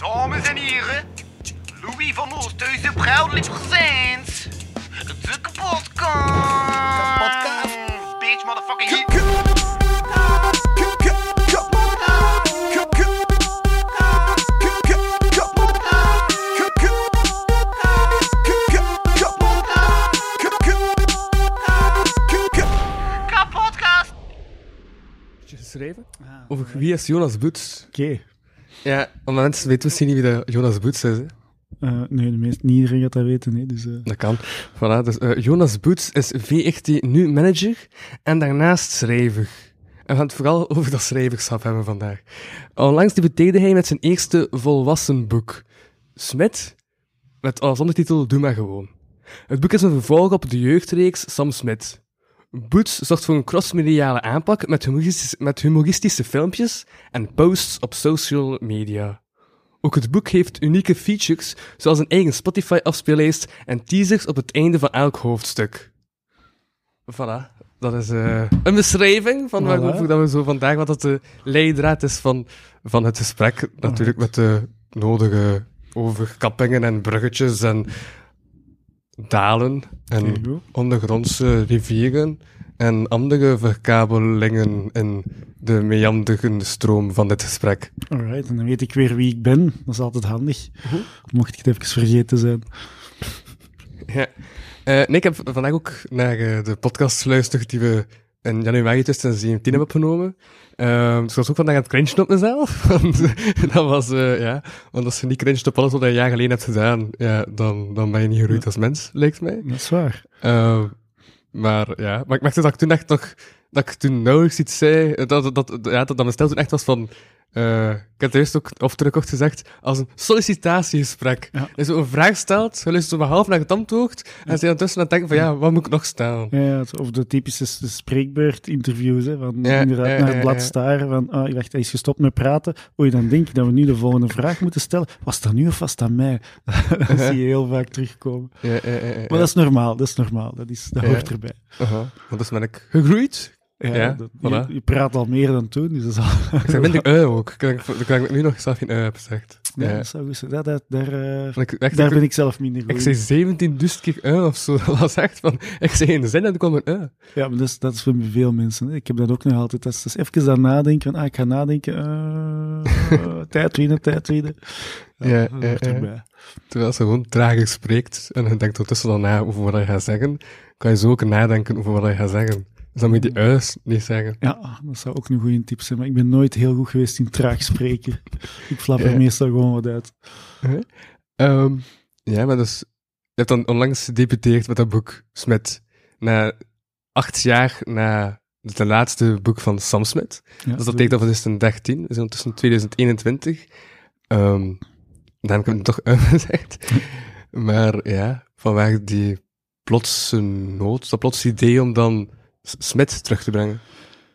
Dames en heren, Louis van Oosthuizen proudly presents de kapotkast. Kapotkast. Bitch, motherfucking hit. geschreven over wie is Jonas Boets. Oké. Ja, omdat mensen weten misschien niet wie dat Jonas Boets is. Hè. Eh, nee, de meest, niet iedereen gaat dat weten. Hè, dus, eh, Dat kan. Voilà, dus eh, Jonas Boets is V18 nu manager en daarnaast schrijver. En we gaan het vooral over dat schrijverschap hebben vandaag. Onlangs debuteerde hij met zijn eerste volwassen boek. Smit, met als ondertitel Doe maar gewoon. Het boek is een vervolg op de jeugdreeks Sam Smit. Boots zorgt voor een crossmediale aanpak met humoristische, met humoristische filmpjes en posts op social media. Ook het boek heeft unieke features, zoals een eigen Spotify-afspeellijst en teasers op het einde van elk hoofdstuk. Voilà, dat is eh, een beschrijving van Voilà. waarover dat we zo vandaag, wat dat de leidraad is van, van het gesprek. Natuurlijk met de nodige overkappingen en bruggetjes en dalen en ondergrondse rivieren en andere verkabelingen in de meanderende stroom van dit gesprek. alright, en dan weet ik weer wie ik ben. Dat is altijd handig. Mhm. Mocht ik het even vergeten zijn. Ja. Eh, nee, ik heb vandaag ook naar eh, de podcast geluisterd die we in januari 2017 hebben opgenomen. Dus ik was ook vandaag aan het cringen op mezelf. Want dat was, eh, ja, want als je niet cringet op alles wat je een jaar geleden hebt gedaan, ja, dan, dan ben je niet geroeid als mens, lijkt mij. Dat is waar. Ehm, maar ja, maar ik merkte dat ik toen echt nog, dat ik toen nauwelijks iets zei, eh, dat, dat, dat, ja, dat, dat mijn stel toen echt was van, eh, ik heb het eerst ook of gezegd, als een sollicitatiegesprek. Ja. Je zo een vraag stelt, je luistert zo maar half naar het antwoord, en ze ondertussen aan het denken van, ja, wat moet ik nog stellen? Ja, ja, of de typische spreekbeurt-interviews. hè, Van Ja, inderdaad ja, naar ja, het blad ja. staren. Van, ah, ik dacht, hij is gestopt met praten. Oei, dan denk ik dat we nu de volgende vraag moeten stellen. Was dat nu of was dat mij? dat zie je heel vaak terugkomen. Ja, ja, ja, ja, Maar dat is normaal, dat is normaal. Dat, is, dat Ja. hoort erbij. Want dus ben ik gegroeid. Ja, Ja, dat- voilà. je, je praat al meer dan toen, dus dat is al... Ik zeg minder ui ook. Ik denk ik nu nog zelf geen ui heb gezegd. Ja, Ja. dat zou goed zijn. Dat, dat, daar, eh, Want ik, echt, daar ik, ben ik zelf minder goed ik zei 17 duizend keer ui of zo. Dat was echt van, ik zei in de zin en toen kwam een ui. Ja, maar dat is, dat is voor veel mensen. Hè. Ik heb dat ook nog altijd. Dat is, dat is even aan nadenken. Van, ah, ik ga nadenken. eh, eh, tijd winnen, tijd winnen. Ja, ja, ja. Terwijl ze gewoon trager spreekt en je denkt ondertussen dan na over wat je gaat zeggen, kan je zo ook nadenken over wat je gaat zeggen. Dus dan moet je die uis niet zeggen. Ja, dat zou ook een goede tip zijn. Maar ik ben nooit heel goed geweest in traag spreken. ik flap er Ja. meestal gewoon wat uit. Ehm, ja, maar dus, je hebt dan onlangs gedebuteerd met dat boek Smit. Na acht jaar na het laatste boek van Sam Smit. Ja, Dus dat betekent dat we 2013, we zijn tussen 2021. Ehm dan heb ik het toch uitgezegd. Maar ja, vanwege die plotse nood, dat plotse idee om dan Smit terug te brengen.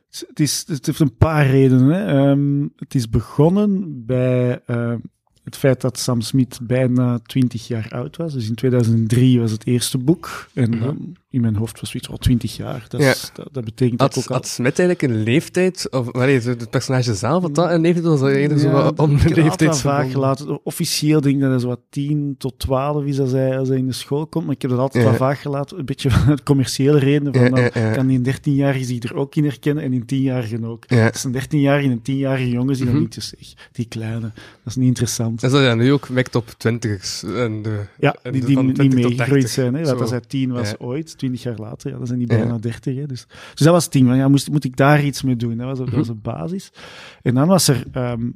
Het, is, het heeft een paar redenen. Hè. Ehm, het is begonnen bij ehm, het feit dat Sam Smith bijna 20 jaar oud was. Dus in 2003 was het eerste boek. En Mhm. dan in mijn hoofd was zoiets, oh, 20 jaar. Dat, is, dat, dat betekent dat Had, ook al... had Smit eigenlijk een leeftijd, of wanneer het personage zelf, had dat een leeftijd, was dat eerder zo Ja, wat om ik de leeftijd wel vaak gelaten. Officieel denk ik dat hij zo wat 10 tot 12 is als hij, als hij in de school komt. Maar ik heb dat altijd Ja. wel vaak gelaten. Een beetje van commerciële redenen. Van, Ja, nou, ja, ja. kan die 13-jarige zich er ook in herkennen en in 10-jarigen ook. Ja. Het is een 13-jarige en een 10-jarige jongen die dan Mhm. niet dus zeg, die kleine. Dat is niet interessant. En zo ja, nu ook mikt op twintigers. En de, Ja, en die, die van niet 20 tot meegegroeid 30. zijn. Hè? Zo. als hij 10 was Ja. ooit, 20 jaar later, ja, dan zijn die Ja. bijna 30. Hè? Dus, dus dat was het ding. Van, ja, moest, moet ik daar iets mee doen? Dat was, dat Mhm. was de basis. En dan was er, ehm,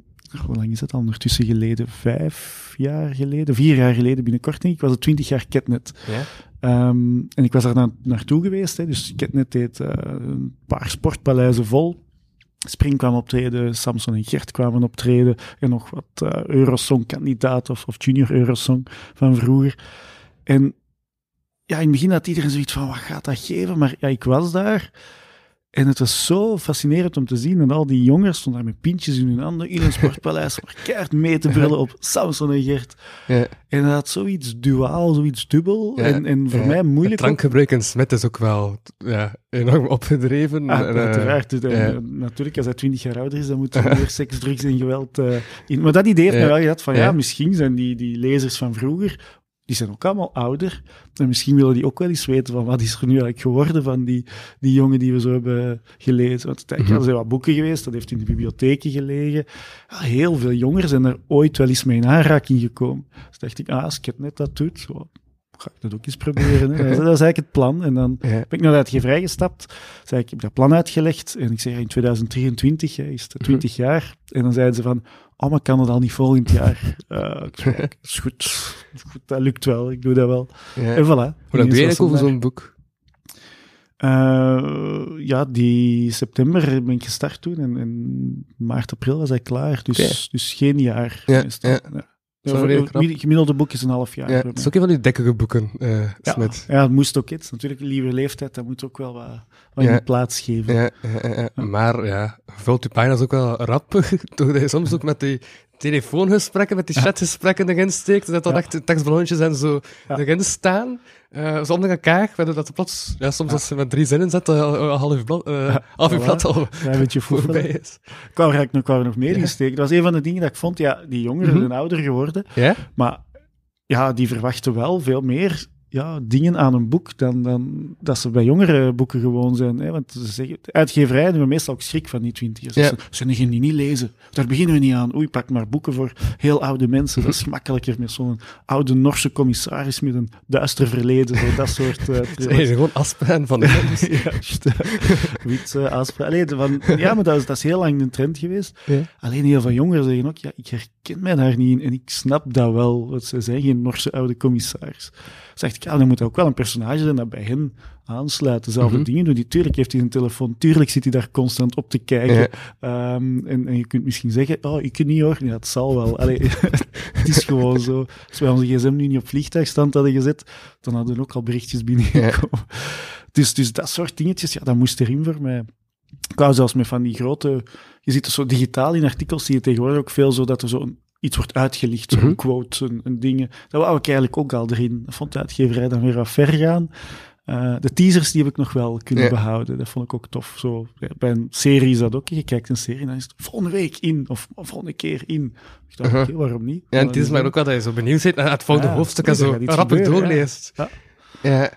hoe lang is dat al ondertussen geleden? Vijf jaar geleden, vier jaar geleden binnenkort, denk ik, was het 20 jaar Ketnet. Ja? Ehm, en ik was daar na, naartoe geweest. Hè, dus Ketnet deed eh, een paar sportpaleizen vol. Spring kwam optreden, Samson en Gert kwamen optreden. En nog wat eh Eurosong-kandidaten of, of junior Eurosong van vroeger. En ja, in het begin had iedereen zoiets van, wat gaat dat geven? Maar ja, ik was daar. En het was zo fascinerend om te zien. En al die jongeren stonden daar met pintjes in hun handen in een sportpaleis, maar keihard mee te brullen op Samson en Gert. Ja. En dat had zoiets duaal, zoiets dubbel. Ja, en, en voor ja. mij Het moeilijk ook. drankgebruik in Smet is ook wel ja, enorm opgedreven. Ah, En, eh, uiteraard. Eh, Natuurlijk, als hij twintig jaar ouder is, dan moet er meer seks, drugs en geweld eh, in. Maar dat idee heeft me wel gehad van, ja, Ja. misschien zijn die, die lezers van vroeger, die zijn ook allemaal ouder. En misschien willen die ook wel eens weten van, wat is er nu eigenlijk geworden van die, die jongen die we zo hebben gelezen. Want Mhm. ja, er zijn wat boeken geweest, dat heeft in de bibliotheken gelegen. Ja, heel veel jongeren zijn er ooit wel eens mee in aanraking gekomen. Dus dacht ik, ah, als ik het net dat doet, zo, ga ik dat ook eens proberen. Hè. Dat, is, dat eigenlijk het plan. En dan ben ik naar de uitgeverij gestapt. Zei ik, ik heb dat plan uitgelegd. En ik zeg, in 2023 hè, is het 20 jaar. En dan zeiden ze van, oh, maar kan het al niet volgend jaar? Eh, zei, "Kijk, is goed. Is goed, dat lukt wel. Ik doe dat wel. Ja. En voilà. Hoe lang doe je eigenlijk over zo'n boek? Eh, ja, die september ben ik gestart toen. En, en maart, april was hij klaar. Dus, dus geen jaar. Ja, ja. Het gemiddelde boek is een half jaar. Ja, het is ook een van die dikkere boeken, eh ja, Smet. ja, het moest ook iets. Natuurlijk, lieve leeftijd, dat moet ook wel wat, wat Ja. in plaats geven. Ja, maar ja, vult je pagina's ook wel rap, je soms ook met die telefoongesprekken, met die chatgesprekken erin steekt, dat dan echt tekstballonnetjes en zo erin staan, zonder elkaar, waardoor dat plots, ja, soms als je met drie zinnen zet, dat een half blad, half uur blad al Ja, een beetje voorbij is. Ik wou er eigenlijk nog, nog meer in steken. Dat was een van de dingen dat ik vond. Ja, die jongeren Mhm. zijn ouder geworden. Ja? Maar ja, die verwachten wel veel meer ja, dingen aan een boek dan, dan dat ze bij jongere boeken gewoon zijn. Hè? Want ze zeggen, uitgeverijen hebben meestal ook schrik van die twintigers. Ja. Ze gaan die niet lezen. Daar beginnen we niet aan. Oei, pak maar boeken voor heel oude mensen. Dat is gemakkelijker met zo'n oude Norse commissaris met een duister verleden. Zo, dat soort... eh, Ze gewoon afspraken van de ja. Wit uh. Allee, van, ja, maar dat is, dat is heel lang een trend geweest. Ja. Alleen heel veel jongeren zeggen ook, ja, ik herken mij daar niet in en ik snap dat wel, want ze zijn geen Norse oude commissaris. Zeg ik, ja, dan moet dat ook wel een personage zijn dat bij hen aansluit, dezelfde Mhm. dingen doet. Die, tuurlijk heeft hij een telefoon, tuurlijk zit hij daar constant op te kijken. Ja. Ehm, en, en je kunt misschien zeggen, oh, ik niet hoor. Ja, het zal wel. Allee, het is gewoon zo. Als wij onze gsm nu niet op vliegtuigstand hadden gezet, dan hadden we ook al berichtjes binnengekomen. Dus, dus dat soort dingetjes, ja, dat moest erin voor mij. Ik wou zelfs met van die grote... Je ziet er zo digitaal in artikels, zie je tegenwoordig ook veel zo dat er zo een, iets wordt uitgelicht, zo'n Mhm. quote, een, een dingen. Dat wou ik eigenlijk ook al erin. Dat vond de uitgeverij dan weer wat ver gaan. Eh, de teasers die heb ik nog wel kunnen Ja. behouden. Dat vond ik ook tof. Zo, bij een serie is dat ook. Je kijkt een serie, dan is het volgende week in, of volgende keer in. Ik dacht, Uh-huh. waarom niet? Ja, en het is maar ook wel dat je zo benieuwd bent naar het volgende Ja, hoofdstuk en zo rappig doorleest. Ja. Ja.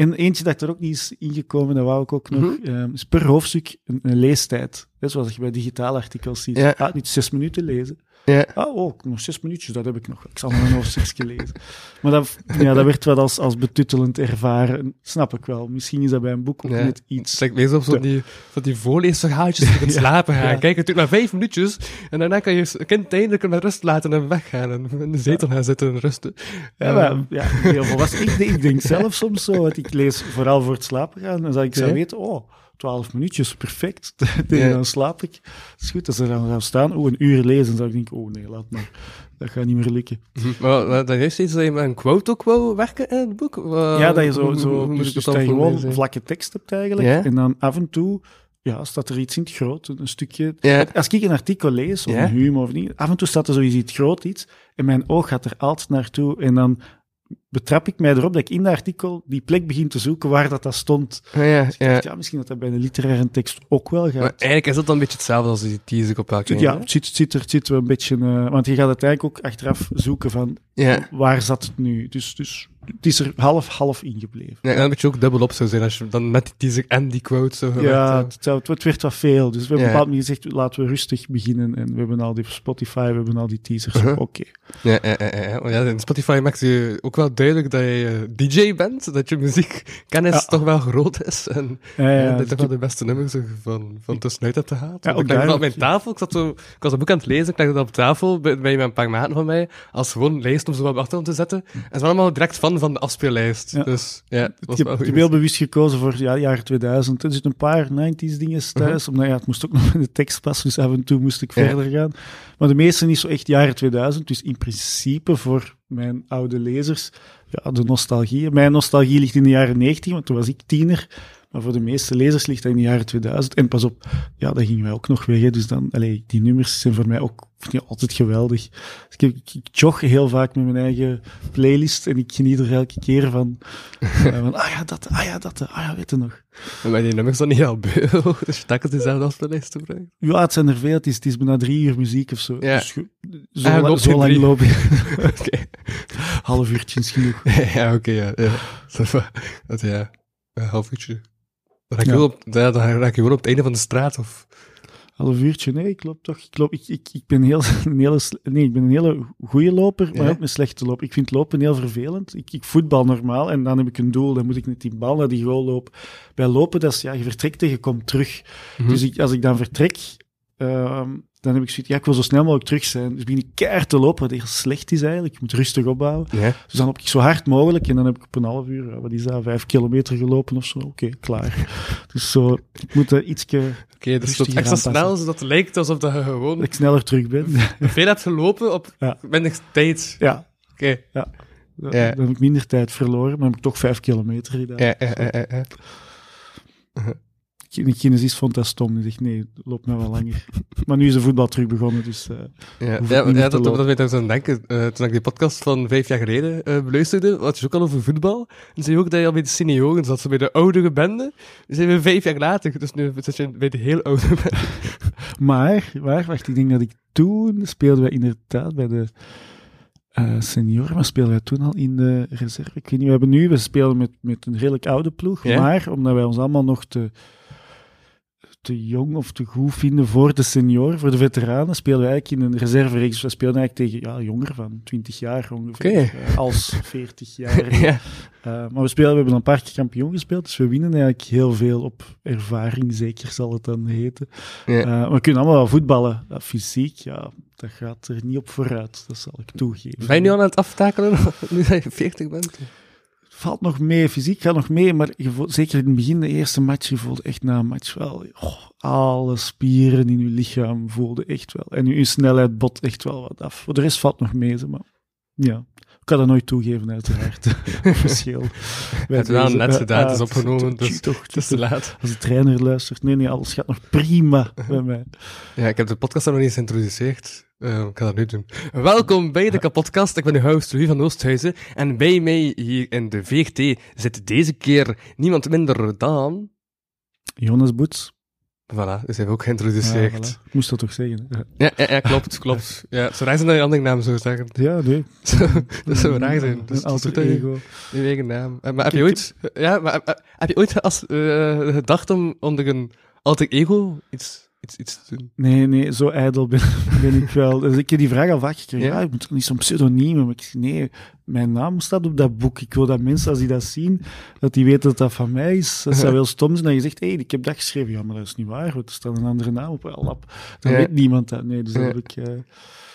En eentje dat er ook niet is ingekomen, dat wou ik ook nog, ehm, is per hoofdstuk een, een leestijd. Is zoals je bij digitale artikels ziet. Ja. Ah, niet zes minuten lezen. Ja. Ah, oh, nog zes minuutjes, dat heb ik nog. Ik zal nog een hoofdstukje lezen. Maar dat, ja, dat werd wel als, als betuttelend ervaren. Snap ik wel. Misschien is dat bij een boek ook Ja. net Het iets. lijkt meer op die, van die voorleesverhaaltjes voor het Ja. slapen gaan. Kijk, het duurt maar vijf minuutjes en daarna kan je kind eindelijk met rust laten en weggaan en in de zetel gaan zitten en rusten. Ja, maar, ja, heel volwassen. Ik, denk- ik denk zelf soms zo, want ik lees vooral voor het slapen gaan. En dat ik zou weten, oh, twaalf minuutjes, perfect. Ja. dan slaap ik. Dat is goed, als ze dan gaan staan, oh, een uur lezen, dan zou ik denken, oh nee, laat maar. Dat gaat niet meer lukken. Mhm. Maar dat heeft steeds dat je met een quote ook wou werken in het boek? Ja, dat je zo, zo dus, dus dat dan je gewoon vlakke tekst hebt eigenlijk. Ja. En dan af en toe ja, staat er iets in het groot, een stukje. Ja. Als ik een artikel lees, of Ja. een humor of niet, af en toe staat er zoiets in het groot iets, en mijn oog gaat er altijd naartoe, en dan betrap ik mij erop dat ik in dat artikel die plek begin te zoeken waar dat, dat stond. Ja, Dus ik ja. dacht, ja, misschien dat dat bij een literaire tekst ook wel Maar gaat. eigenlijk is dat dan een beetje hetzelfde als die teaser op elkaar. ja, het zit, het zit er het zit wel een beetje... eh, want je gaat uiteindelijk ook achteraf zoeken van Ja. waar zat het nu. Dus, dus het is er half-half ingebleven. Ja, en dan moet je ook dubbel op zou zijn als je dan met die teaser en die quote zo Ja, het, werd wat veel. Dus we hebben Ja. bepaald moment gezegd, laten we rustig beginnen. En we hebben al die Spotify, we hebben al die teasers. Uh-huh. Oké. Ja, ja, ja, ja. Want ja, in Spotify maakt je ook wel duidelijk dat je eh, DJ bent, dat je muziekkennis toch wel groot is. En Ja, ja, ja, dat je dus toch wel de beste nummers er van, van tussenuit hebt gehaald. Ja, ik op mijn tafel, ik, zat zo, ik was een boek aan het lezen, ik legde dat op tafel bij, bij een paar maten van mij, als gewoon lijst om zo wat op de achtergrond te zetten. En ze waren allemaal direct fan van de afspeellijst. Ja. Dus ja, dat was Ik wel heb, heb heel bewust gekozen voor ja, jaren 2000. Er zitten een paar 90s dingen thuis. Omdat ja, het moest ook nog in de tekst passen. Dus af en toe moest ik Ja. verder gaan. Maar de meeste niet zo echt jaren 2000. Dus in principe voor mijn oude lezers, ja, de nostalgie. Mijn nostalgie ligt in de jaren 90, want toen was ik tiener. Maar voor de meeste lezers ligt dat in de jaren 2000. En pas op, ja, dat gingen wij ook nog weg. Hè. Dus dan, allee, die nummers zijn voor mij ook vind ik altijd geweldig. Dus ik, ik, ik jog heel vaak met mijn eigen playlist en ik geniet er elke keer van. uh, van ah ja, dat, ah ja, dat, ah ja, weet je nog. Maar die nummers dan niet al beu, dus je telkens dezelfde als playlist gebruikt? Ja, het zijn er veel. Het is, het is bijna drie uur muziek of zo. Ja. Dus zo, Ah, la- zo lang loop je. Oké. Half uurtje is genoeg. ja, oké, ja. Dat, ja, een half uurtje. Dan raak je Ja. wel op, dan raak je op het einde van de straat, of... Half uurtje, nee, ik loop toch. Ik, loop, ik, ik, ik ben heel, een hele, nee, ik ben een hele goede loper, maar Ja? ook een slechte loper. Ik vind lopen heel vervelend. Ik, ik voetbal normaal en dan heb ik een doel. Dan moet ik met die bal naar die goal lopen. Bij lopen, dat is, ja, je vertrekt en je komt terug. Mhm. Dus als ik dan vertrek, ehm, dan heb ik zoiets, ja, ik wil zo snel mogelijk terug zijn. Dus begin ik keihard te lopen, wat heel slecht is eigenlijk. Je moet rustig opbouwen. Ja. Dus dan loop ik zo hard mogelijk en dan heb ik op een half uur, ja, wat is dat, vijf kilometer gelopen of zo. Oké, klaar. Dus zo, ik moet er ietsje, Oké, dus Rustiger tot extra snel, zodat het lijkt alsof dat je gewoon dat ik sneller terug ben. veel hebt gelopen op Ja. minder tijd. ja, Oké. Dan, Ja. dan heb ik minder tijd verloren, maar heb ik toch vijf kilometer gedaan. Ja, ja, ja, De kinesist vond dat stom. Die zegt, nee, loop nou wel langer. maar nu is de voetbal terug begonnen, dus... eh, Ja, ja, dat, dat weet ik aan denken. Eh, toen ik die podcast van vijf jaar geleden eh, beluisterde, had je ook al over voetbal. En zei je ook dat je al bij de senioren zat, bij de oudere bende. Dan zijn we vijf jaar later, dus nu zit je bij de heel oude bende. maar, maar, wacht, ik denk dat ik toen speelden wij inderdaad bij de eh senioren, maar speelden wij toen al in de reserve? Ik weet niet, we hebben nu, we spelen met, met een redelijk oude ploeg, maar omdat wij ons allemaal nog te, te jong of te goed vinden voor de senioren, voor de veteranen, spelen we eigenlijk in een reservereeks. We spelen eigenlijk tegen ja, jongeren van 20 jaar ongeveer, eh, als 40 jaar. ja. Uh, maar we, spelen, we hebben een paar keer kampioen gespeeld, dus we winnen eigenlijk heel veel op ervaring, zeker zal het dan heten. Ja. Uh, we kunnen allemaal wel voetballen. Fysiek, ja, dat gaat er niet op vooruit, dat zal ik toegeven. Ben je nu al aan het aftakelen, nu dat je 40 bent? Valt nog mee, fysiek gaat nog mee, maar je voelt, zeker in het begin, de eerste match, je voelde echt na een match wel, alle spieren in je lichaam voelden echt wel. En je snelheid bot echt wel wat af. Voor de rest valt nog mee, maar ja. Ik kan dat nooit toegeven, uiteraard. Verschil. Het is wel net gedaan, het is opgenomen, dus, dus toch, Het is te laat. Als de trainer luistert, nee, nee, alles gaat nog prima bij mij. Ja, ik heb de podcast nog niet eens geïntroduceerd. Eh, ik ga dat nu doen. Welkom bij de kapotkast. Ik ben uw host Louis van Oosthuizen. En bij mij hier in de VRT zit deze keer niemand minder dan... Jonas Boets. Voilà, dus hij ook Ja, geïntroduceerd. voilà. Ik moest dat toch zeggen? Ja, Ja, ja, ja, klopt, klopt. Ja, zo raar zijn dat je andere naam zou zeggen. ja nee. dat zou raar zijn. Dus, alter ego. je eigen naam. Eh, Maar heb je ooit, ja, maar eh, heb je ooit als, eh, gedacht om onder een alter ego iets, iets, iets te doen? Nee, nee, zo ijdel ben, ben ik wel. Dus ik heb die vraag al vaak gekregen. Ja? Ja, ik moet toch niet zo'n pseudoniem hebben. Maar ik nee, mijn naam staat op dat boek. Ik wil dat mensen, als die dat zien, dat die weten dat dat van mij is. Dat zou wel stom zijn dat je zegt, hé, hey, ik heb dat geschreven. Ja, maar dat is niet waar, er staat een andere naam op. Wel, lap. Dan Ja. weet niemand dat. Nee, dus dat heb ik... eh, Ik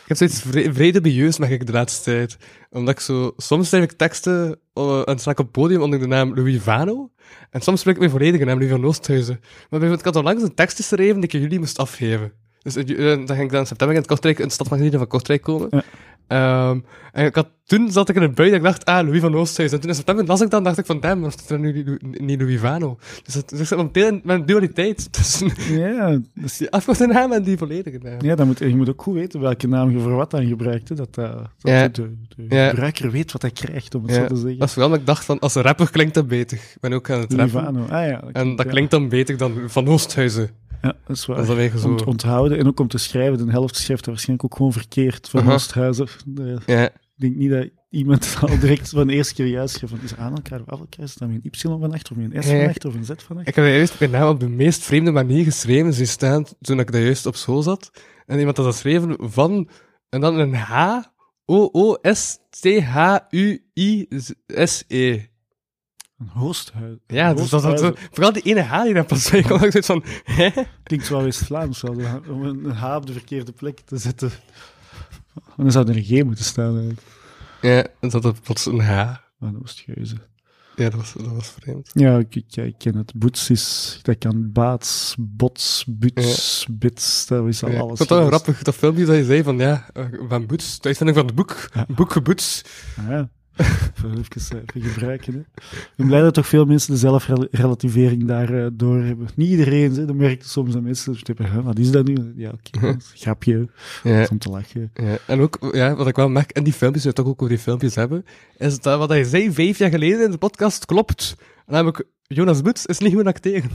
heb zoiets vre vrij dubieus, mag ik de laatste tijd. Omdat ik zo... Soms schrijf ik teksten uh, en sta ik op het podium onder de naam Louis Vano. En soms spreek ik mijn volledige naam, Louis van Oosthuizen. Maar ik had onlangs een tekst geschreven die ik jullie moest afgeven. Dus uh, dan ging ik dan in september in Kortrijk, in de stad van Kortrijk komen. Ja. Ehm, en ik had, toen zat ik in een bui dat ik dacht, ah, Louis van Oosthuizen. En toen in september las ik dan, dacht ik van, damn, het er nu niet Louis Vano? Dus, dat, dus ik zit momenteel in mijn dualiteit tussen ja, dat is- die afkorte naam en die volledige naam. ja dan moet, je moet ook goed weten welke naam je voor wat aan gebruikt. Hè. Dat, eh, dat Ja. de, de Ja. gebruiker weet wat hij krijgt, om het zo te zeggen. Dat is vooral dat ik dacht van, als een rapper klinkt dat beter. Ik ben ook aan het rappen. Livano. Ah ja. En dat klinkt dan beter dan Van Oosthuizen. Ja, dat is waar. Dat zo... Om te onthouden en ook om te schrijven. De helft schrijft dat waarschijnlijk ook gewoon verkeerd van. Oosthuizen. Eh, Ik Ja, denk niet dat iemand al direct van de eerste keer juist schrijft. Van, is aan elkaar of af elkaar? Is met een Y van achter of met een S van achter of een Z van achter? ik heb juist mijn naam op de meest vreemde manier geschreven zien staan toen ik daar juist op school zat. En iemand had dat geschreven van... En dan een H... O-O-S-T-H-U-I-S-E. Een hoosthuis. Ja, dus dat, dat, vooral die ene H die daar pas bij kwam. Ik zoiets van... Hè? Klinkt zo West-Vlaams, zo, om een H op de verkeerde plek te zetten. En dan zou er een G moeten staan eigenlijk. Ja, en zat er plots een H. Van Oosthuizen. Ja, dat was, dat was vreemd. Ja, ik, ik, ik ken het. Boets is, dat kan baats, bots, buts, bits, dat is al Ja, ik alles. vond het wel grappig, dat filmpje dat je zei van, ja, eh, van Boets, de uitvinding van het boek, Ja. boek geboets. Ja. Even, even, even gebruiken. Hè. Ik ben blij dat toch veel mensen de zelfrelativering daar uh, door hebben. Niet iedereen, hè. dan merk je soms aan mensen. Wat is dat nu? Ja, oké, okay, grapje. Ja. Om te lachen. Ja. En ook, ja, wat ik wel merk, en die filmpjes, we het toch ook over die filmpjes hebben, is dat wat hij zei vijf jaar geleden in de podcast klopt. En ik Jonas Boets is niet goed acteren.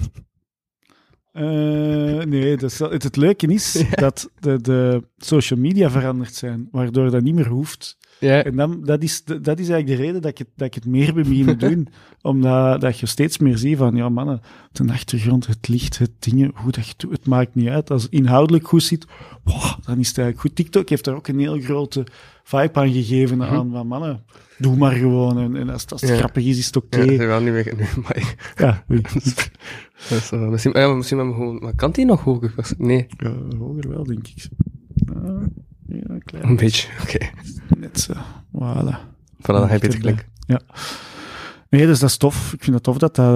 Uh, nee, dus het, het leuke is ja. dat de, de social media veranderd zijn, waardoor dat niet meer hoeft. Ja. En dan, dat, is, dat is eigenlijk de reden dat ik het, dat ik het meer ben beginnen doen. Omdat dat je steeds meer ziet van, ja mannen, de achtergrond, het licht, het dingen, hoe dat je het, het maakt niet uit. Als het inhoudelijk goed zit, wow, dan is het eigenlijk goed. TikTok heeft daar ook een heel grote vibe aan gegeven Mhm. aan van, mannen, doe maar gewoon. En, en als, als het Ja. grappig is, is het oké. Ja, dat is wel niet meer... Nee, maar... Ja, uh, misschien, ja, maar misschien me gewoon... Maar kan die nog hoger? Nee, Ja, hoger wel, denk ik. Ja, een klein een beetje. Oké. Net zo. Voilà. Voilà, dan ga je beter klinken. Ja. Nee, dus dat is tof. Ik vind het tof dat dat,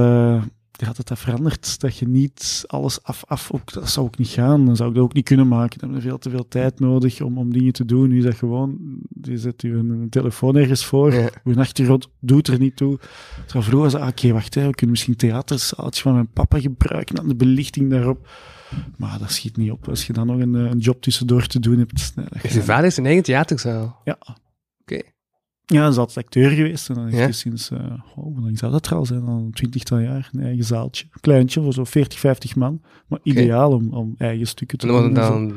ja, dat, dat verandert. Dat je niet alles af, af ook, dat zou ook niet gaan. Dan zou ik dat ook niet kunnen maken. Dan heb je veel te veel tijd nodig om, om dingen te doen. Nu is dat gewoon, je zet je een, telefoon ergens voor. Ja. Je achtergrond doet er niet toe. Zo vroeger was het, ah, oké, wacht, hè, we kunnen misschien theaterzaaltje van mijn papa gebruiken, dan de belichting daarop. Maar dat schiet niet op. Als je dan nog een, eh, een job tussendoor te doen hebt. nee, Is je vader zijn eigen theaterzaal? ja. Oké. Ja, hij is altijd acteur geweest. En dan heeft Ja. hij sinds, eh oh, hoe lang zou dat er al zijn? Al een twintigtal jaar, een eigen zaaltje. Kleintje, voor zo'n 40, 50 man. Maar ideaal om, om eigen stukken te En doen. en dan...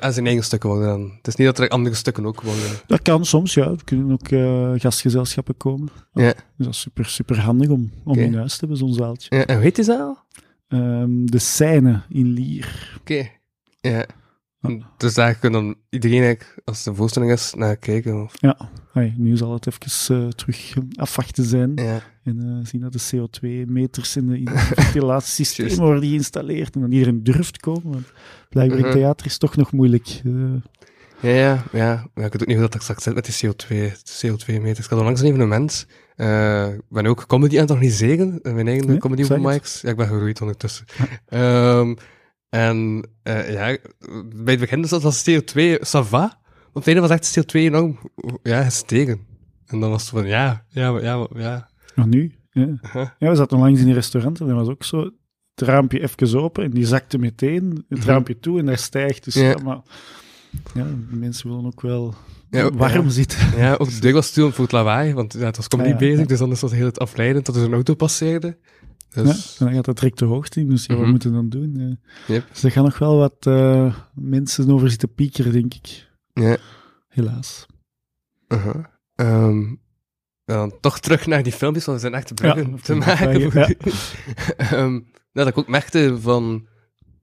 Ah, zijn eigen stukken worden dan. Het is niet dat er andere stukken ook worden. Dat kan soms, ja. Er kunnen ook eh, gastgezelschappen komen. Ja. Dus dat is super, super handig om, om in huis te hebben, zo'n zaaltje. Ja, en hoe heet die zaal? Ehm, de Seine in Lier. Oké. Ja. Dus daar kan dan iedereen eigenlijk, als het een voorstelling is, naar kijken. Of... Ja, Hey, nu zal het even eh, terug afwachten zijn. Ja. En eh, zien dat de CO2-meters in, de, in het ventilatiesysteem Juist. worden geïnstalleerd. En dan iedereen durft komen. Want blijkbaar in Mhm. theater is toch nog moeilijk. Eh, Ja, ja, ja. ja. Ik weet ook niet hoe dat straks zit met die CO2, CO2-meters. Ik had onlangs een evenement. Eh, ik ben ook comedy aan het organiseren. in Mijn eigen comedy open het. mics. Ja, ik ben geroeid ondertussen. Ehm, en eh, ja, bij het begin dus dat was CO2 Sava. Op het einde was echt CO2 enorm ja, gestegen. En dan was het van, ja, ja, ja, ja. maar nu, ja. Huh? ja, we zaten onlangs in een restaurant en dat was ook zo. Het raampje even open en die zakte meteen het Mhm. raampje toe en daar stijgt. Dus Ja. ja, maar ja, mensen willen ook wel Ja, warm ja. zitten. Ja, ook de deur was voor het lawaai, want ja, het was comedy Ah, ja, bezig, ja. dus dan is dat heel het afleidend dat er een auto passeerde. Ja, Dus, en dan gaat dat direct de hoogte in, dus ja, wat Mhm. moeten we dan doen? Ja. Yep. Dus er gaan nog wel wat eh, mensen over zitten piekeren, denk ik. ja. Helaas. Uh-huh. Ehm, dan toch terug naar die filmpjes, want er zijn echt bruggen Ja, te ja, maken. ja. nou, dat ik ook merkte van...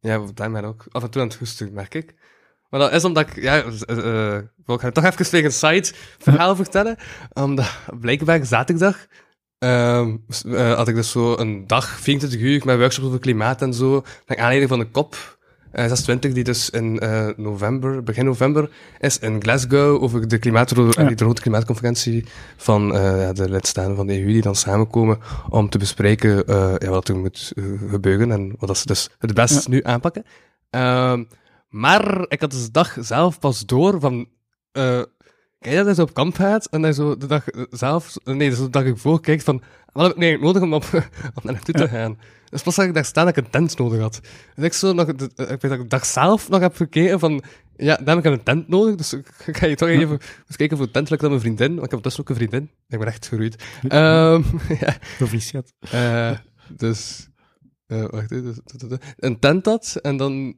Ja, daar ben ik ook af en toe aan het hoesten, merk ik. Maar dat is omdat ik... Ja, eh, eh, ik ga toch even weer een side verhaal vertellen. Omdat blijkbaar zaterdag ehm, eh, had ik dus zo een dag, 24 uur, met workshops over klimaat en zo. Naar aanleiding van de eh, 26, die dus in november, begin november, is in Glasgow over de, klimaat, Ja. de grote klimaatconferentie van de lidstaten van de EU die dan samenkomen om te bespreken ja, wat er moet gebeuren en wat ze dus het best nu aanpakken. Ehm, maar ik had dus de dag zelf pas door van... eh Kijk dat hij zo op kamp gaat en hij zo de dag eh, zelf, nee, dus de dag ervoor kijkt van, wat heb ik nu nodig om, op, om naar naartoe te gaan? Dus pas dat ik daar staan dat ik een tent nodig had. Dus ik zo nog, de, ik weet dat ik de dag zelf nog heb gekeken van, ja, dan heb ik een tent nodig, dus ik ga je toch even eens kijken voor een tent lukt dan mijn vriendin, want ik heb dus ook een vriendin. Ik ben echt geroeid. Ehm ja, Proficiat. eh, dus, eh, wacht even. Dus, een tent had, en dan,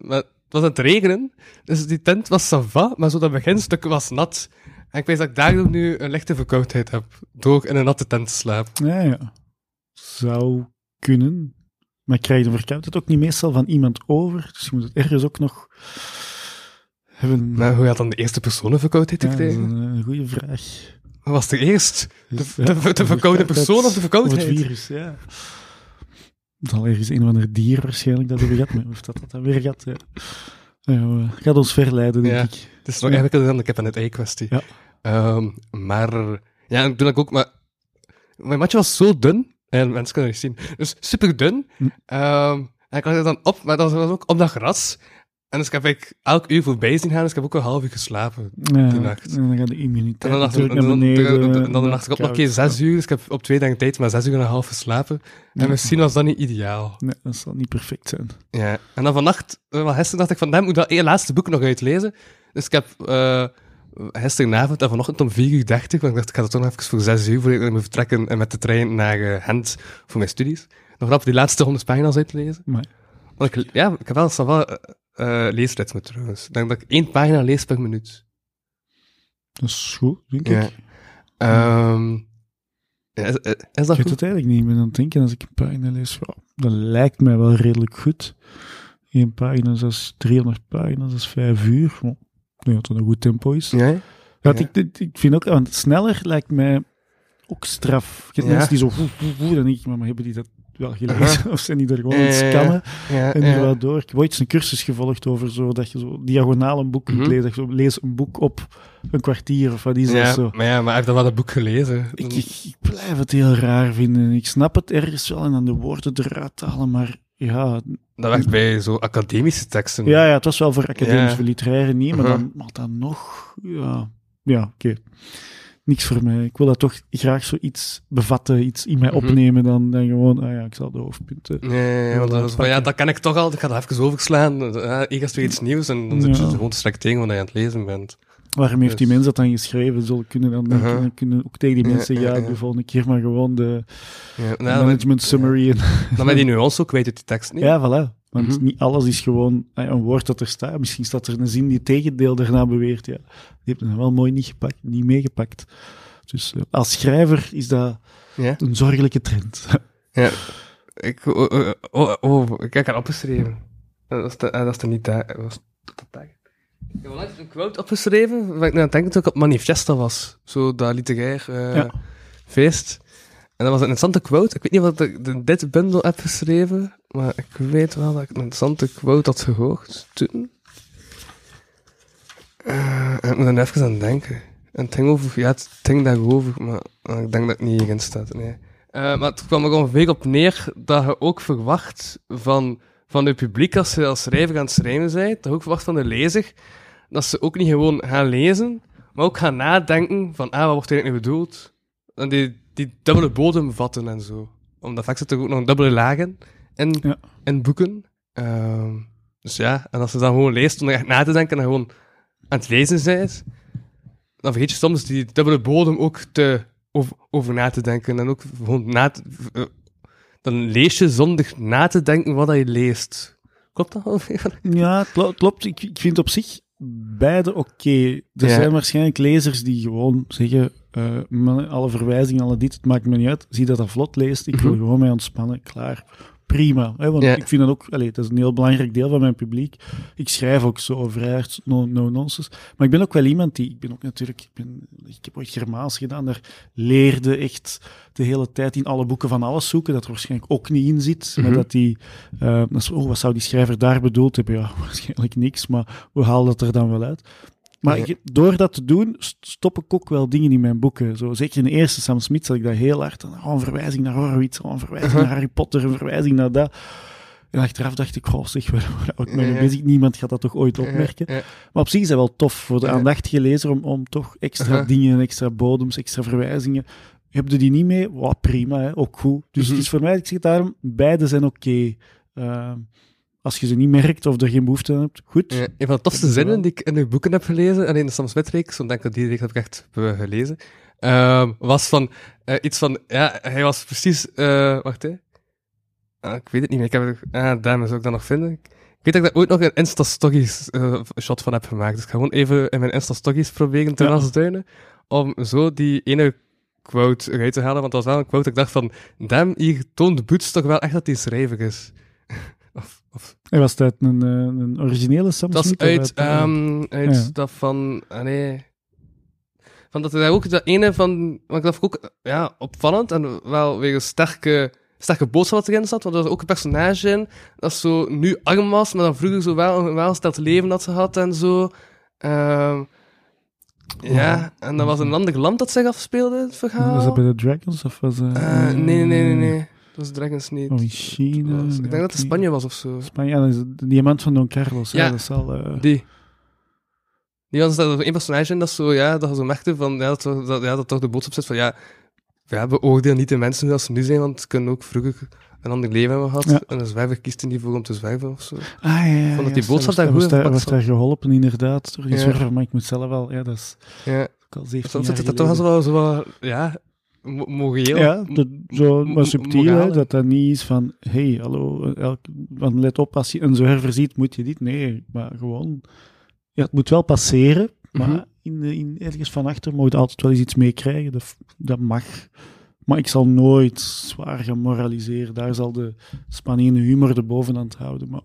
was aan het regenen, dus die tent was sava, maar zo dat beginstuk was nat. En ik weet dat ik daardoor nu een lichte verkoudheid heb, door in een natte tent te slapen. Ja, ja. Zou kunnen. Maar krijg je de verkoudheid ook niet meestal van iemand over? Dus je moet het ergens ook nog hebben. Maar hoe had dan de eerste persoon een verkoudheid gekregen? een, een goede vraag. Wat was er eerst? Dus, De, de, de verkoude persoon of de Of het verkoudheid? virus, ja. Het zal ergens een of ander dier waarschijnlijk dat hebben gehad, of dat dat dan weer gaat, ja. Ja, eh, gaat ons verleiden, denk Ja. ik. Het is nog eigenlijk een ik heb een ei-kwestie. Ja. Ehm, maar, ja, ik ook, maar, mijn matje was zo dun, en mensen kunnen het niet zien, dus super dun. Hm. Ehm, en ik dan op, maar dat was ook op dat gras. En dus ik heb ik elk uur voorbij zien gaan, dus ik heb ook een half uur geslapen. Ja, die nacht. En dan gaat de immuniteit En dan dacht ik, natuurlijk dan, beneden. dan dacht ik, op, oké, zes uur, dus ik heb op twee dagen tijd maar zes uur en een half geslapen. En Ja. misschien was dat niet ideaal. Nee, dat zal niet perfect zijn. Ja. En dan vannacht, eh, wel gisteren dacht ik van, dan moet ik dat één laatste boek nog uitlezen. Dus ik heb eh gisteravond en vanochtend om 4 uur 30, want ik dacht, ik ga dat toch nog even voor 6 uur, voordat ik moet vertrekken en met de trein naar eh, Gent voor mijn studies. Nog rap die laatste 100 pagina's uitlezen. Maar Want ik, ja, ik heb wel, wel, wel eh leesritme trouwens. Ik denk dat ik één pagina lees per minuut. dat is goed, denk Ja. ik. Is, is dat Ik weet goed? het eigenlijk niet. Aan het denken, als ik een pagina lees, ja, dat lijkt mij wel redelijk goed. Eén pagina, dat is 300 pagina's, dat is 5 uur. Ik denk dat dat een goed tempo is. Ja? Ja. Ik, ik, vind ook, want sneller lijkt mij ook straf. Je hebt Ja. mensen die zo dan denk ik, maar, maar hebben die dat wel gelezen? Of zijn die er gewoon aan Ja, het ja, ja. scannen Ja, en ja. er wel door? Ik heb ooit een cursus gevolgd over zo, dat je zo diagonaal een boek Mhm. lezen. Dat je zo, lees een boek op een kwartier of wat is dat Ja, zo. maar ja, maar heb dat wel een boek gelezen. Ik, ik, ik blijf het heel raar vinden. Ik snap het ergens wel en dan de woorden eruit halen, maar ja, Dat werkt bij zo academische teksten. ja, ja het was wel voor academisch, Ja. voor literaire niet, maar, Uh-huh. dan, maar dan nog, ja, ja oké. Niks voor mij. Ik wil dat toch graag zoiets bevatten, iets in mij Mhm. opnemen, dan, dan gewoon, ah ja, ik zal de hoofdpunten. Nee, want dat, is van, ja, dat ken ik toch al. Ik ga dat even overslaan. Ja, hier is weer iets nieuws en dan zit je Ja. gewoon strak tegen wat je aan het lezen bent. Waarom heeft die Dus- mens dat dan geschreven? Zullen kunnen dan, Uh-huh. dan kunnen ook tegen die Ja, mensen, ja, ja, ja. de volgende keer maar gewoon de Ja, nou, management summary en Dan ben je die nuance ook kwijt uit die tekst, niet? Ja, voilà. Want Mhm. niet alles is gewoon eh, een woord dat er staat. Misschien staat er een zin die het tegendeel daarna beweert. Ja. Die heeft me wel mooi niet, gepakt, niet meegepakt. Dus eh, als schrijver is dat Ja? een zorgelijke trend. Ja. Ik, oh, oh, oh, oh, ik heb het opgeschreven. Dat is, de, ah, dat is er niet daar. Dat was dat daar. Ik heb onlangs een quote opgeschreven, waar ik nu aan het ik op Manifesta was. Zo dat literair eh, Ja. feest. En dat was een interessante quote. Ik weet niet wat ik dit bundel heb geschreven, maar ik weet wel dat ik een interessante quote had gehoord toen. En ik moet er even aan denken. En het over, ja, het ging daarover, maar ik denk dat het niet hierin staat, nee. Eh, maar het kwam er ongeveer op neer dat je ook verwacht van, van je publiek, als je als schrijver aan het schrijven bent, dat je ook verwacht van de lezer, dat ze ook niet gewoon gaan lezen, maar ook gaan nadenken van, ah, wat wordt eigenlijk nu bedoeld? En die, die dubbele bodem vatten en zo. Omdat vaak zit er ook nog dubbele lagen in, Ja. in boeken. Ehm, dus ja, en als je dan gewoon leest om er echt na te denken en gewoon aan het lezen bent, dan vergeet je soms die dubbele bodem ook te, over, over na te denken. En ook gewoon na te, eh, dan lees je zonder na te denken wat je leest. Klopt dat ongeveer? ja, klo- klopt. Ik, ik vind op zich beide oké. Er Ja. zijn waarschijnlijk lezers die gewoon zeggen, eh, alle verwijzingen, alle dit, het maakt me niet uit. Zie dat dat vlot leest. Ik wil Mhm. gewoon mij ontspannen. Klaar. Prima. Hè, want Ja. ik vind dat ook, allee, dat is een heel belangrijk deel van mijn publiek. Ik schrijf ook zo vrij hard, no, no nonsense. Maar ik ben ook wel iemand die, ik ben ook natuurlijk, ik, ben, ik heb ooit Germaans gedaan, daar leerde echt de hele tijd in alle boeken van alles zoeken, dat er waarschijnlijk ook niet in zit. Maar Mhm. dat die, eh, oh, wat zou die schrijver daar bedoeld hebben? Ja, waarschijnlijk niks, maar we halen dat er dan wel uit. Maar Ja. door dat te doen, st- stop ik ook wel dingen in mijn boeken. Zo, zeker in de eerste Sam Smith zat ik dat heel hard. Oh, een verwijzing naar Horowitz, oh, een verwijzing naar Harry Potter, een verwijzing naar dat. En achteraf dacht ik, goh, zeg, waar hou ik mee bezig? Niemand gaat dat toch ooit opmerken? Maar op zich is dat wel tof voor de aandachtige lezer om, om toch extra dingen, extra bodems, extra verwijzingen. Heb je die niet mee? Wow, prima, hè? ook goed. Dus Mhm. het is voor mij, ik zeg daarom, beide zijn oké. Ehm, als je ze niet merkt of er geen behoefte aan hebt, goed. Ja, een van de tofste zinnen die ik in de boeken heb gelezen, alleen de Sam Smith-reeks, want denk dat die reeks heb ik echt eh, gelezen, ehm, was van eh, iets van, ja, hij was precies, eh, wacht hè, Ah, ik weet het niet meer, ik heb het, ah, daarom zou ik dat nog vinden. Ik weet dat ik daar ooit nog een Insta-Stories eh, shot van heb gemaakt, dus ik ga gewoon even in mijn Insta-Stories proberen te Ja. rasduinen, om zo die ene quote eruit te halen, want dat was wel een quote dat ik dacht van, damn, hier toont Boots toch wel echt dat hij schrijver is. of, En was dat een, eh, een originele Sam dat is of uit, eh, ehm, uit Ja. dat van, ah, nee, van dat daar ook dat ene van, wat ik dacht ook, ja, opvallend en wel weer een sterke, sterke boodschap wat erin zat, want er was ook een personage in dat zo nu arm was, maar dan vroeger zo wel een welgesteld leven dat ze had en zo. Ehm, ja, en dat was een ander land dat zich afspeelde, het verhaal. Was dat bij de Dragons? Of was, Eh, nee, nee, nee, nee. Dat is Dragons niet. Dat was- ik denk dat het Spanje was of zo. Spanje, ja, dat de diamant van Don Carlos. Ja, Ja. dat is al... eh, Die. Die was dat één personage in dat zo, ja, dat zo merkte van, ja, dat, dat, ja, dat toch de boodschap zit van, ja, ja, beoordeel niet de mensen zoals ze nu zijn, want ze kunnen ook vroeger een ander leven hebben gehad. Ja. En een zwerver kiest er niet voor om te zwerven of zo. Ah, ja, ja, Vond dat die boodschap daar was goed verpakt was daar geholpen, inderdaad, door die Ja. zwerver, maar ik moet zelf wel... Ja, dat is Ja, ook al 17 soms zit het toch wel zo, ja, mo- moreel. Ja, zo maar subtiel, hè, dat dat niet is van, hey, hallo, elk, van let op, als je een zwerver ziet, moet je dit. Nee, maar gewoon, ja, het moet wel passeren, maar Mhm. in, in, ergens van achter moet je altijd wel eens iets meekrijgen, dat, dat mag. Maar ik zal nooit zwaar gaan moraliseren, daar zal de spanning humor de bovenhand houden, maar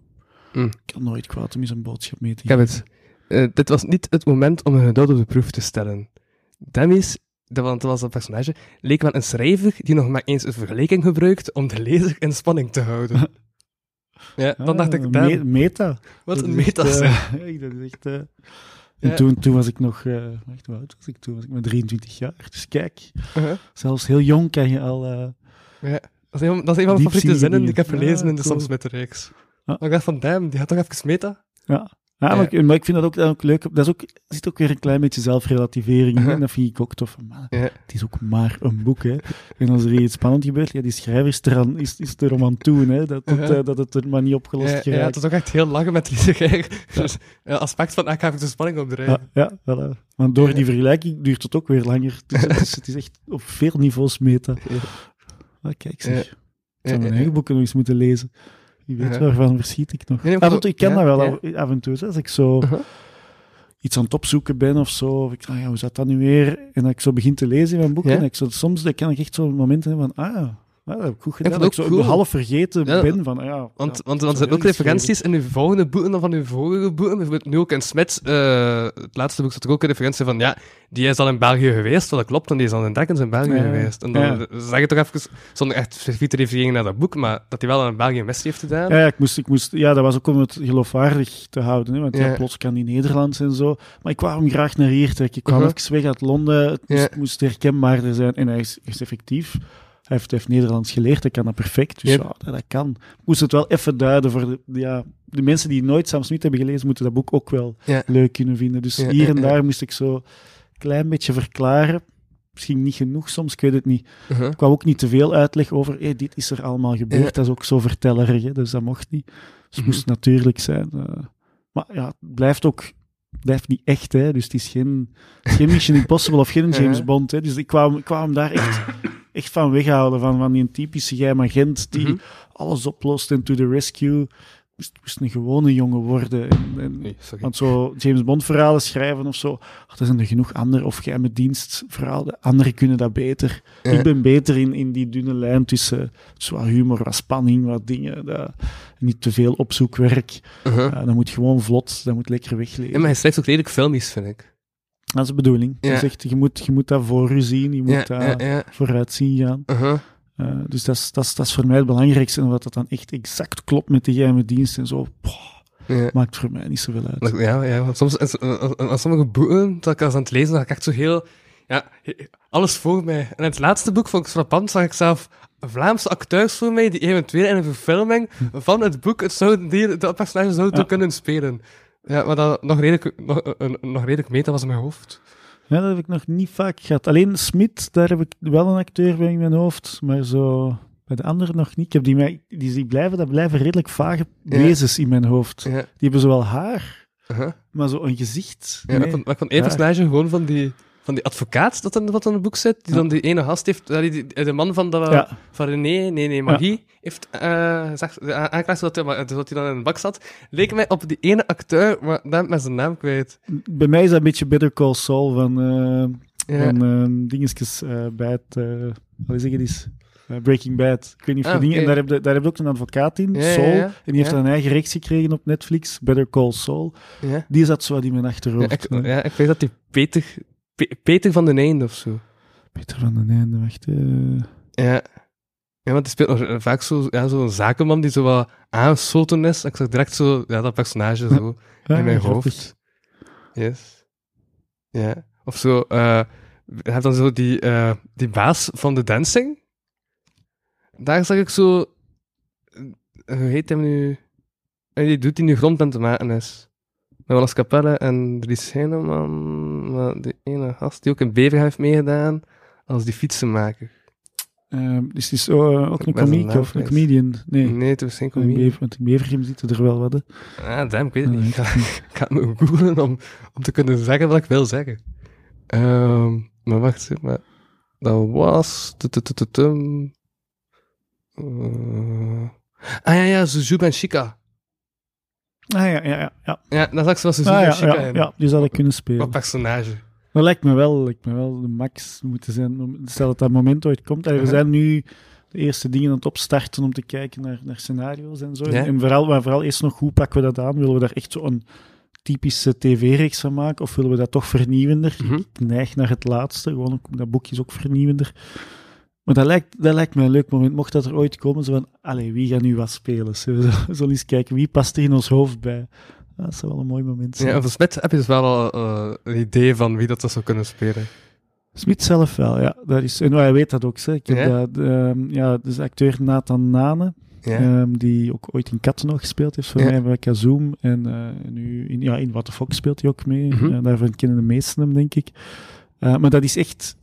Mm. ik kan nooit kwaad om eens een boodschap mee te Ik heb het. Eh, dit was niet het moment om een geduld op de proef te stellen. Demis, dat, want dat was dat personage, leek wel een schrijver die nog maar eens een vergelijking gebruikt om de lezer in spanning te houden. ja, dan dacht ik, Ah, me- meta. wat Dat een echt, meta. eh, ja, echt... eh, En Ja. toen, toen was ik nog... eh wacht, hoe oud was ik? Toen was ik maar 23 jaar. Dus kijk, Uh-huh. zelfs heel jong kan je al... eh, Ja, dat is een, dat is een van mijn favoriete zinnen die ik heb gelezen Ja, in de cool. Sam Smith-reeks. Ja. Maar ik dacht van, damn, die had toch even meta? ja. Ja, maar, ik, maar ik vind dat ook, dat ook leuk. Dat is ook, er zit ook weer een klein beetje zelfrelativering in. En dat vind ik ook tof. Maar. Het is ook maar een boek, hè. En als er iets spannend gebeurt, ja, die schrijver is er, aan, is, is er om aan doen, hè. Dat, het, eh, dat het er maar niet opgelost Ja, ja, het is ook echt heel lachen met die zeg. Dus, aspect van, ik ga even de spanning opdrijven. Ja, ja, voilà. Want door die vergelijking duurt het ook weer langer. Dus het, is, het is echt op veel niveaus meta. Ah, kijk zeg. Ik zou mijn eigen boeken nog eens moeten lezen. Wie weet waarvan verschiet ik nog. Nee, toe, ik ken dat wel ja. af- en toe. Als ik zo Uh-huh. iets aan het opzoeken ben of zo. Of ik, ah ja, hoe zat dat nu weer? En dat ik zo begin te lezen in mijn boeken. Ja. En ik zo, soms dan kan ik echt zo'n momenten hebben van, ah ah, dat heb ik goed gedaan. vond Dat ik het zo cool. half vergeten Ja. ben van, ja. Want, ja, want, er zijn ook referenties in uw volgende boeken dan van uw vorige boeken. Bijvoorbeeld nu ook in Smit, eh, het laatste boek, zat er ook een referentie van, ja, die is al in België geweest, wat dat klopt, want die is al in Dragons in België Ja. geweest. En dan Ja. zeg je toch even, zonder echt specifiek te refereren naar dat boek, maar dat hij wel in België een heeft gedaan. Ja, ja, ik moest, ik moest, ja, dat was ook om het geloofwaardig te houden. Hè, want ja. Ja. plots kan die Nederlands en zo. Maar ik wou hem graag naar hier trekken. Ik kwam even weg uit Londen. Het moest, Ja. moest herkenbaarder zijn. En hij is, is effectief. Hij heeft, heeft Nederlands geleerd. Hij kan dat perfect. Dus Yep. ja, dat, kan. Ik moest het wel even duiden voor de, ja, de mensen die nooit Sam Smith hebben gelezen, moeten dat boek ook wel Ja. leuk kunnen vinden. Dus Ja, hier en daar moest ik zo een klein beetje verklaren. Misschien niet genoeg soms, ik weet het niet. Uh-huh. Ik wou ook niet te veel uitleg over, hey, dit is er allemaal gebeurd. Dat is ook zo vertellerig, hè, dus dat mocht niet. Dus het Mhm. moest natuurlijk zijn. eh. maar ja, het blijft ook blijft niet echt, hè, dus het is geen, geen Mission Impossible of geen James Ja. Bond. Hè, dus ik kwam, kwam daar echt, echt van weghouden, van, van die typische geheim agent die Mhm. alles oplost en to the rescue. Moest, moest een gewone jongen worden. En, en, Nee, want zo James Bond verhalen schrijven of zo, ach, er zijn er genoeg andere, of geheime dienstverhalen, anderen kunnen dat beter. Ja. Ik ben beter in, in die dunne lijn tussen wat humor, wat spanning, wat dingen. Dat, niet te veel opzoekwerk. Ja, dat moet gewoon vlot, dat moet lekker wegleven. Ja, maar hij schrijft ook redelijk filmisch, vind ik. Dat is de bedoeling. Ja. Je zegt, je moet, je moet dat voor je zien, je moet Ja, dat ja, ja. vooruit zien gaan. Uh-huh. Eh, dus dat is, dat, is, dat is voor mij het belangrijkste. En wat dat dan echt exact klopt met de geheime dienst en zo, poh, maakt voor mij niet zoveel uit. Dat- Ja, ja, want soms, als, sommige boeken, dat ik als aan het lezen, ga ik echt zo heel, ja, alles voor mij. En het laatste boek vond ik het frappant, zag ik zelf Vlaamse acteurs voor mij, die eventueel in een verfilming van het boek het zouden, die, dat personage Ja. kunnen spelen. Ja, maar dat nog redelijk, nog, eh, nog redelijk meta was in mijn hoofd. Ja, dat heb ik nog niet vaak gehad. Alleen Smit, daar heb ik wel een acteur bij in mijn hoofd, maar zo bij de anderen nog niet. Ik heb die, die, die blijven, dat blijven redelijk vage Ja. wezens in mijn hoofd. Ja, Die hebben zowel haar, uh-huh. maar zo een gezicht. ja Nee. één Ja. personage gewoon van die, van die advocaat dat in, wat in het boek zit, die Ja. dan die ene gast heeft, eh, die, de man van, de, Ja. van René, nee, nee, Magie, heeft eh gezegd, uh, aangeklaagd dat hij, maar- dat hij dan in de bak zat, leek mij op die ene acteur, maar dan met zijn naam kwijt. Bij mij is dat een beetje Better Call Saul van, eh Ja. van eh, dingetjes bij het, uh, wat zeg je eens, Eh, Breaking Bad. Ik weet niet of je Ah, dingen, en oké. daar heb, je, daar heb je ook een advocaat in, Ja, ja, Saul, ja. en die heeft Ja. een eigen reeks gekregen op Netflix, Better Call Saul. ja. Die zat zo wat in mijn Ja, achterhoofd. ik, ja, ik weet dat die Peter, Pe- Peter van den Einde of zo. Peter van den Einde, wacht. eh. Ja. Ja, want die speelt nog, eh, vaak zo'n ja, zo'n zakenman die zo wat aangesloten is. Ik zag direct zo, ja, dat personage zo in mijn hoofd. Yes. Ja. Of zo, je hebt dan zo die, die baas van de dancing. daar zag ik zo... Hoe heet hem nu? Eh, Die doet die nu grond aan te maken is. Met Wallace Capelle en Dries Heineman. Maar die ene gast die ook in Bever heeft meegedaan als die fietsenmaker. Het is zo, eh, ook een ben komiek of een comedian? Nee. Nee, het was geen bever, want in Bevergem zitten er wel wat. hè. Ah, damn, ik weet het niet. Ik ga, ik ga het me googlen om, om te kunnen zeggen wat ik wil zeggen. Ehm, maar wacht, maar dat was... Eh, ah ja, ja, Suzuki en Chica. Ah ja, ja, ja. Ja, Ja, dat zag ze was Suzuki ah, ja, ja, ja, die zou ik kunnen spelen. Wat personage. Dat lijkt me wel, lijkt me wel de max moeten zijn. Stel dat dat moment ooit komt. We zijn nu de eerste dingen aan het opstarten om te kijken naar, naar scenario's en zo. Ja. En vooral, maar vooral eerst nog hoe pakken we dat aan? Willen we daar echt zo'n typische tv-reeks van maken? Of willen we dat toch vernieuwender? Mhm. Ik neig naar het laatste. Gewoon, ook- dat boekje is ook vernieuwender. Maar dat lijkt, dat lijkt me een leuk moment. Mocht dat er ooit komen, zo van, allee, wie gaat nu wat spelen? Zullen we, zullen eens kijken, wie past er in ons hoofd bij? Dat zou wel een mooi moment zijn. Ja, volgens mij heb je dus wel al eh, een idee van wie dat, dat zou kunnen spelen. Smit zelf wel, ja. Dat is, en hij weet dat ook. Zeg. Ik heb Ja? dat, ehm, ja, dus acteur Nathan Nane, Ja. ehm, die ook ooit in Katten gespeeld heeft voor Ja. mij bij Kazoom. En eh, nu in, ja, in What the Fuck speelt hij ook mee. Mhm. Eh, daarvan kennen de meesten hem, denk ik. Maar dat is echt...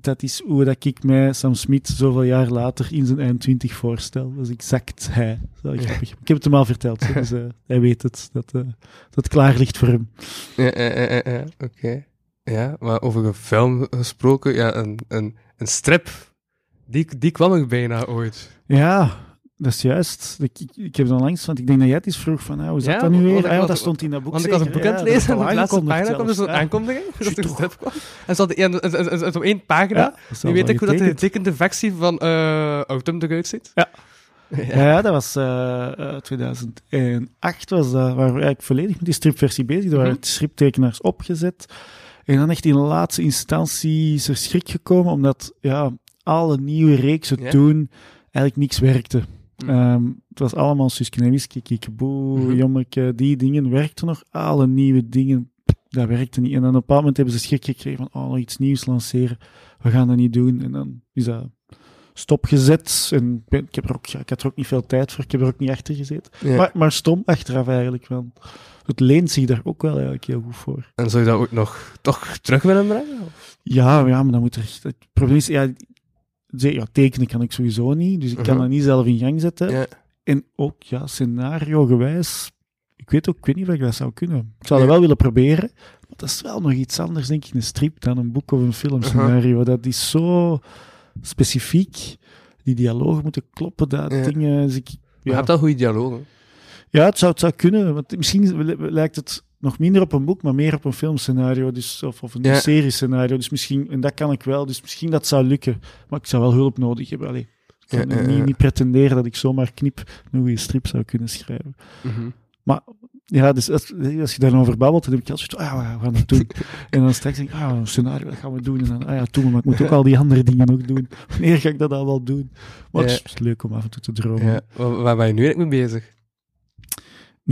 Dat is hoe dat ik mij Sam Smith zoveel jaar later in zijn eind 20 voorstel. Dat is exact hij. Grappig. Ik heb het hem al verteld, hè, dus eh, hij weet het. Dat, eh, dat het klaar ligt voor hem. Ja, ja, ja, ja, ja, oké. Ja, maar over een film gesproken, ja, een, een, een strip, die, die kwam ik bijna ooit. Ja, dat is juist. Ik, ik, heb dan langs, want ik denk dat jij het eens vroeg van, ah, hoe zat Ja, dat nu weer? Ah, dat stond in dat boek Want ik was een boek aan het lezen en op de laatste pagina kwam er zo'n aankondiging, dat er kwam. En ze hadden op één pagina, nu weet ik hoe dat de getekend. getekende versie van eh Autumn eruit ziet. Ja. Ja. Ja, dat was eh, eh, 2008, was dat, waren we eigenlijk volledig met die stripversie bezig. Er waren Mhm. striptekenaars opgezet. En dan echt in de laatste instantie is er schrik gekomen, omdat ja, alle nieuwe reeksen toen eigenlijk niks werkte. Mhm. Ehm, het was allemaal Wiske, Kiekeboe, Mhm. Jommeke, die dingen werkten nog. Alle nieuwe dingen, dat werkte niet. En dan op een bepaald moment hebben ze schrik gekregen van, oh, iets nieuws lanceren. We gaan dat niet doen. En dan is dat stopgezet. En ik heb er ook, ik had er ook niet veel tijd voor. Ik heb er ook niet achter gezeten. Ja. Maar, maar stom achteraf eigenlijk wel. Het leent zich daar ook wel eigenlijk heel goed voor. En zou je dat ook nog toch terug willen brengen? Of? Ja, ja maar dan moet er... Het probleem is, ja, ja, tekenen kan ik sowieso niet. Dus ik kan Mhm. dat niet zelf in gang zetten. Ja. En ook, ja, scenario-gewijs... Ik weet ook ik weet niet of ik dat zou kunnen. Ik zou dat wel willen proberen. Maar dat is wel nog iets anders, denk ik, een strip dan een boek of een filmscenario. Dat is zo specifiek. Die dialogen moeten kloppen, dat dingen... Dus ik, Je ja. hebt al goede dialogen. Ja, het zou, het zou kunnen. Want misschien li- lijkt het nog minder op een boek, maar meer op een filmscenario. Dus, of, of een Ja. seriescenario. Dus misschien, en dat kan ik wel. Dus misschien dat zou lukken. Maar ik zou wel hulp nodig hebben. Allee, ik kan Ja, niet, pretenderen dat ik zomaar knip een goede strip zou kunnen schrijven. Mhm. Ja, dus als, als je daarover babbelt, dan heb ik altijd zoiets ah ja, we gaan dat doen. en dan straks denk ik, ah, een scenario, dat gaan we doen. En dan, ah ja, doen we, maar ik moet ook al die andere dingen nog doen. Wanneer ga ik dat al wel doen? Maar het Ja. is- het is leuk om af en toe te dromen. Ja. Waar, waar ben je nu eigenlijk mee bezig?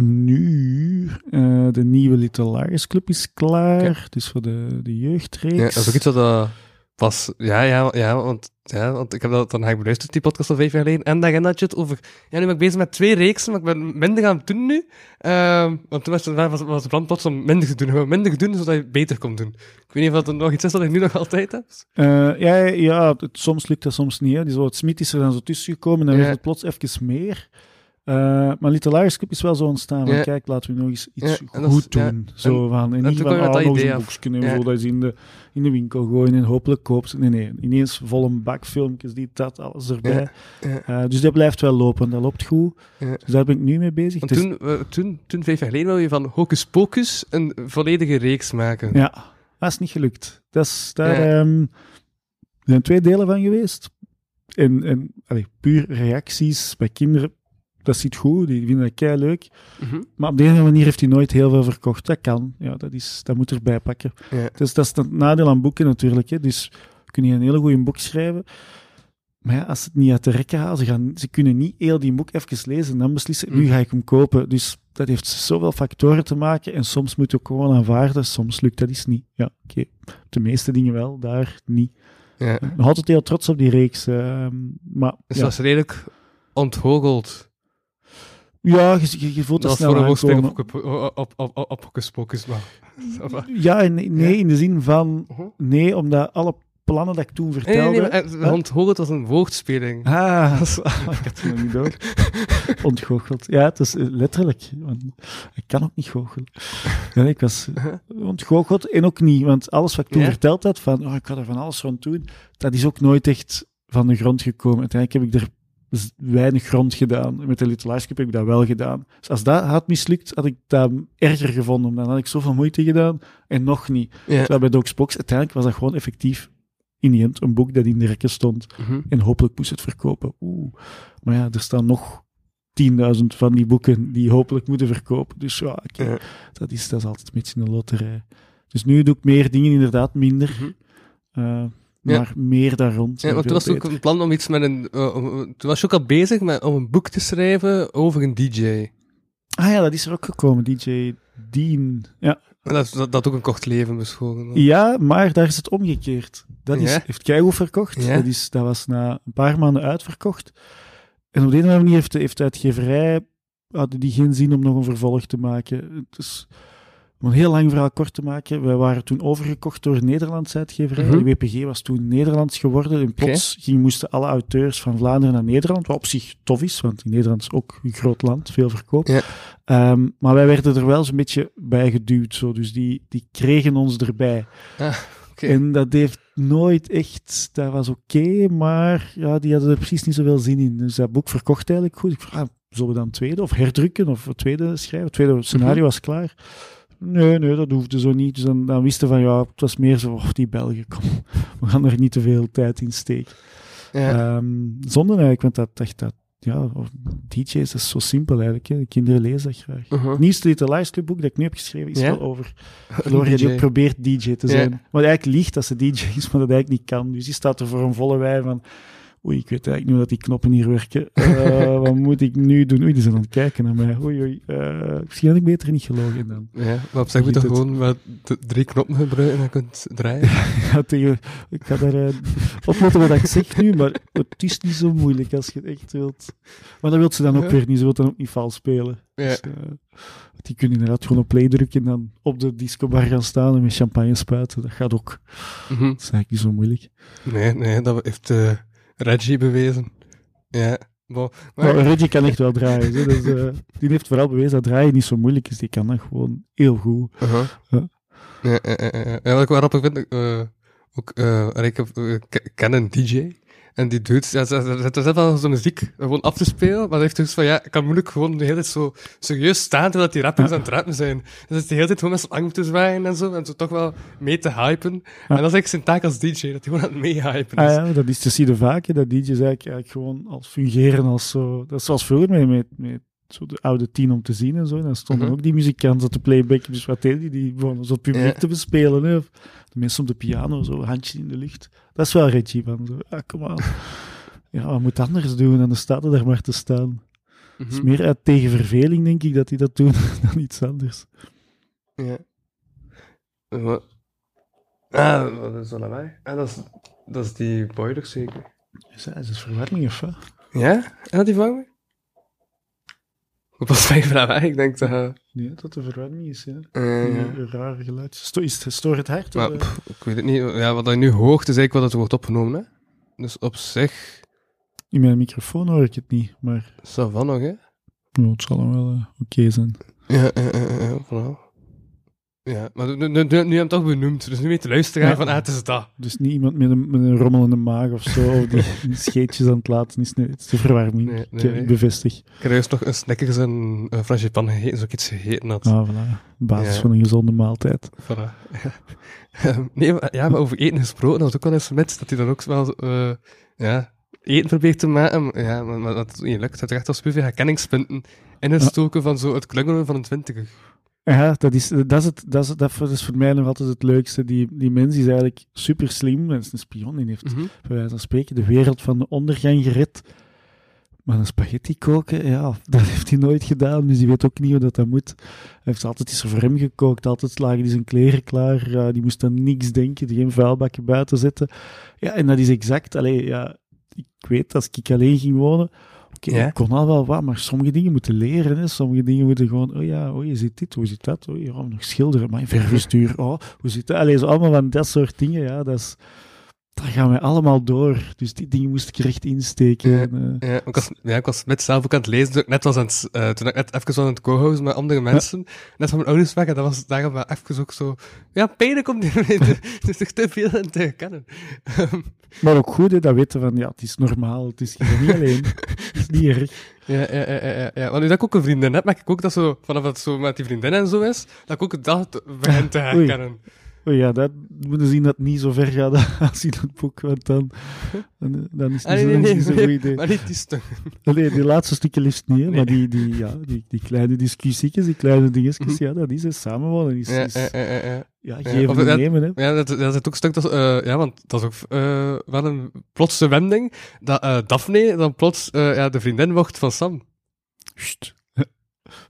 Nu, eh, de nieuwe Little Liars Club is klaar. Dus voor de, de jeugdreeks. Ja, dat is ook iets wat pas... Ja, ja, ja, want, ja, want ik heb dat dan eigenlijk beluisterd, die podcast al vijf jaar geleden. En daarin had je het over... Ja, nu ben ik bezig met twee reeksen, maar ik ben minder gaan doen nu. Ehm, want toen was, het- was, was het plan plots om minder te doen. Gewoon minder doen, zodat je beter komt doen. Ik weet niet of dat er nog iets is dat ik nu nog altijd heb. Eh, ja, ja het, soms lukt dat, soms niet. Hè. Die zo, het Smit is er dan zo tussen gekomen en dan Ja. werd het plots even meer. Eh, maar Little Liars Club is wel zo ontstaan. Van, Ja. kijk, laten we nog eens iets Ja, is- goed doen. ja. Zo van, en en niet van, ah, nog een boekje dat in de, in de winkel gooien en hopelijk koopt. Nee, nee, ineens vol een bak filmpjes, die, dat, alles erbij. Eh, dus dat blijft wel lopen, dat loopt goed. Dus daar ben ik nu mee bezig. Want is- toen, eh, toen, toen, vijf jaar geleden, wil je van Hocus Pocus een volledige reeks maken. Ja, dat is niet gelukt. Dat is, daar ehm, er zijn twee delen van geweest. En, en allee, puur reacties bij kinderen, dat zit goed, die vinden dat kei leuk. Mhm. Maar op de ene manier heeft hij nooit heel veel verkocht. Dat kan, ja, dat, is, dat moet erbij pakken. Ja. Dus dat is het nadeel aan boeken natuurlijk. Hè. Dus kun je een hele goede boek schrijven. Maar ja, als ze het niet uit de rekken halen, ze, gaan, ze kunnen niet heel die boek even lezen en dan beslissen, nu Mm. ga ik hem kopen. Dus dat heeft zoveel factoren te maken en soms moet je ook gewoon aanvaarden, soms lukt dat eens niet. Ja, oké. De meeste dingen wel, daar niet. Ja. Nog altijd heel trots op die reeks. ehm, maar Dus ja, dat is redelijk ontgoocheld. Ja je, voelt dat Dat is snel voor op, Hocus Pocus, maar... ça va. Ja, en nee, Ja. in de zin van... Mhm. Nee, omdat alle plannen dat ik toen vertelde... nee, eh, ontgoocheld was een woordspeling. Ah, ik had het nog niet door. Ontgoocheld. Ja, het is eh, letterlijk. Want ik kan ook niet goochelen. Ja, nee, ik was eh, ontgoocheld en ook niet. Want alles wat ik toen Ja? verteld had, van oh, ik ga er van alles rond doen, dat is ook nooit echt van de grond gekomen. Uiteindelijk heb ik er weinig grond gedaan. Met de Little Ice Cube heb ik dat wel gedaan. Dus als dat had mislukt, had ik dat erger gevonden. Dan had ik zoveel moeite gedaan en nog niet. Ja. Terwijl bij Dogsbox, uiteindelijk was dat gewoon effectief in die end een boek dat in de rekken stond. Mhm. En hopelijk moest het verkopen. Oeh. Maar ja, er staan nog 10.000 van die boeken die hopelijk moeten verkopen. Dus ja, Ja. dat, is, dat is altijd een beetje een loterij. Dus nu doe ik meer dingen, inderdaad minder. Mhm. Eh, Ja. maar meer daar rond. Ja, want toen was het ook een plan om iets met een... eh, toen was je ook al bezig met, om een boek te schrijven over een DJ. Ah ja, dat is er ook gekomen. DJ Dean. Ja, Dat, dat, dat ook een kort leven beschoren. ja maar daar is het omgekeerd. Dat is, Ja? heeft Keigoed verkocht. Ja? Dat, is, dat was na een paar maanden uitverkocht. En op de een of andere manier heeft de, heeft de uitgeverij hadden die geen zin om nog een vervolg te maken. Dus, om een heel lang verhaal kort te maken, wij waren toen overgekocht door een Nederlandse uitgeverij. Mhm. De WPG was toen Nederlands geworden. En plots ging, moesten alle auteurs van Vlaanderen naar Nederland, wat op zich tof is, want in Nederland is ook een groot land, veel verkoop. Ehm, maar wij werden er wel zo'n beetje bij geduwd. Zo. Dus die, die kregen ons erbij. Oké. En dat heeft nooit echt... Dat was oké, maar ja, die hadden er precies niet zoveel zin in. Dus dat boek verkocht eigenlijk goed. Ik vroeg, ah, zullen we dan een tweede of herdrukken of een tweede schrijven? Het tweede scenario Mhm. was klaar. Nee, nee, dat hoefde zo niet. Dus dan, dan wisten van, ja, het was meer zo, oh, die Belgen, kom, we gaan er niet te veel tijd in steken. Ja. Ehm, zonder eigenlijk, want dat, dat, dat ja, of DJ's, dat is zo simpel eigenlijk. Hè. De kinderen lezen dat graag. Het nieuwste Little dat ik nu heb geschreven is Ja? wel over Gloria die probeert DJ te Ja. zijn. Maar eigenlijk liegt dat ze DJ is, maar dat eigenlijk niet kan. Dus die staat er voor een volle wij van... Oei, ik weet eigenlijk niet hoe dat die knoppen hier werken. Eh, wat moet ik nu doen? Oei, die zijn aan het kijken naar mij. Oei, oei. eh, misschien had ik beter niet gelogen dan. Ja, maar op zich moet je toch gewoon wat d- drie knoppen gebruiken en je kunt draaien. Ja, tegen, ik ga daar uh, opletten wat ik zeg nu, maar het is niet zo moeilijk als je het echt wilt. Maar dat wil ze dan ook Ja. weer niet. Ze wil dan ook niet vals spelen. Ja. Dus, eh, die kunnen inderdaad gewoon op play drukken en dan op de discobar gaan staan en met champagne spuiten. Dat gaat ook. Mhm. Dat is eigenlijk niet zo moeilijk. Nee, nee, dat heeft eh Reggie bewezen. Ja. Bon. Maar, Maar Reggie kan echt wel draaien. hè. Dus, eh, die heeft vooral bewezen dat draaien niet zo moeilijk is. Die kan dat gewoon heel goed. Uh-huh. Ja. Ja, ja, ja, ja. Ja, wat ik wel grappig vind, eh, ook, eh, ik heb, eh, ik ken een DJ, en die doet, ja, ze zet wel zo'n muziek gewoon af te spelen, maar hij heeft dus van, ja, ik kan moeilijk gewoon de hele tijd zo serieus staan terwijl die rappers aan het rappen zijn. Dus is de hele tijd gewoon met zijn arm te zwaaien en zo, en zo toch wel mee te hypen. En dat is eigenlijk zijn taak als DJ, dat hij gewoon aan het meehypen Ah is. ja, dat is te zien vaak. hè, Dat DJ's eigenlijk, eigenlijk gewoon als fungeren als zo... Dat is zoals vroeger met, met, met zo de oude tien om te zien en zo. En dan stonden Mhm. ook die muzikanten te playbacken. Dus wat deden die? Die begonnen zo het publiek Ja. te bespelen. Hè. Of de mensen op de piano, zo handje in de lucht. Dat is wel Reggie van zo. Ah, kom aan. Ja, wat moet anders doen? En dan staat er daar maar te staan. Het is Mhm. meer uit tegen verveling, denk ik, dat die dat doen dan iets anders. Ja. Eh, Wat? Ah, wat is dat lawaai? Ah, dat is, dat is die boiler zeker. Is dat, is dat verwarring of wat? Ja? En dat die vangen? Op wat mij vraag, ik denk dat... eh, Nee, dat de verwarring is, ja. eh, ja. Een raar geluid. Sto is het, stoort het hart? Maar eh? pff, ik weet het niet. Ja, wat je nu hoort is eigenlijk wat het wordt opgenomen. Hè? Dus op zich, In mijn microfoon hoor ik het niet, maar ça va nog, hè? nou, het zal dan wel eh, oké zijn. Ja, ja, ja, voilà. Ja, maar nu, nu, nu, nu heb je hem toch benoemd, dus nu weet de luisteraar Ja. van, ah, het is dat. Dus niet iemand met een, met een rommelende maag of zo, of die scheetjes aan het laten is. Nee, het is de verwarming. Nee, Ik, nee, eh, nee. bevestig. Ik heb juist nog een Snickers en een frangipan gegeten, zoals ik iets gegeten had. Ah, voilà. Basis Ja. van een gezonde maaltijd. Voilà. Ehm, nee, maar, ja, maar over eten gesproken, dat was ook wel eens met, dat hij dan ook wel, eh, ja, eten probeert te maken, ja, maar, maar dat het niet lukt. Dat er echt al superveel herkenningspunten in het stoken van zo het klungelen van een twintiger. Ja, dat is, dat is, het, dat is, dat is voor mij nog altijd het leukste. Die, die mens is eigenlijk super slim. Dat is een spion. Die heeft bij wijze van spreken de wereld van de ondergang gered. maar een spaghetti koken, ja, dat heeft hij nooit gedaan. Dus die weet ook niet hoe dat, dat moet. Hij heeft altijd iets voor hem gekookt. Altijd lagen die zijn kleren klaar. Die moest aan niks denken. Die geen vuilbakken buiten zetten. Ja, en dat is exact... Allee, ja, ik weet, als ik alleen ging wonen... Ja. ik kon al wel wat, maar sommige dingen moeten leren. Hè. Sommige dingen moeten gewoon... Oh ja, oh, je ziet dit, hoe zit dat? Oh, ja, nog schilderen. Maar verfbestuur, oh, hoe zit dat? Allee, zo allemaal van dat soort dingen, ja, dat is... Daar gaan we allemaal door. Dus die dingen moest ik er echt insteken. Ja. En, eh, Ja, ik was, ja, ik was met zelf ook aan het lezen, toen ik net was aan het, eh, toen ik net even aan het co-hosten met andere mensen, net van mijn ouders weg, en dat was daarom wel even ook zo, ja, pijnlijk om die dus zich te veel in te herkennen. Maar ook goed, hè, dat weten van, ja, het is normaal, het is niet alleen. Het is niet erg. ja, ja, ja, ja. Want nu dat ik ook een vriendin heb, merk ik ook dat zo, vanaf dat het zo met die vriendin en zo is, dat ik ook dat begin te Oei. Oh ja, dat moeten zien dat het niet zo ver gaat als in het boek, want dan, dan, dan is het Ah, niet, nee, zo- nee, niet zo'n nee, goed idee. Maar niet die stuk. Allee, die laatste stukken liefst niet, hè, Nee. maar die, die, ja, die, die kleine discussietjes, die kleine dingetjes, Mhm. ja, dat is het. Samenwonen is, Ja, is ja, ja, ja, ja. ja, Ja, geven en nemen. Hè. Ja, dat, dat zit ook stuk, dat, eh, ja, want dat is ook eh, wel een plotse wending, dat eh, Daphne dan plots ja, de vriendin wordt van Sam. Sst.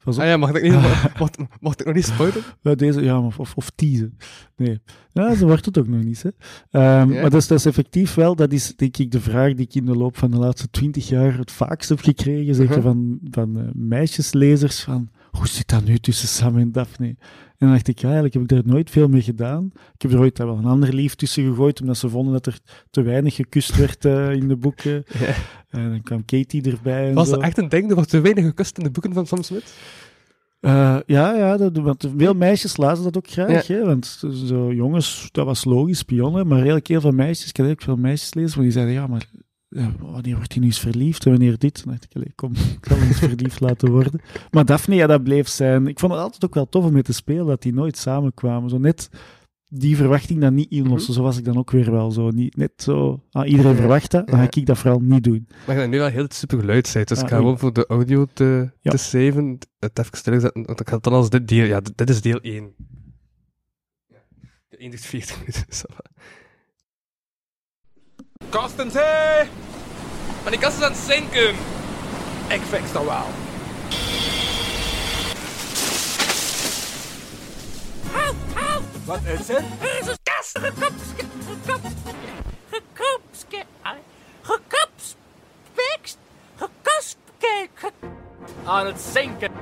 Pas op. Ah ja, mag ik, niet, mag, mag, mag ik nog niet spoilen? Ja, deze, ja, of, of, of teasen. Nee. Ja, zo wordt het ook nog niet, hè. Ehm, Ja. Maar dat is, dat is effectief wel, dat is denk ik de vraag die ik in de loop van de laatste twintig jaar het vaakst heb gekregen, zeker Mhm. van, van eh, meisjeslezers, van hoe zit dat nu tussen Sam en Daphne? En dan dacht ik, ja, eigenlijk heb ik daar nooit veel mee gedaan. Ik heb er ooit wel een ander lief tussen gegooid, omdat ze vonden dat er te weinig gekust werd eh, in de boeken. Ja. En dan kwam Katie erbij en Was zo. dat echt een ding? Er wordt te weinig gekust in de boeken van Sam Smith? Eh, ja, ja dat, want veel meisjes lazen dat ook graag. Hè, want zo jongens, dat was logisch, spionnen. Maar heel veel meisjes, ik had ook veel meisjes lezen, maar die zeiden, ja, maar wanneer wordt hij nu eens verliefd en wanneer dit? Dan dacht ik, kom, ik zal hem eens verliefd laten worden. Maar Daphne, ja, dat bleef zijn. Ik vond het altijd ook wel tof om mee te spelen, dat die nooit samenkwamen. Zo net die verwachting dan niet inlossen. Zo was ik dan ook weer wel zo. Niet, net zo, ah, iedereen Ja. verwacht dat, dan ga ik dat vooral niet doen. Maar ik ben nu wel heel super geluid zijn, dus Ah, ik ga gewoon voor de audio te, Ja. te saven, het even stilzetten, want ik ga het dan als dit deel, ja, dit, dit is deel 1. Ja. De 1 duurt 40 minuten. Kastens, hé! Maar die kast is aan het zinken! Ik fix dat wel. Wat is het? Jezus, kast, gekopske, gekopske, gekopske, gekopspekst, gekospke, ge... Aan het zinken.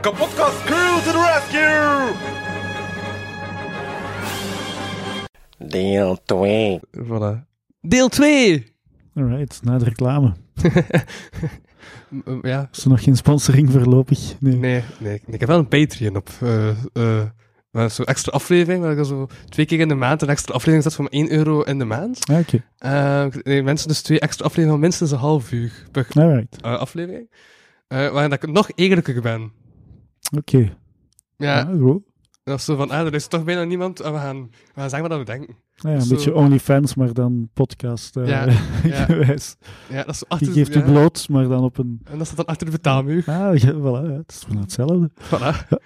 Kapotkast crew to the rescue! Deel 2. Voilà. Deel 2! Alright, na de reclame. ja, Is er nog geen sponsoring voorlopig? Nee. nee, nee, ik heb wel een Patreon op. eh eh maar zo'n extra aflevering, waar ik dan zo twee keer in de maand een extra aflevering zet voor maar 1 euro in de maand. Ah, Oké, Eh, nee, mensen dus twee extra afleveringen van minstens een half uur per aflevering. Eh waarin dat ik nog eerlijker ben. Oké. Ja, Ja, goed. Dat is zo van, ah, er is toch bijna niemand en we gaan, we gaan zeggen wat we denken. Ja, een Zo. beetje OnlyFans, maar dan podcast eh, Ja, ja. gewijs. Ja, dat is zo Die achter, geeft ja. u bloot, maar dan op een... En dat staat dan achter de betaalmuur. Ah, ja, voilà, het is van hetzelfde. Voilà.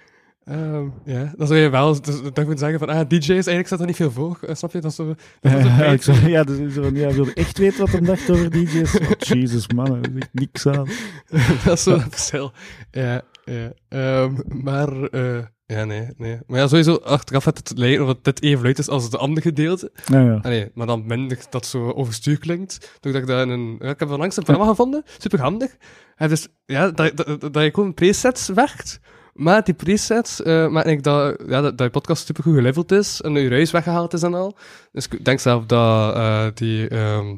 Ehm, ja, dan zou je wel dus, dan zeggen van, ah, DJ's, eigenlijk staat er niet veel voor. Eh, snap je? Dat is zo... Dat is een Ja, ik zei, ja, dus, zo ja, wilde echt weten wat hij dacht over DJ's? Oh, Jesus, man, daar is niks aan. dat is zo'n verschil. Ja, ja. Ehm, maar, eh, ja, nee, nee. Maar ja, sowieso, achteraf had het lijken of het dit even luid is als de andere gedeelte. Ja, nee, maar dan minder dat zo overstuur klinkt. Doordat ik in een... Ja, ik heb onlangs een programma gevonden. Super handig. En dus, ja, dat, dat, dat je gewoon presets werkt. Maar die presets, eh maar ik dat, ja, dat, dat je podcast super goed geleveld is. En je ruis weggehaald is en al. Dus ik denk zelf dat eh, die... ehm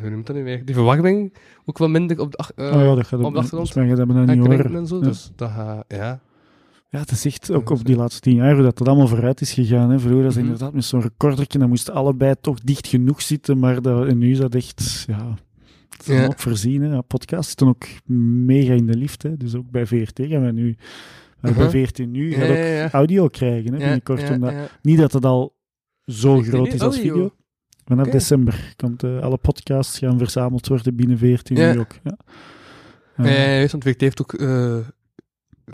hoe noemt dat nu weer? Die verwarming ook wel minder op de... ach- eh, oh ja, dat gaat op de achtergrond. Dat niet horen. en zo. Ja. Dus dat gaat... Ja. Ja, het is echt ook op die laatste tien jaar hoe dat, dat allemaal vooruit is gegaan. Hè. Vroeger was Mhm. inderdaad met zo'n recordertje, dan moesten allebei toch dicht genoeg zitten, maar dat, en nu is dat echt, ja, dat Ja. ook voorzien. Hè. Zitten ook mega in de lift, hè. dus ook bij VRT gaan we nu, uh, Mhm. bij VRT nu, Ja, ook ja. audio krijgen, hè, binnenkort. omdat. Niet dat het al zo Echt groot is als audio? video. Vanaf december komt eh, alle podcasts gaan verzameld worden binnen VRT Ja. nu ook. Ja. Ja, Ja. ja, juist, want VT heeft ook eh,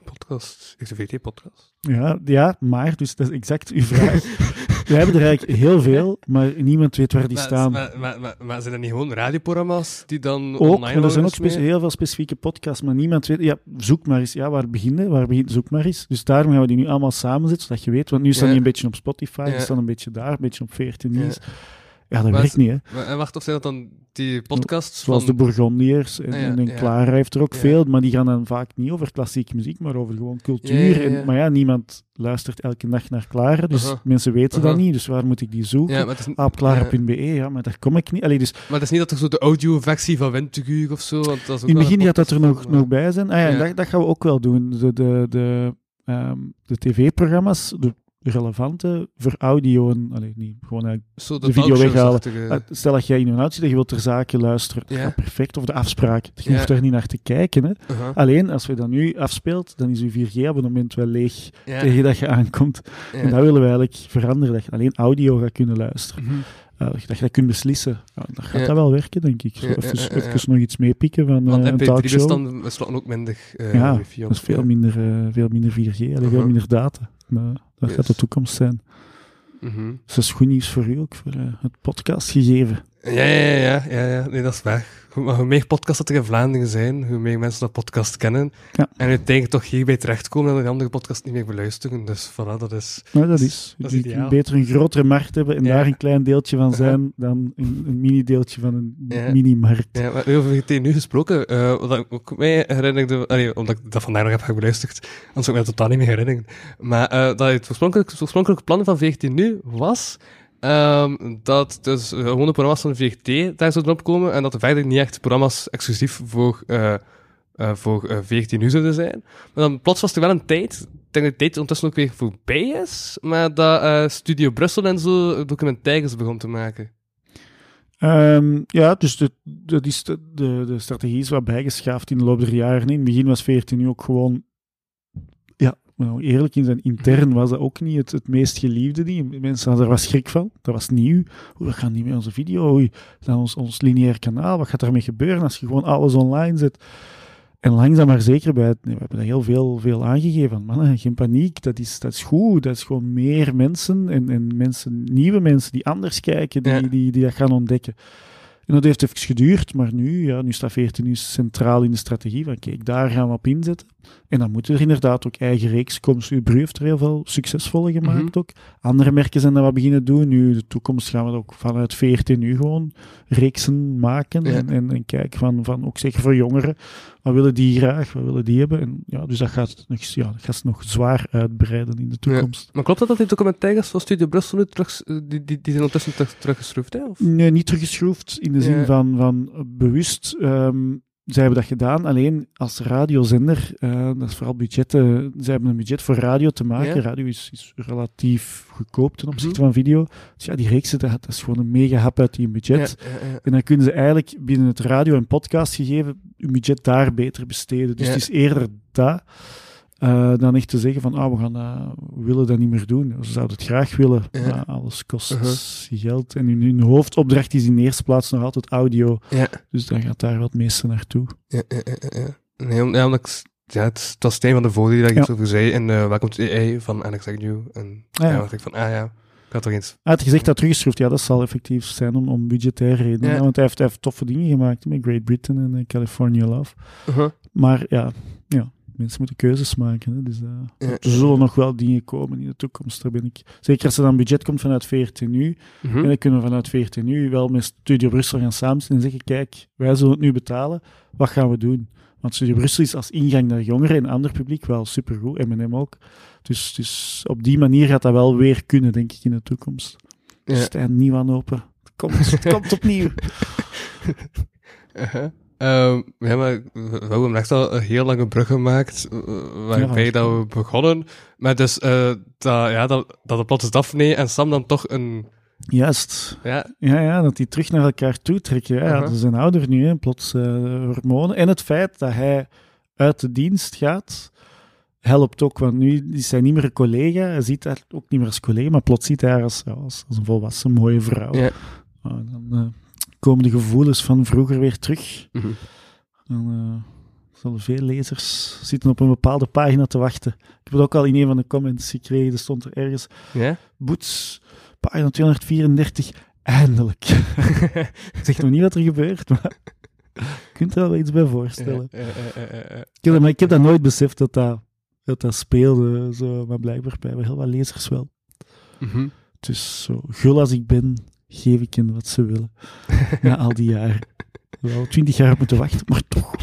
podcast. Heeft een VT-podcast? Ja, ja, maar, dus dat is exact uw vraag. We hebben er eigenlijk heel veel, maar niemand weet waar die maar, staan. Maar, maar, maar, maar zijn er niet gewoon radioprogramma's die dan ook, online er zijn ook heel veel specifieke podcasts, maar niemand weet... Ja, zoek maar eens. Ja, waar beginnen? Waar begint Zoek maar eens. Dus daarom gaan we die nu allemaal samenzetten, zodat je weet. Want nu staan Ja. die een beetje op Spotify, die Ja. staan een beetje daar, een beetje op 14 Ja. Nieuws. Ja, dat Maar werkt is- niet, hè. En wacht, of zijn dat dan die podcasts Zoals de. Bourgondiërs en, Ah, ja, en, ja. Clara heeft er ook Ja. veel, maar die gaan dan vaak niet over klassieke muziek, maar over gewoon cultuur. Ja, ja, ja. En, maar ja, niemand luistert elke nacht naar Clara, dus Aha. mensen weten dat Aha. niet, dus waar moet ik die zoeken? Ja, is, clara.be, ja, maar daar kom ik niet. Allee, dus maar het is niet dat er zo de audio-versie van Winteguur of zo... Want dat is ook in het begin gaat dat er nog, nog bij zijn. Ah ja, Ja. dat, dat gaan we ook wel doen. De, de, de, ehm, de tv-programma's, de relevante voor audio en allee, niet gewoon eigenlijk Zo de video weghalen. Ah, Stel dat jij in een auto zit en je wilt ter zake luisteren. Ja. perfect. Of de afspraak. Je hoeft daar niet naar te kijken. Hè. Uh-huh. Alleen, als we dat nu afspeelt, dan is uw 4G-abonnement wel leeg tegen dat je aankomt. En dat willen we eigenlijk veranderen. Dat je alleen audio gaat kunnen luisteren. Mhm. Uh, dat je dat kunt beslissen. Ja, dan gaat dat wel werken, denk ik. Zo even, even nog iets meepikken van Want eh, een talkshow. MP3-bestanden beslaan ook minder eh Ja. Dat is veel minder, eh, veel minder 4G, allee, veel Uh-huh. minder data. Maar dat Yes. gaat de toekomst zijn. Mhm. Dus dat is goed nieuws voor u ook, voor eh, het podcastgegeven. Ja, ja, ja, ja, ja. Nee, dat is waar. Hoe, maar hoe meer podcasts dat er in Vlaanderen zijn, hoe meer mensen dat podcast kennen. Ja. En uiteindelijk toch hierbij terechtkomen en de andere podcast niet meer beluisteren. Dus voilà, dat is... Maar dat is. Dat is ideaal. beter een grotere markt hebben en Ja. daar een klein deeltje van zijn dan een, een mini-deeltje van een Ja. mini-markt. Ja, maar over GT nu gesproken, eh, wat ik ook mij herinnerde, allee, omdat ik dat vandaag nog heb beluisterd, anders zou ik me dat totaal niet meer herinneren. Maar eh, dat het oorspronkelijk, oorspronkelijke plan van VRT nu was ehm, dat dus eh, gewoon de programma's van VRT daar zouden opkomen en dat er verder niet echt programma's exclusief voor, eh eh voor eh, VRT nu zouden zijn. Maar dan plots was er wel een tijd, ik denk dat de tijd ondertussen ook weer voorbij is, maar dat Studio Brussel en zo documentaires begon te maken. Ehm, ja, dus de, de, de, de strategie is wat bijgeschaafd in de loop der jaren. In het begin was 14 nu ook gewoon... Nou, eerlijk in zijn intern was dat ook niet het, het meest geliefde ding. Mensen hadden er wat schrik van. Dat was nieuw. Hoe, we gaan niet met onze video. Oei, ons, ons lineair kanaal. Wat gaat daarmee gebeuren als je gewoon alles online zet? En langzaam maar zeker, bij het, we hebben dat heel veel, veel aangegeven. Mannen, geen paniek, dat is, dat is goed. Dat is gewoon meer mensen en, en mensen, nieuwe mensen die anders kijken, die, Ja. die, die dat gaan ontdekken. En dat heeft even geduurd, maar nu, ja, nu staat 14 nu centraal in de strategie van kijk, daar gaan we op inzetten. En dan moeten er inderdaad ook eigen reeks komen. Subru heeft er heel veel succesvolle gemaakt Mhm. ook. Andere merken zijn dat wat beginnen doen. Nu, de toekomst gaan we ook vanuit 14 nu gewoon reeksen maken. Ja. En, en, en kijken van, van, ook zeker voor jongeren, wat willen die graag, wat willen die hebben. En ja, dus dat gaat nog, ja, dat gaat nog zwaar uitbreiden in de toekomst. Maar klopt dat dat die documentaires van Studio Brussel nu terug, eh, die, die, die zijn ondertussen terug, teruggeschroefd, hè? Of? Nee, niet teruggeschroefd in de zin Ja. van, van bewust. ehm zij hebben dat gedaan, alleen als radiozender, eh, dat is vooral budgetten. Zij hebben een budget voor radio te maken. Ja. Radio is, is relatief goedkoop ten opzichte Mhm. van video. Dus ja, die reeksen, dat, dat is gewoon een mega hap uit die budget. Ja, ja, ja. En dan kunnen ze eigenlijk binnen het radio- en podcastgegeven hun budget daar beter besteden. Dus het is eerder dat eh, dan echt te zeggen van ah, we, gaan we willen dat niet meer doen. Ze zouden het graag willen, Ja. maar alles kost Uh-huh. geld. En hun, hun hoofdopdracht is in de eerste plaats nog altijd audio. Ja. Dus dan gaat daar wat meeste naartoe. Ja, ja, ja. Nee, omdat ja, het, was een van de voordelen dat ik iets over zei in uh, Welcome to AI van Alex Agnew. En Ah, ja. dacht ik van, ah ja, ik had toch eens... Hij had gezegd dat teruggeschroefd. Ja, dat zal effectief zijn om, om budgettaire redenen. Ja. Want hij heeft, hij heeft toffe dingen gemaakt met Great Britain en eh, California Love. Uh-huh. Maar ja, ja, mensen moeten keuzes maken. Hè, dus eh, Ja. er zullen nog wel dingen komen in de toekomst. Daar ben ik. Zeker als er dan budget komt vanuit VRTNU. Mhm. En dan kunnen we vanuit VRTNU wel met Studio Brussel gaan samenstellen en zeggen: kijk, wij zullen het nu betalen. Wat gaan we doen? Want Studio Brussel is als ingang naar jongeren en ander publiek wel supergoed. M&M ook. Dus, dus op die manier gaat dat wel weer kunnen, denk ik, in de toekomst. Ja. Stijn nieuw aan open. Het komt, het komt opnieuw. Uh-huh. Ehm, ja, maar we we hebben echt al een heel lange brug gemaakt, eh, waarbij Ja, dat we begonnen. Maar dus, eh, dat, ja, dat, dat plots Daphne en Sam dan toch een... Juist. Ja, Ja, ja, dat die terug naar elkaar toe trekken. Ja, Uh-huh. Ze zijn ouder nu, hè, plots eh, hormonen. En het feit dat hij uit de dienst gaat, helpt ook. Want nu is hij niet meer een collega. Hij ziet haar ook niet meer als collega, maar plots ziet hij haar als, als, als een volwassen, mooie vrouw. Ja. Dan eh, komen de gevoelens van vroeger weer terug. Mhm. Dan eh, zullen veel lezers zitten op een bepaalde pagina te wachten. Ik heb het ook al in een van de comments gekregen. Er stond er ergens ja? Boets pagina 234, eindelijk. ik zeg nog niet wat er gebeurt, maar je kunt er wel iets bij voorstellen. Ik heb, dat- maar ik heb dat nooit beseft dat dat, dat, dat speelde, zo, maar blijkbaar bij heel wat lezers wel. Mhm. Dus zo gul als ik ben, geef ik hen wat ze willen. Na al die jaren. Wel twintig jaar op moeten wachten, maar toch.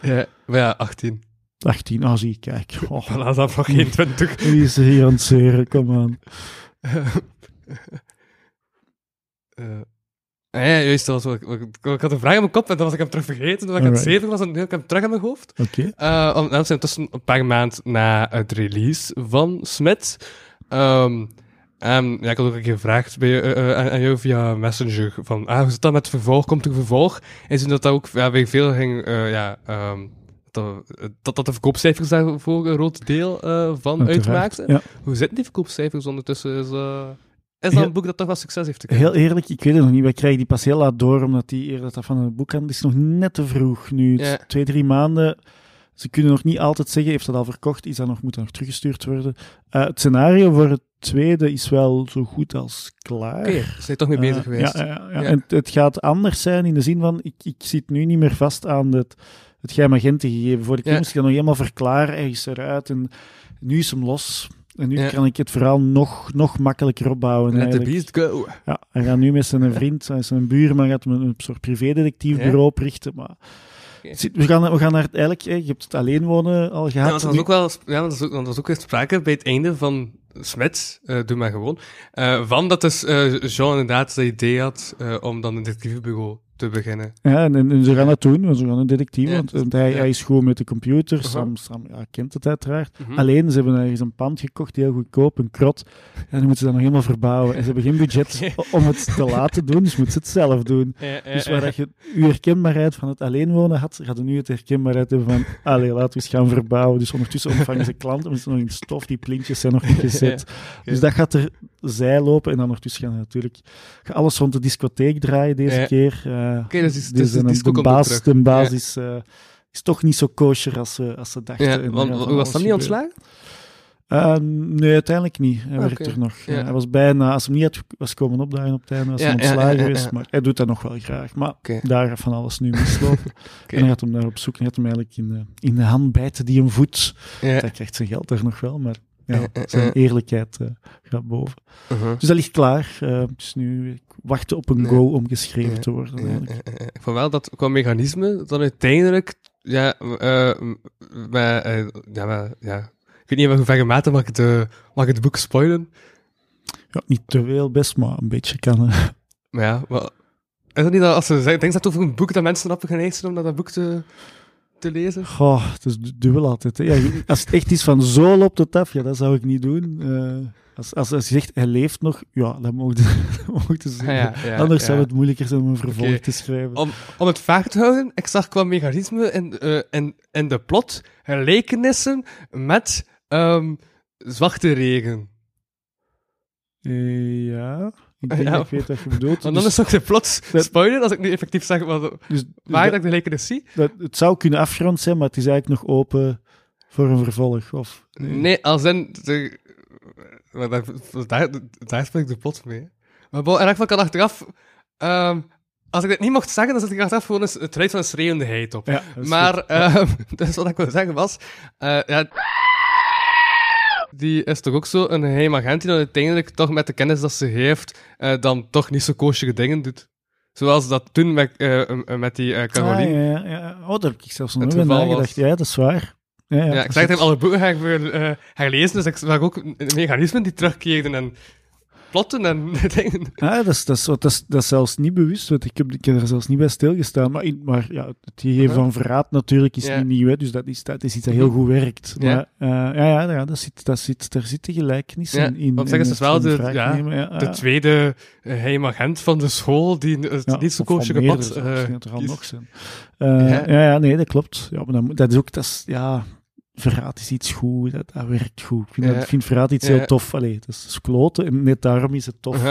Ja, maar ja, 18. 18, ah zie, kijk. Oh, dat nog geen 20. wie is er hier aan het zeuren? Kom aan. Eh, ah ja, juist, dat was wat, ik- ik had een vraag in mijn kop en dan was ik hem terug vergeten. Toen ik aan het zeven was, en nu heb ik hem terug in mijn hoofd. Oké. Eh, om, dat zijn tussen een paar maanden na het release van Smith. Ehm, en ja, ik had ook een keer gevraagd bij, eh, eh, aan, aan jou via Messenger van, ah, hoe zit dat met het vervolg? Komt er vervolg? En zien dat dat ook ja, bij veel ging, eh, ja, ehm, dat, dat, dat de verkoopcijfers daarvoor een groot deel van uitmaakten. Ja. Hoe zitten die verkoopcijfers ondertussen? Is, is dat een boek dat toch wel succes heeft gekend? Heel eerlijk, ik weet het nog niet. Wij krijgen die pas heel laat door, omdat die eerder dat van een boekhandel is nog net te vroeg. Nu, het Ja. twee, drie maanden. Ze kunnen nog niet altijd zeggen, heeft dat al verkocht, is dat nog, moet dat nog teruggestuurd worden. Het scenario voor het tweede is wel zo goed als klaar. Oké, ze zijn toch mee bezig Eh, geweest. Ja, ja, ja. Ja. En het, gaat anders zijn in de zin van, ik, ik zit nu niet meer vast aan het, het geheim agenten gegeven. Vorige keer Ja. moest ik dat nog helemaal verklaren, hij is eruit en nu is hem los. En nu Ja. kan ik het verhaal nog, nog makkelijker opbouwen. Let the eigenlijk. beast go. Ja, hij gaat nu met zijn vriend, een buurman, gaat hem een, soort privédetectiefbureau oprichten. Maar we, gaan, we gaan naar het eigenlijk, je hebt het alleen wonen al Ja, gehad. want dat was ook wel, ja, dat was ook, want dat was ook weer sprake bij het einde van Smit, eh doe maar gewoon, eh, van dat dus eh, Jean inderdaad het idee had om dan een detectivebureau te beginnen. Ja, en, en, en ze gaan dat doen, want ze gaan een detectief, Ja, want, dus- want hij, ja. hij is gewoon met de computer. Sam, Sam ja, kent het uiteraard. Mhm. Alleen, ze hebben ergens een pand gekocht, heel goedkoop, een krot. En dan moeten ze dat nog helemaal verbouwen. En ze hebben geen budget om het te laten doen, dus moeten ze het zelf doen. Ja, ja, Dus waar dat je je herkenbaarheid van het alleen wonen had, gaat nu het herkenbaarheid hebben van, allee, laten we eens gaan verbouwen. Dus ondertussen ontvangen ze klanten, maar ze zijn nog in stof, die plintjes zijn nog niet gezet. Dus dat gaat er zij lopen en dan ondertussen gaan we natuurlijk alles rond de discotheek draaien deze Ja. keer. Eh, Oké, dus is- dus dus de een- disco de, baas, de eh, is toch niet zo kosher als ze, als ze dachten. Er want was dat niet ontslagen? Eh, nee, uiteindelijk niet. Hij werkt er nog. Ja. Eh, hij was bijna, als hij niet had, was komen opdagen op het einde, was hij ja, ontslagen ja, geweest. Maar hij doet dat nog wel graag. Maar daar gaat van alles nu mislopen. Oké. En dan gaat hem daar op zoek. En gaat hem eigenlijk in de, in de hand bijten die hem voedt. Ja. Hij krijgt zijn geld daar nog wel, maar ja, Eh, eh, zijn eh. eerlijkheid gaat boven. Uh-huh. Dus dat ligt klaar. Dus nu wachten op een go om geschreven te worden. Eigenlijk. vond wel dat qua mechanisme dan uiteindelijk, ja, maar, ja, maar, ja, ik weet niet in hoeverre mate mag ik, de, mag ik het boek spoilen. Ja, niet te veel best, maar een beetje kan. Maar ja, maar, is het niet dat als ze zeggen, denk dat over een boek dat mensen op geneigd zijn om dat boek te, te lezen? Goh, het is du- dubbel altijd. Hè. Ja, je- als het echt is van zo loopt het af, ja, dat zou ik niet doen. Eh, als, als, als je zegt, hij leeft nog, ja, dan mogen ze zeggen. Ja, ja, Anders ja. zou het moeilijker zijn om een vervolg te schrijven. Om, om het vaag te houden, ik zag qua mechanisme en, eh en, en de plot gelijkenissen met ehm, Zwarte Regen. Eh, ja, ik denk Ja. dat ik weet wat je bedoelt. Want dan Dus- is toch de plot Dat- spoiler, als ik nu effectief zeg wat, dus- dus waar dat- ik de gelijkenis zie. dat, het zou kunnen afgerond zijn, maar het is eigenlijk nog open voor een vervolg. Of, Nee, als in... De, maar daar, daar, daar speel ik de plot mee. Maar bon, in elk geval kan achteraf... ehm, als ik dit niet mocht zeggen, dan zet ik achteraf gewoon eens het van een schreeuwende heid op. Ja, maar, ehm, dus wat ik wil zeggen was... eh, ja, die is toch ook zo een geheim agent die dan uiteindelijk toch met de kennis dat ze heeft, eh, dan toch niet zo koosje dingen doet. Zoals dat toen met, eh, eh, met die eh Caroline. Ah, ja, ja. Oh, daar heb ik zelfs nog nagedacht. Ja, dat is waar. Ja, ja, Ja, ik precies. zeg het, alle boeken ga ik dus ik zag ook mechanismen die terugkeerden en plotten en dingen. Ah, dat, is, dat, is, dat, is, dat is zelfs niet bewust, want ik heb, ik heb er zelfs niet bij stilgestaan. Maar, in, maar ja, het gegeven van verraad natuurlijk is Ja. niet nieuw, hè, dus dat is, dat is iets dat heel goed werkt. Ja. Maar uh, ja, ja, ja dat zit, dat zit, daar zitten gelijkenissen Ja, in. in want zeg is wel de- ja, nemen, ja, De ja. tweede uh, geheim agent van de school, die het Ja, niet zo koosje gepad. eh, dat er al is. nog zijn. Eh, Ja. ja. ja, nee, dat klopt. Ja, maar dat, moet- dat is ook, dat is, ja, verraad is iets goed, dat, dat werkt goed. Ik vind, Ja. dat, ik vind verraad iets Ja. heel tof. Allee, dat is kloten en net daarom is het tof.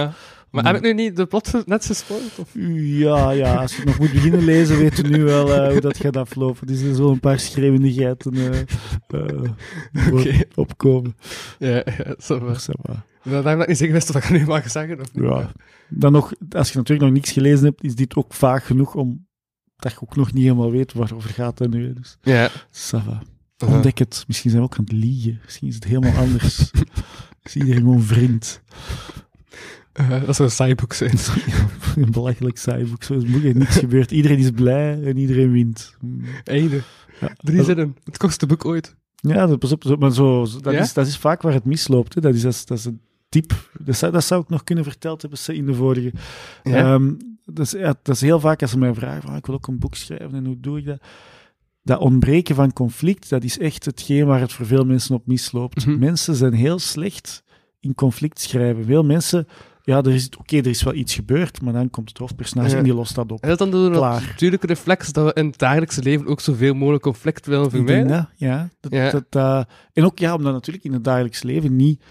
Maar heb ik nu niet de plot net gespoild? Of? Ja, ja, als je het nog moet beginnen lezen, weet je nu wel eh, hoe dat gaat aflopen. Dus er zullen een paar schreeuwendigheden eh, voor Oké. opkomen. Ja, ja, Maar dat ik niet zeker wist wat ik nu mag zeggen. Of niet. Ja. Dan nog, als je natuurlijk nog niks gelezen hebt, is dit ook vaak genoeg om dat je ook nog niet helemaal weet waarover gaat het nu. Dus, Ja. Ontdek het. Misschien zijn we ook aan het liegen. Misschien is het helemaal anders. is iedereen gewoon vriend. Eh, dat zou een saai boek zijn. Een belachelijk saai boek. Zo is moeilijk. Niks gebeurt. Iedereen is blij en iedereen wint. Einde. Ja. Drie zinnen. Het kostste boek ooit. Ja, dat, pas op, maar zo, dat, Ja? is, dat is vaak waar het misloopt. Hè. Dat, is, dat, is, dat is een type. Dat zou, dat zou ik nog kunnen verteld hebben in de vorige. Ja? Ehm, dat, is, dat is heel vaak als ze mij vragen, van, "Ah, ik wil ook een boek schrijven en hoe doe ik dat? Dat ontbreken van conflict, dat is echt hetgeen waar het voor veel mensen op misloopt. Mhm. Mensen zijn heel slecht in conflict schrijven. Veel mensen, ja, er is, oké, er is wel iets gebeurd, maar dan komt het hoofdpersonage Ja. en die lost dat op. En dat dan Klaar. natuurlijke reflex dat we in het dagelijkse leven ook zoveel mogelijk conflict willen vermijden? ja. Dat, Ja. Dat, dat- en ook ja, omdat natuurlijk in het dagelijks leven niet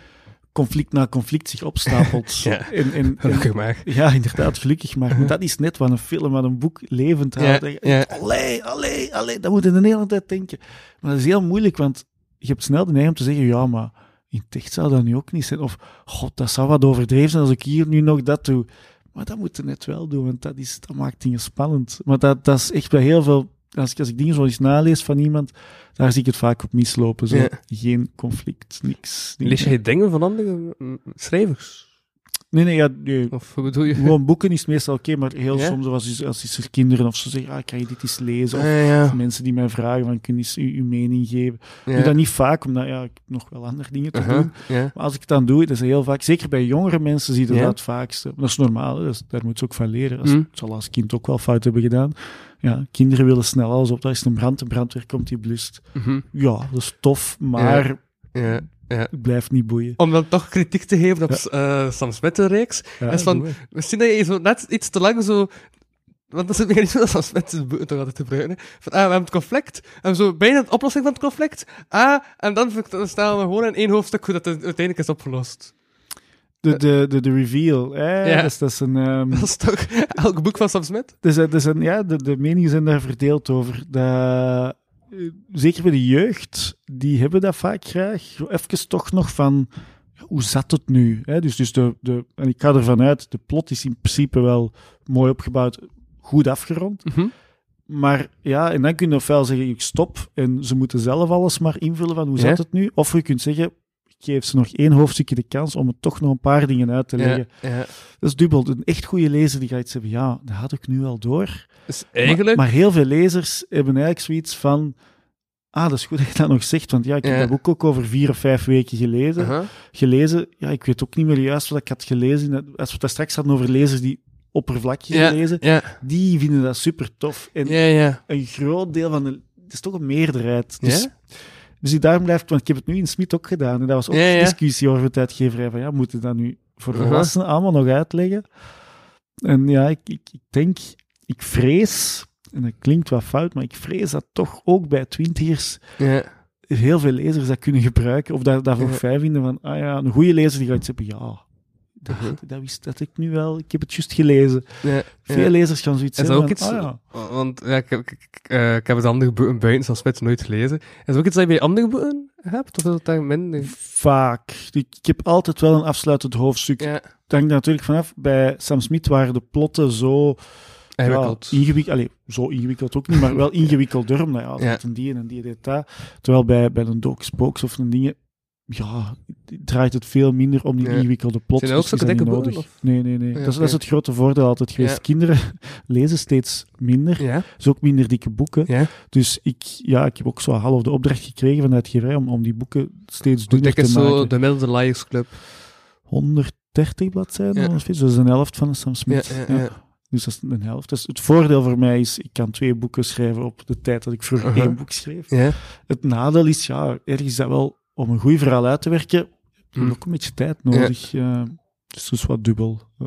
conflict na conflict zich opstapelt. Ja. en, en- Gelukkig maar. ja, inderdaad, gelukkig maar. Maar dat is net wat een film, wat een boek levend Ja, houdt. Je- ja. Allee, allee, allee, dat moet je de hele tijd denken. Maar dat is heel moeilijk, want je hebt snel de neiging om te zeggen, ja, maar in het echt zou dat nu ook niet zijn. Of, god, dat zou wat overdreven zijn als ik hier nu nog dat doe. Maar dat moet je net wel doen, want dat, is, dat maakt dingen spannend. Maar dat, dat is echt bij heel veel... Als ik, als ik dingen zo eens nalees van iemand, daar zie ik het vaak op mislopen. Zo. Ja. Geen conflict, niks. Lees jij dingen van andere mm, schrijvers? Nee, nee, ja, nee. Of hoe bedoel je? Gewoon boeken is meestal oké, maar heel Ja? soms als, is- als is er kinderen of ze zeggen, ah, kan je dit eens lezen? Of, ja. of mensen die mij vragen, van, kun je eens uw, uw mening geven? Ik doe dat niet vaak, omdat ja, ik heb nog wel andere dingen te Uh-huh, doen. ja. Maar als ik het dan doe, dat is heel vaak, zeker bij jongere mensen zie je Ja. dat het vaakste. Maar dat is normaal, hè, dat is- daar moet ze ook van leren. Als, Mm. Het zal als kind ook wel fout hebben gedaan. Ja, kinderen willen snel alles op, daar is een brand, de brandweer komt, die blust. Mhm. Ja, dat is tof, maar ja. het blijft niet boeien. Om dan toch kritiek te geven op eh, Sam Smith de reeks, Ja, is van, misschien dat je zo net iets te lang zo... Want dat is het mechanisme dat Sam Smith boeken toch altijd gebruiken. hè. Van, ah, we hebben het conflict, en zo bijna de oplossing van het conflict. Ah, en dan stellen we gewoon in één hoofdstuk hoe dat het uiteindelijk is opgelost. De, de, de, de reveal, hè, Ja. dat, is, dat is een... ehm, Dat is toch elk boek van Sam Smith? Dus, eh, dus een, ja, de, de meningen zijn daar verdeeld over. Eh, zeker bij de jeugd, die hebben dat vaak graag. Even toch nog van, hoe zat het nu? Hè? Dus, dus de, de, en ik ga ervan uit, de plot is in principe wel mooi opgebouwd, goed afgerond. Mhm. Maar ja, en dan kun je ofwel zeggen, ik stop en ze moeten zelf alles maar invullen van hoe Ja. zat het nu? Of je kunt zeggen, geef ze nog één hoofdstukje de kans om het toch nog een paar dingen uit te leggen. Ja, ja. Dat is dubbel. Een echt goede lezer die gaat iets hebben, ja, dat had ik nu al door. Dus eigenlijk... Maar, maar heel veel lezers hebben eigenlijk zoiets van. Ah, dat is goed dat je dat nog zegt, want ja, ik heb Ja. dat boek ook over vier of vijf weken gelezen. Gelezen. Ja, ik weet ook niet meer juist wat ik had gelezen. Als we het daar straks hadden over lezers die oppervlakkig Ja, lezen, ja, die vinden dat super tof. En een groot deel van de. Het is toch een meerderheid. Dus, Ja? Dus die daarom blijft, want ik heb het nu in Smit ook gedaan. En dat was ook Ja, ja. discussie over het uitgeverij. Van ja, moeten we dat nu voor volwassenen allemaal nog uitleggen? En ja, ik, ik, ik denk, ik vrees, en dat klinkt wat fout, maar ik vrees dat toch ook bij twintigers Ja. heel veel lezers dat kunnen gebruiken. Of dat, dat voor fijn vinden van, ah ja, een goede lezer die gaat zeggen, ja, dat, dat wist dat ik nu wel, ik heb het juist gelezen. ja. Veel ja. lezers gaan zoiets zeggen ook van, iets... ah ja, Want ja, ik, heb, ik, ik, eh, ik heb het andere boeken buiten Sam Smith nooit gelezen. Is ook iets dat je bij andere boeken hebt? Of is dat daar minder? vaak. Ik, ik heb altijd wel een afsluitend hoofdstuk. Ja, Het hangt natuurlijk vanaf. Bij Sam Smith waren de plotten zo ingewikkeld. Ja, ingewikkeld. Allee, zo ingewikkeld ook niet, maar wel ingewikkelder. Omdat ja, Ja. een die en die deed dat. Terwijl bij, bij een Doc Spokes of een dingen, ja, draait het veel minder om die Ja. ingewikkelde plot. Zijn er ook dus die zulke zijn dikke nodig. Nee, nee, nee. Ja, dat, is, dat oké. is het grote voordeel altijd geweest. Ja. Kinderen lezen steeds minder. Ja, Dus ook minder dikke boeken. ja. Dus ik, ja, ik heb ook zo half de opdracht gekregen van de uitgeverij om, om die boeken steeds dunner te is maken. zo de Middle Lions Club? 130 bladzijden, Ja. ongeveer. Dus dat is een helft van een Sam Ja, Smith. ja, Ja. ja. Dus dat is een helft. Dus het voordeel voor mij is, ik kan twee boeken schrijven op de tijd dat ik vroeger één boek schreef. Ja. Het nadeel is, ja, ergens is dat wel, om een goed verhaal uit te werken, heb je Hm. ook een beetje tijd nodig. eh, dus dat is wat dubbel. Eh,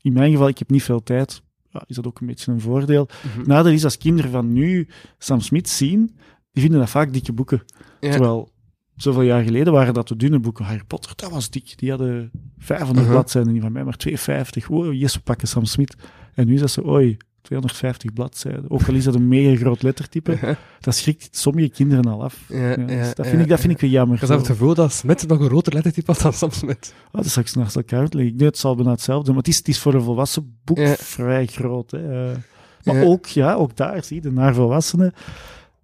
in mijn geval, ik heb niet veel tijd. Ja, is dat ook een beetje een voordeel. Mhm. Nadeel is, als kinderen van nu Sam Smith zien, die vinden dat vaak dikke boeken. Ja. Terwijl, zoveel jaar geleden waren dat de dunne boeken. Harry Potter, dat was dik. Die hadden 500 Uh-huh. bladzijden, die van mij maar 250. Wow, yes, we pakken Sam Smith. En nu is dat zo, oei, 250 bladzijden. Ook al is dat een mega groot lettertype, dat schrikt sommige kinderen al af. Ja, dus ja, dat, ja, vind ik, dat vind ik weer jammer. Ik heb zelf het gevoel dat Smit nog een groter lettertype had dan Sam Smit. Oh, dat zal ik straks elkaar uitleggen. Ik denk, het zal bijna hetzelfde maar het is, het is voor een volwassen boek Ja. vrij groot. Hè. Eh, maar Ja. ook, ja, ook daar, zie je, naar volwassenen.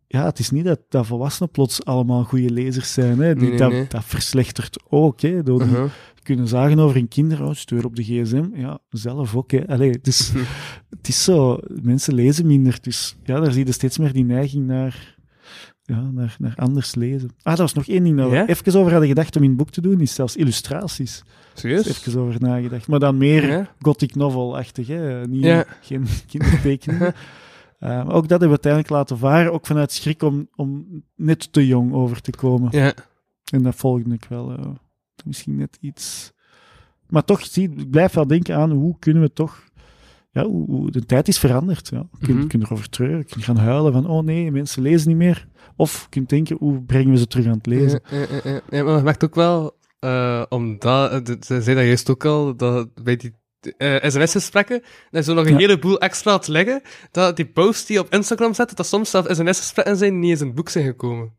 Ja, het is niet dat, dat volwassenen plots allemaal goede lezers zijn. Hè. Die, Nee, nee, dat, nee. dat verslechtert ook. Hè, door die Uh-huh. Kunnen zagen over hun kinderen. Oh, stuur op de gsm. Ja, zelf ook. Hè. Allee, dus, het is zo, mensen lezen minder. Dus ja, daar zie je steeds meer die neiging naar, ja, naar, naar anders lezen. Ah, dat was nog één ding dat we Ja? even over hadden gedacht om in het boek te doen, is zelfs illustraties. Serieus? even over nagedacht. Maar dan meer Ja? gothic novel-achtig, hè. Niet, Ja. geen kindertekeningen. Eh, ook dat hebben we uiteindelijk laten varen, ook vanuit schrik om, om net te jong over te komen. Ja. En dat volgde ik wel. eh, misschien net iets. Maar toch, zie, ik blijf wel denken aan hoe kunnen we toch. Ja, hoe, hoe- de tijd is veranderd. Ja. Je kunt, Mhm. kunt erover treuren, je kunt gaan huilen van, oh nee, mensen lezen niet meer. Of je kunt denken, hoe brengen we ze terug aan het lezen? Ja, ja, ja, maar je merkt ook wel, eh omdat, eh, ze zei dat juist ook al, dat bij die eh, sms-gesprekken, dat is zo nog een Ja. heleboel extra te leggen, dat die posts die je op Instagram zet, dat soms zelf sms-gesprekken zijn niet eens in het boek zijn gekomen.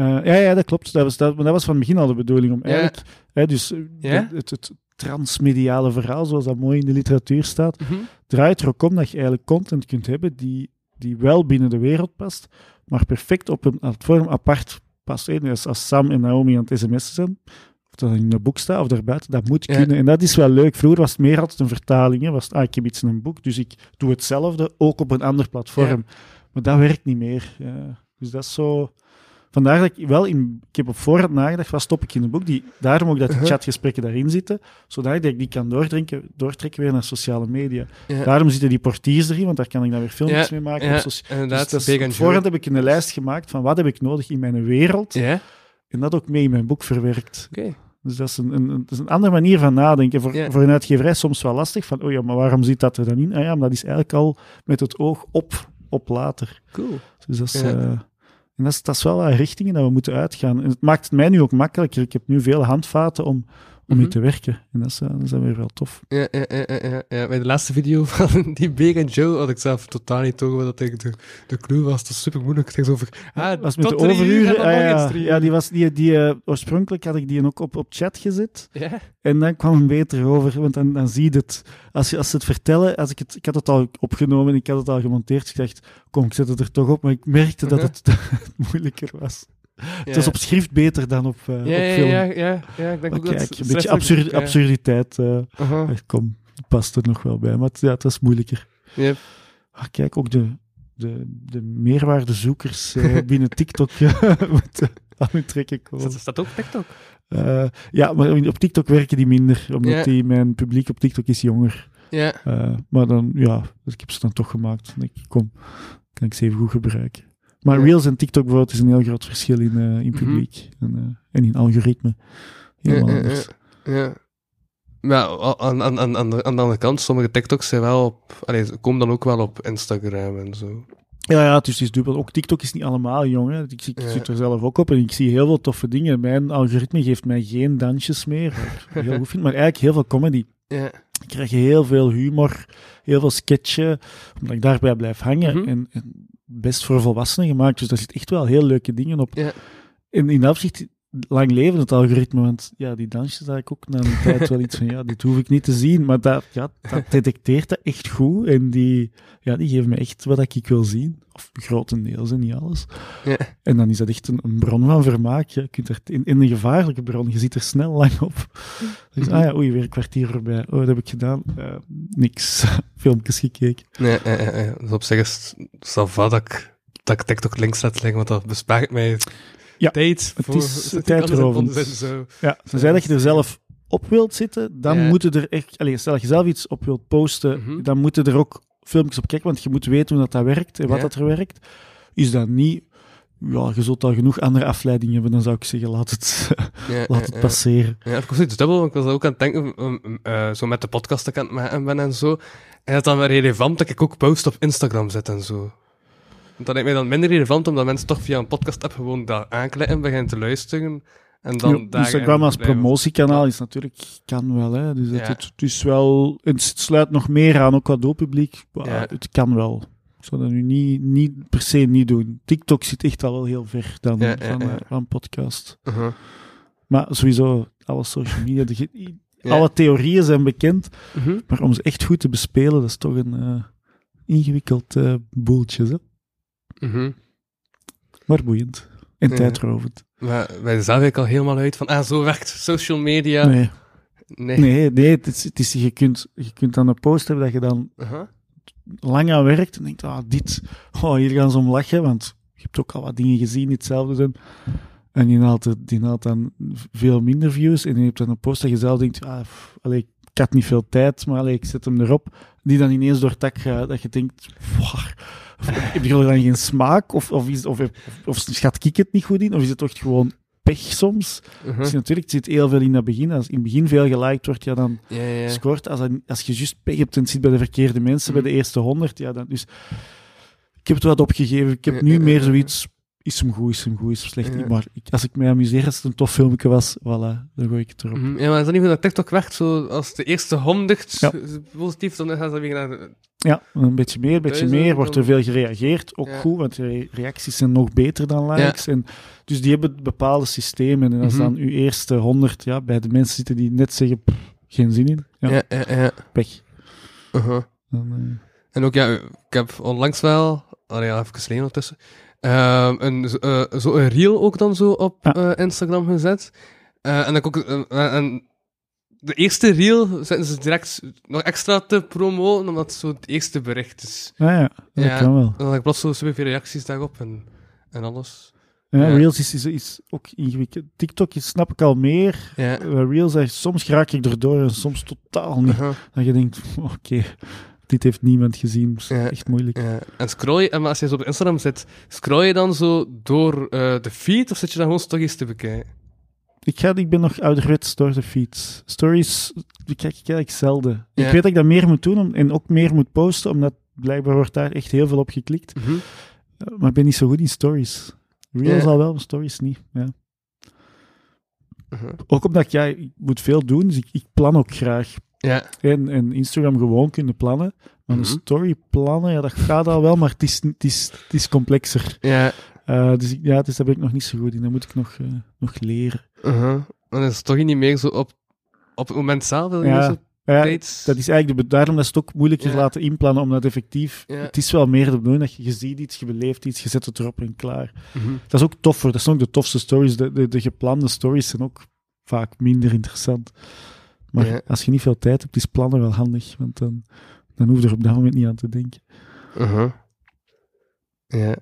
Eh, ja, ja, dat klopt. Dat was, dat, maar dat was van het begin al de bedoeling. Om Ja. eigenlijk, hè, dus Ja? de- het, het transmediale verhaal, zoals dat mooi in de literatuur staat, Mhm. draait er ook om dat je eigenlijk content kunt hebben die, die wel binnen de wereld past, maar perfect op een platform apart past. hè. Dus als Sam en Naomi aan het sms'en zijn, of dat in een boek staat of daarbuiten, dat moet Ja. kunnen. En dat is wel leuk. Vroeger was het meer altijd een vertaling. Hè. Was het, ah, ik heb iets in een boek, dus ik doe hetzelfde, ook op een ander platform. Maar dat werkt niet meer. Dus dat is zo... Vandaar dat ik wel in... Ik heb op voorhand nagedacht, wat stop ik in een boek? Die, daarom ook dat die Uh-huh. chatgesprekken daarin zitten, zodat ik die kan doordrinken, doortrekken weer naar sociale media. Ja. Daarom zitten die portiers erin, want daar kan ik dan weer filmpjes Ja, mee maken. ja, dus dat is- op voorhand heb ik een lijst gemaakt van wat heb ik nodig in mijn wereld, Ja? en dat ook mee in mijn boek verwerkt. Oké. Dus dat is een, een, dat is een andere manier van nadenken. Voor, voor een uitgeverij soms wel lastig, van oh ja, maar waarom zit dat er dan in? Ah ja, maar dat is eigenlijk al met het oog op, op later. Cool. Dus dat is, Ja. En dat is, wel wat richtingen dat we moeten uitgaan. En het maakt het mij nu ook makkelijker. Ik heb nu veel handvaten om, om mee Mhm. te werken. En dat is, eh, dat is weer wel tof. Ja, ja, ja, ja, ja. Bij de laatste video van die Big and Joe had ik zelf totaal niet door wat ik de, de clue was. Dat is super moeilijk. Het ging over, ah, was met tot de overuren. en ah, ja, ja, die was, die, die, eh, oorspronkelijk had ik die ook op, op chat gezet. Ja? En dan kwam hem beter over, want dan, dan zie je het. Als, je, als ze het vertellen, als ik, het, ik had het al opgenomen, ik had het al gemonteerd. Ik dacht, kom, ik zet het er toch op. Maar ik merkte dat dat het moeilijker was. Het was op schrift beter dan op, eh, ja, op film. ja, ja, ja, ik denk Maar ook dat kijk, het een beetje absurd, ja. absurditeit. eh, eh, kom, past er nog wel bij. Maar het, ja, het was moeilijker. Yep. Ah, kijk, ook de, de, de meerwaardezoekers eh, binnen TikTok moeten aan hun trekken komen. Staat, ook op TikTok? Eh, ja, maar op TikTok werken die minder, omdat die, mijn publiek op TikTok is jonger. Ja. Eh, maar dan, ja, ik heb ze dan toch gemaakt. Ik, kom, kan ik ze even goed gebruiken. Maar Ja. Reels en TikTok bijvoorbeeld is een heel groot verschil in, eh, in Mhm. publiek en, eh, en in algoritme. Helemaal Ja, anders. Maar aan, aan, aan, aan, de, aan de andere kant, sommige TikToks zijn wel op, allee, ze komen dan ook wel op Instagram en zo. Ja, ja, dus het is dubbel. Ook TikTok is niet allemaal jong. Hè. Ik, ik Ja. zit er zelf ook op en ik zie heel veel toffe dingen. Mijn algoritme geeft mij geen dansjes meer, wat ik heel goed vind, maar eigenlijk heel veel comedy. Ja. Ik krijg heel veel humor, heel veel sketchen, omdat ik daarbij blijf hangen. Mhm. en, en best voor volwassenen gemaakt, dus daar zit echt wel heel leuke dingen op. Ja. En in dat opzicht, lang leven het algoritme, want ja, die dansjes had ik ook na een tijd wel iets van, ja, dit hoef ik niet te zien, maar dat, ja, dat detecteert dat echt goed en die, ja, die geven me echt wat ik wil zien. Of grotendeels en niet alles. Ja. En dan is dat echt een, een bron van vermaak. Je kunt er in, in een gevaarlijke bron, je zit er snel lang op. Dus, Mhm. ah ja, oei, weer een kwartier voorbij. Oh, wat heb ik gedaan? Eh, niks. Filmpjes gekeken. Nee, ja, ja, ja. Dus op zich is het dat dat ik TikTok links laat liggen, want dat bespaart mij Ja, tijd. het voor, is tijdrovend. Zo. Ja, tenzij dat je er zelf op wilt zitten, dan Ja. moet je er echt... Allee, stel dat je zelf iets op wilt posten, Mhm. dan moeten er ook filmpjes op kijken, want je moet weten hoe dat, dat werkt en wat Ja. dat er werkt. Is dat niet... Ja, je zult al genoeg andere afleidingen hebben, dan zou ik zeggen, laat het, Ja, laat ja, het ja. passeren. Ja, ik was iets dubbel, want ik was ook aan het denken, eh, zo met de podcast dat ik aan het maken ben en zo. En dat dan weer relevant dat ik ook post op Instagram zet en zo. Dat lijkt mij dan minder relevant, omdat mensen toch via een podcast-app gewoon daar aanklikken, beginnen te luisteren. En dan Ja, daar Instagram als promotiekanaal is natuurlijk, kan wel. Hè. Dus het, Ja. het, het is wel, het sluit nog meer aan, ook qua doelpubliek. Ja. Het kan wel. Ik zou dat nu niet, niet per se niet doen. TikTok zit echt al wel heel ver dan van, eh, van podcast. Uh-huh. Maar sowieso, alle social media, de alle theorieën zijn bekend. Mhm. Maar om ze echt goed te bespelen, dat is toch een eh, ingewikkeld eh boeltje. Hè? Mhm. Maar boeiend. En Ja. tijdrovend. Maar wij zelf eigenlijk al helemaal uit van, ah, zo werkt social media. Nee, Nee. nee, nee het is, het is, je, kunt, je kunt dan een post hebben dat je dan lang aan werkt en denkt, ah, dit, oh, hier gaan ze om lachen, want je hebt ook al wat dingen gezien die hetzelfde zijn. En die haalt, die haalt dan veel minder views en je hebt dan een post dat je zelf denkt, ah, pff, ik had niet veel tijd, maar ik zet hem erop. Die dan ineens door het dak gaat, dat je denkt, waar, heb je er dan geen smaak? Of, of, is, of, of, of schat ik het niet goed in? Of is het toch gewoon pech soms? Dus natuurlijk, het zit heel veel in het begin. Als in het begin veel geliked wordt, ja, dan Ja, ja. scoort. Als, als je juist pech hebt en het zit bij de verkeerde mensen, Mhm. bij de eerste honderd, ja, dan dus... Ik heb het wat opgegeven. Ik heb nu meer zoiets... Is hem goed, is hem goed, is hem slecht. Ja. Maar ik, als ik mij amuseer, als het een tof filmpje was, voilà, dan gooi ik het erop. Mhm. Ja, maar is dat niet hoe dat TikTok werkt? Zo, als de eerste honderd Ja. positief, dan gaan ze weer naar... de- Ja, een beetje meer, een beetje Duizend, meer. Wordt er veel gereageerd. Ook Ja. goed, want de re- reacties zijn nog beter dan likes. En, dus die hebben bepaalde systemen. En als Mhm. dan uw eerste honderd ja, bij de mensen zitten die net zeggen, "Pff, geen zin in, ja, Ja, ja, pech. Uh-huh. Dan, eh, En ook, ja, ik heb onlangs wel, ja, even geleden ondertussen, ehm, een, zo- eh, zo een reel ook dan zo op Ja. eh, Instagram gezet. Eh, en, ik ook, en de eerste reel zetten ze direct nog extra te promoten, omdat het zo het eerste bericht is. ja, ja, dat Ja. kan wel. En dan had ik plots zo superveel reacties daarop en, en alles. Ja. Reels is, is, is ook ingewikkeld. TikTok is, snap ik al meer. Ja. Reels, soms raak ik erdoor en soms totaal niet. Uh-huh. Dat je denkt, oké, dit heeft niemand gezien. Ja. echt moeilijk. Ja. En scroll je, en als je zo op Instagram zit, scroll je dan zo door eh, de feed of zit je dan gewoon stories te bekijken? Ik, ga, ik ben nog ouderwets door de feeds. Stories kijk ik eigenlijk zelden. Ik weet dat ik dat meer moet doen om, en ook meer moet posten, omdat blijkbaar wordt daar echt heel veel op geklikt. Mhm. Eh, Maar ik ben niet zo goed in stories. Reels al wel, maar stories niet. Ja. Uh-huh. Ook omdat ja, ik moet veel doen, dus ik, ik plan ook graag. Ja. En, en Instagram gewoon kunnen plannen. Maar Mhm. een story plannen, ja, dat gaat al wel, maar het is, het is, het is complexer. Ja. Eh, dus ja, dus daar ben ik nog niet zo goed in. Dat moet ik nog, eh, nog leren. Uh-huh. Maar dat is toch niet meer zo op, op het moment zelf? wil je Ja, zo dat is eigenlijk de, daarom dat ze het ook moeilijker Ja. laten inplannen, omdat effectief... Ja. Het is wel meer de bedoeling dat je, je ziet iets, je beleeft iets, je zet het erop en klaar. Mhm. Dat is ook toffer. Dat zijn ook de tofste stories. De, de, de geplande stories zijn ook vaak minder interessant. Maar Ja. als je niet veel tijd hebt, is plannen wel handig, want dan, dan hoef je er op dat moment niet aan te denken. Uh-huh. Ja.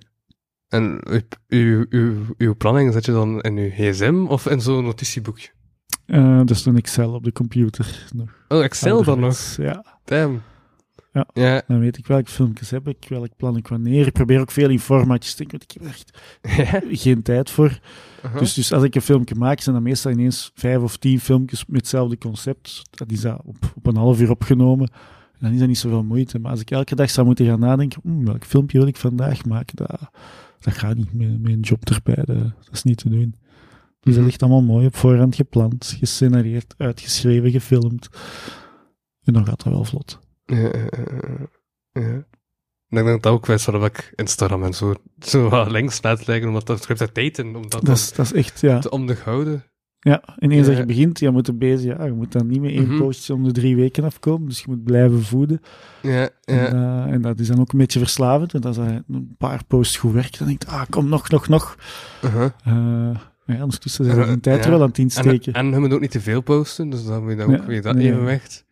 En uw, uw, uw, planning zet je dan in uw gsm of in zo'n notitieboekje? Eh dus een Excel op de computer. Nog. Oh, Excel dan nog? Ja, Damn. Ja. Ja. dan weet ik welke filmpjes heb ik, welk plan ik wanneer. Ik probeer ook veel in formatjes te denken, want ik heb echt Ja. geen tijd voor. Uh-huh. Dus, dus als ik een filmpje maak, zijn dat meestal ineens vijf of tien filmpjes met hetzelfde concept. Dat is dat op, op een half uur opgenomen. En dan is dat niet zoveel moeite. Maar als ik elke dag zou moeten gaan nadenken, "Hmm, welk filmpje wil ik vandaag maken, dat, dat gaat niet met, een job erbij. Dat, dat is niet te doen. Dus dat Mhm. ligt allemaal mooi op voorhand gepland, gescenareerd, uitgeschreven, gefilmd. En dan gaat dat wel vlot. Ja, ja, ja, ja. Ik denk dat dat ook wijs waarop ik Instagram en zo, zo wat links laat liggen, omdat dat schrijft tijd in, om dat, Dat is, dat is echt, ja. te onderhouden. Ja, en eens dat Ja. je begint, je moet er bezig, ja, je moet dan niet meer één Mhm. postje om de drie weken afkomen, dus je moet blijven voeden. Ja, En, ja. eh, en dat is dan ook een beetje verslavend, want als een paar posts goed werkt, dan denk je, ah, kom nog, nog, nog. Uh-huh. Eh maar ja, ondertussen zijn En, een tijd ja. er wel aan het En, insteken. En, en je moet ook niet te veel posten, dus dan moet je dan ook Ja, weer dat evenwicht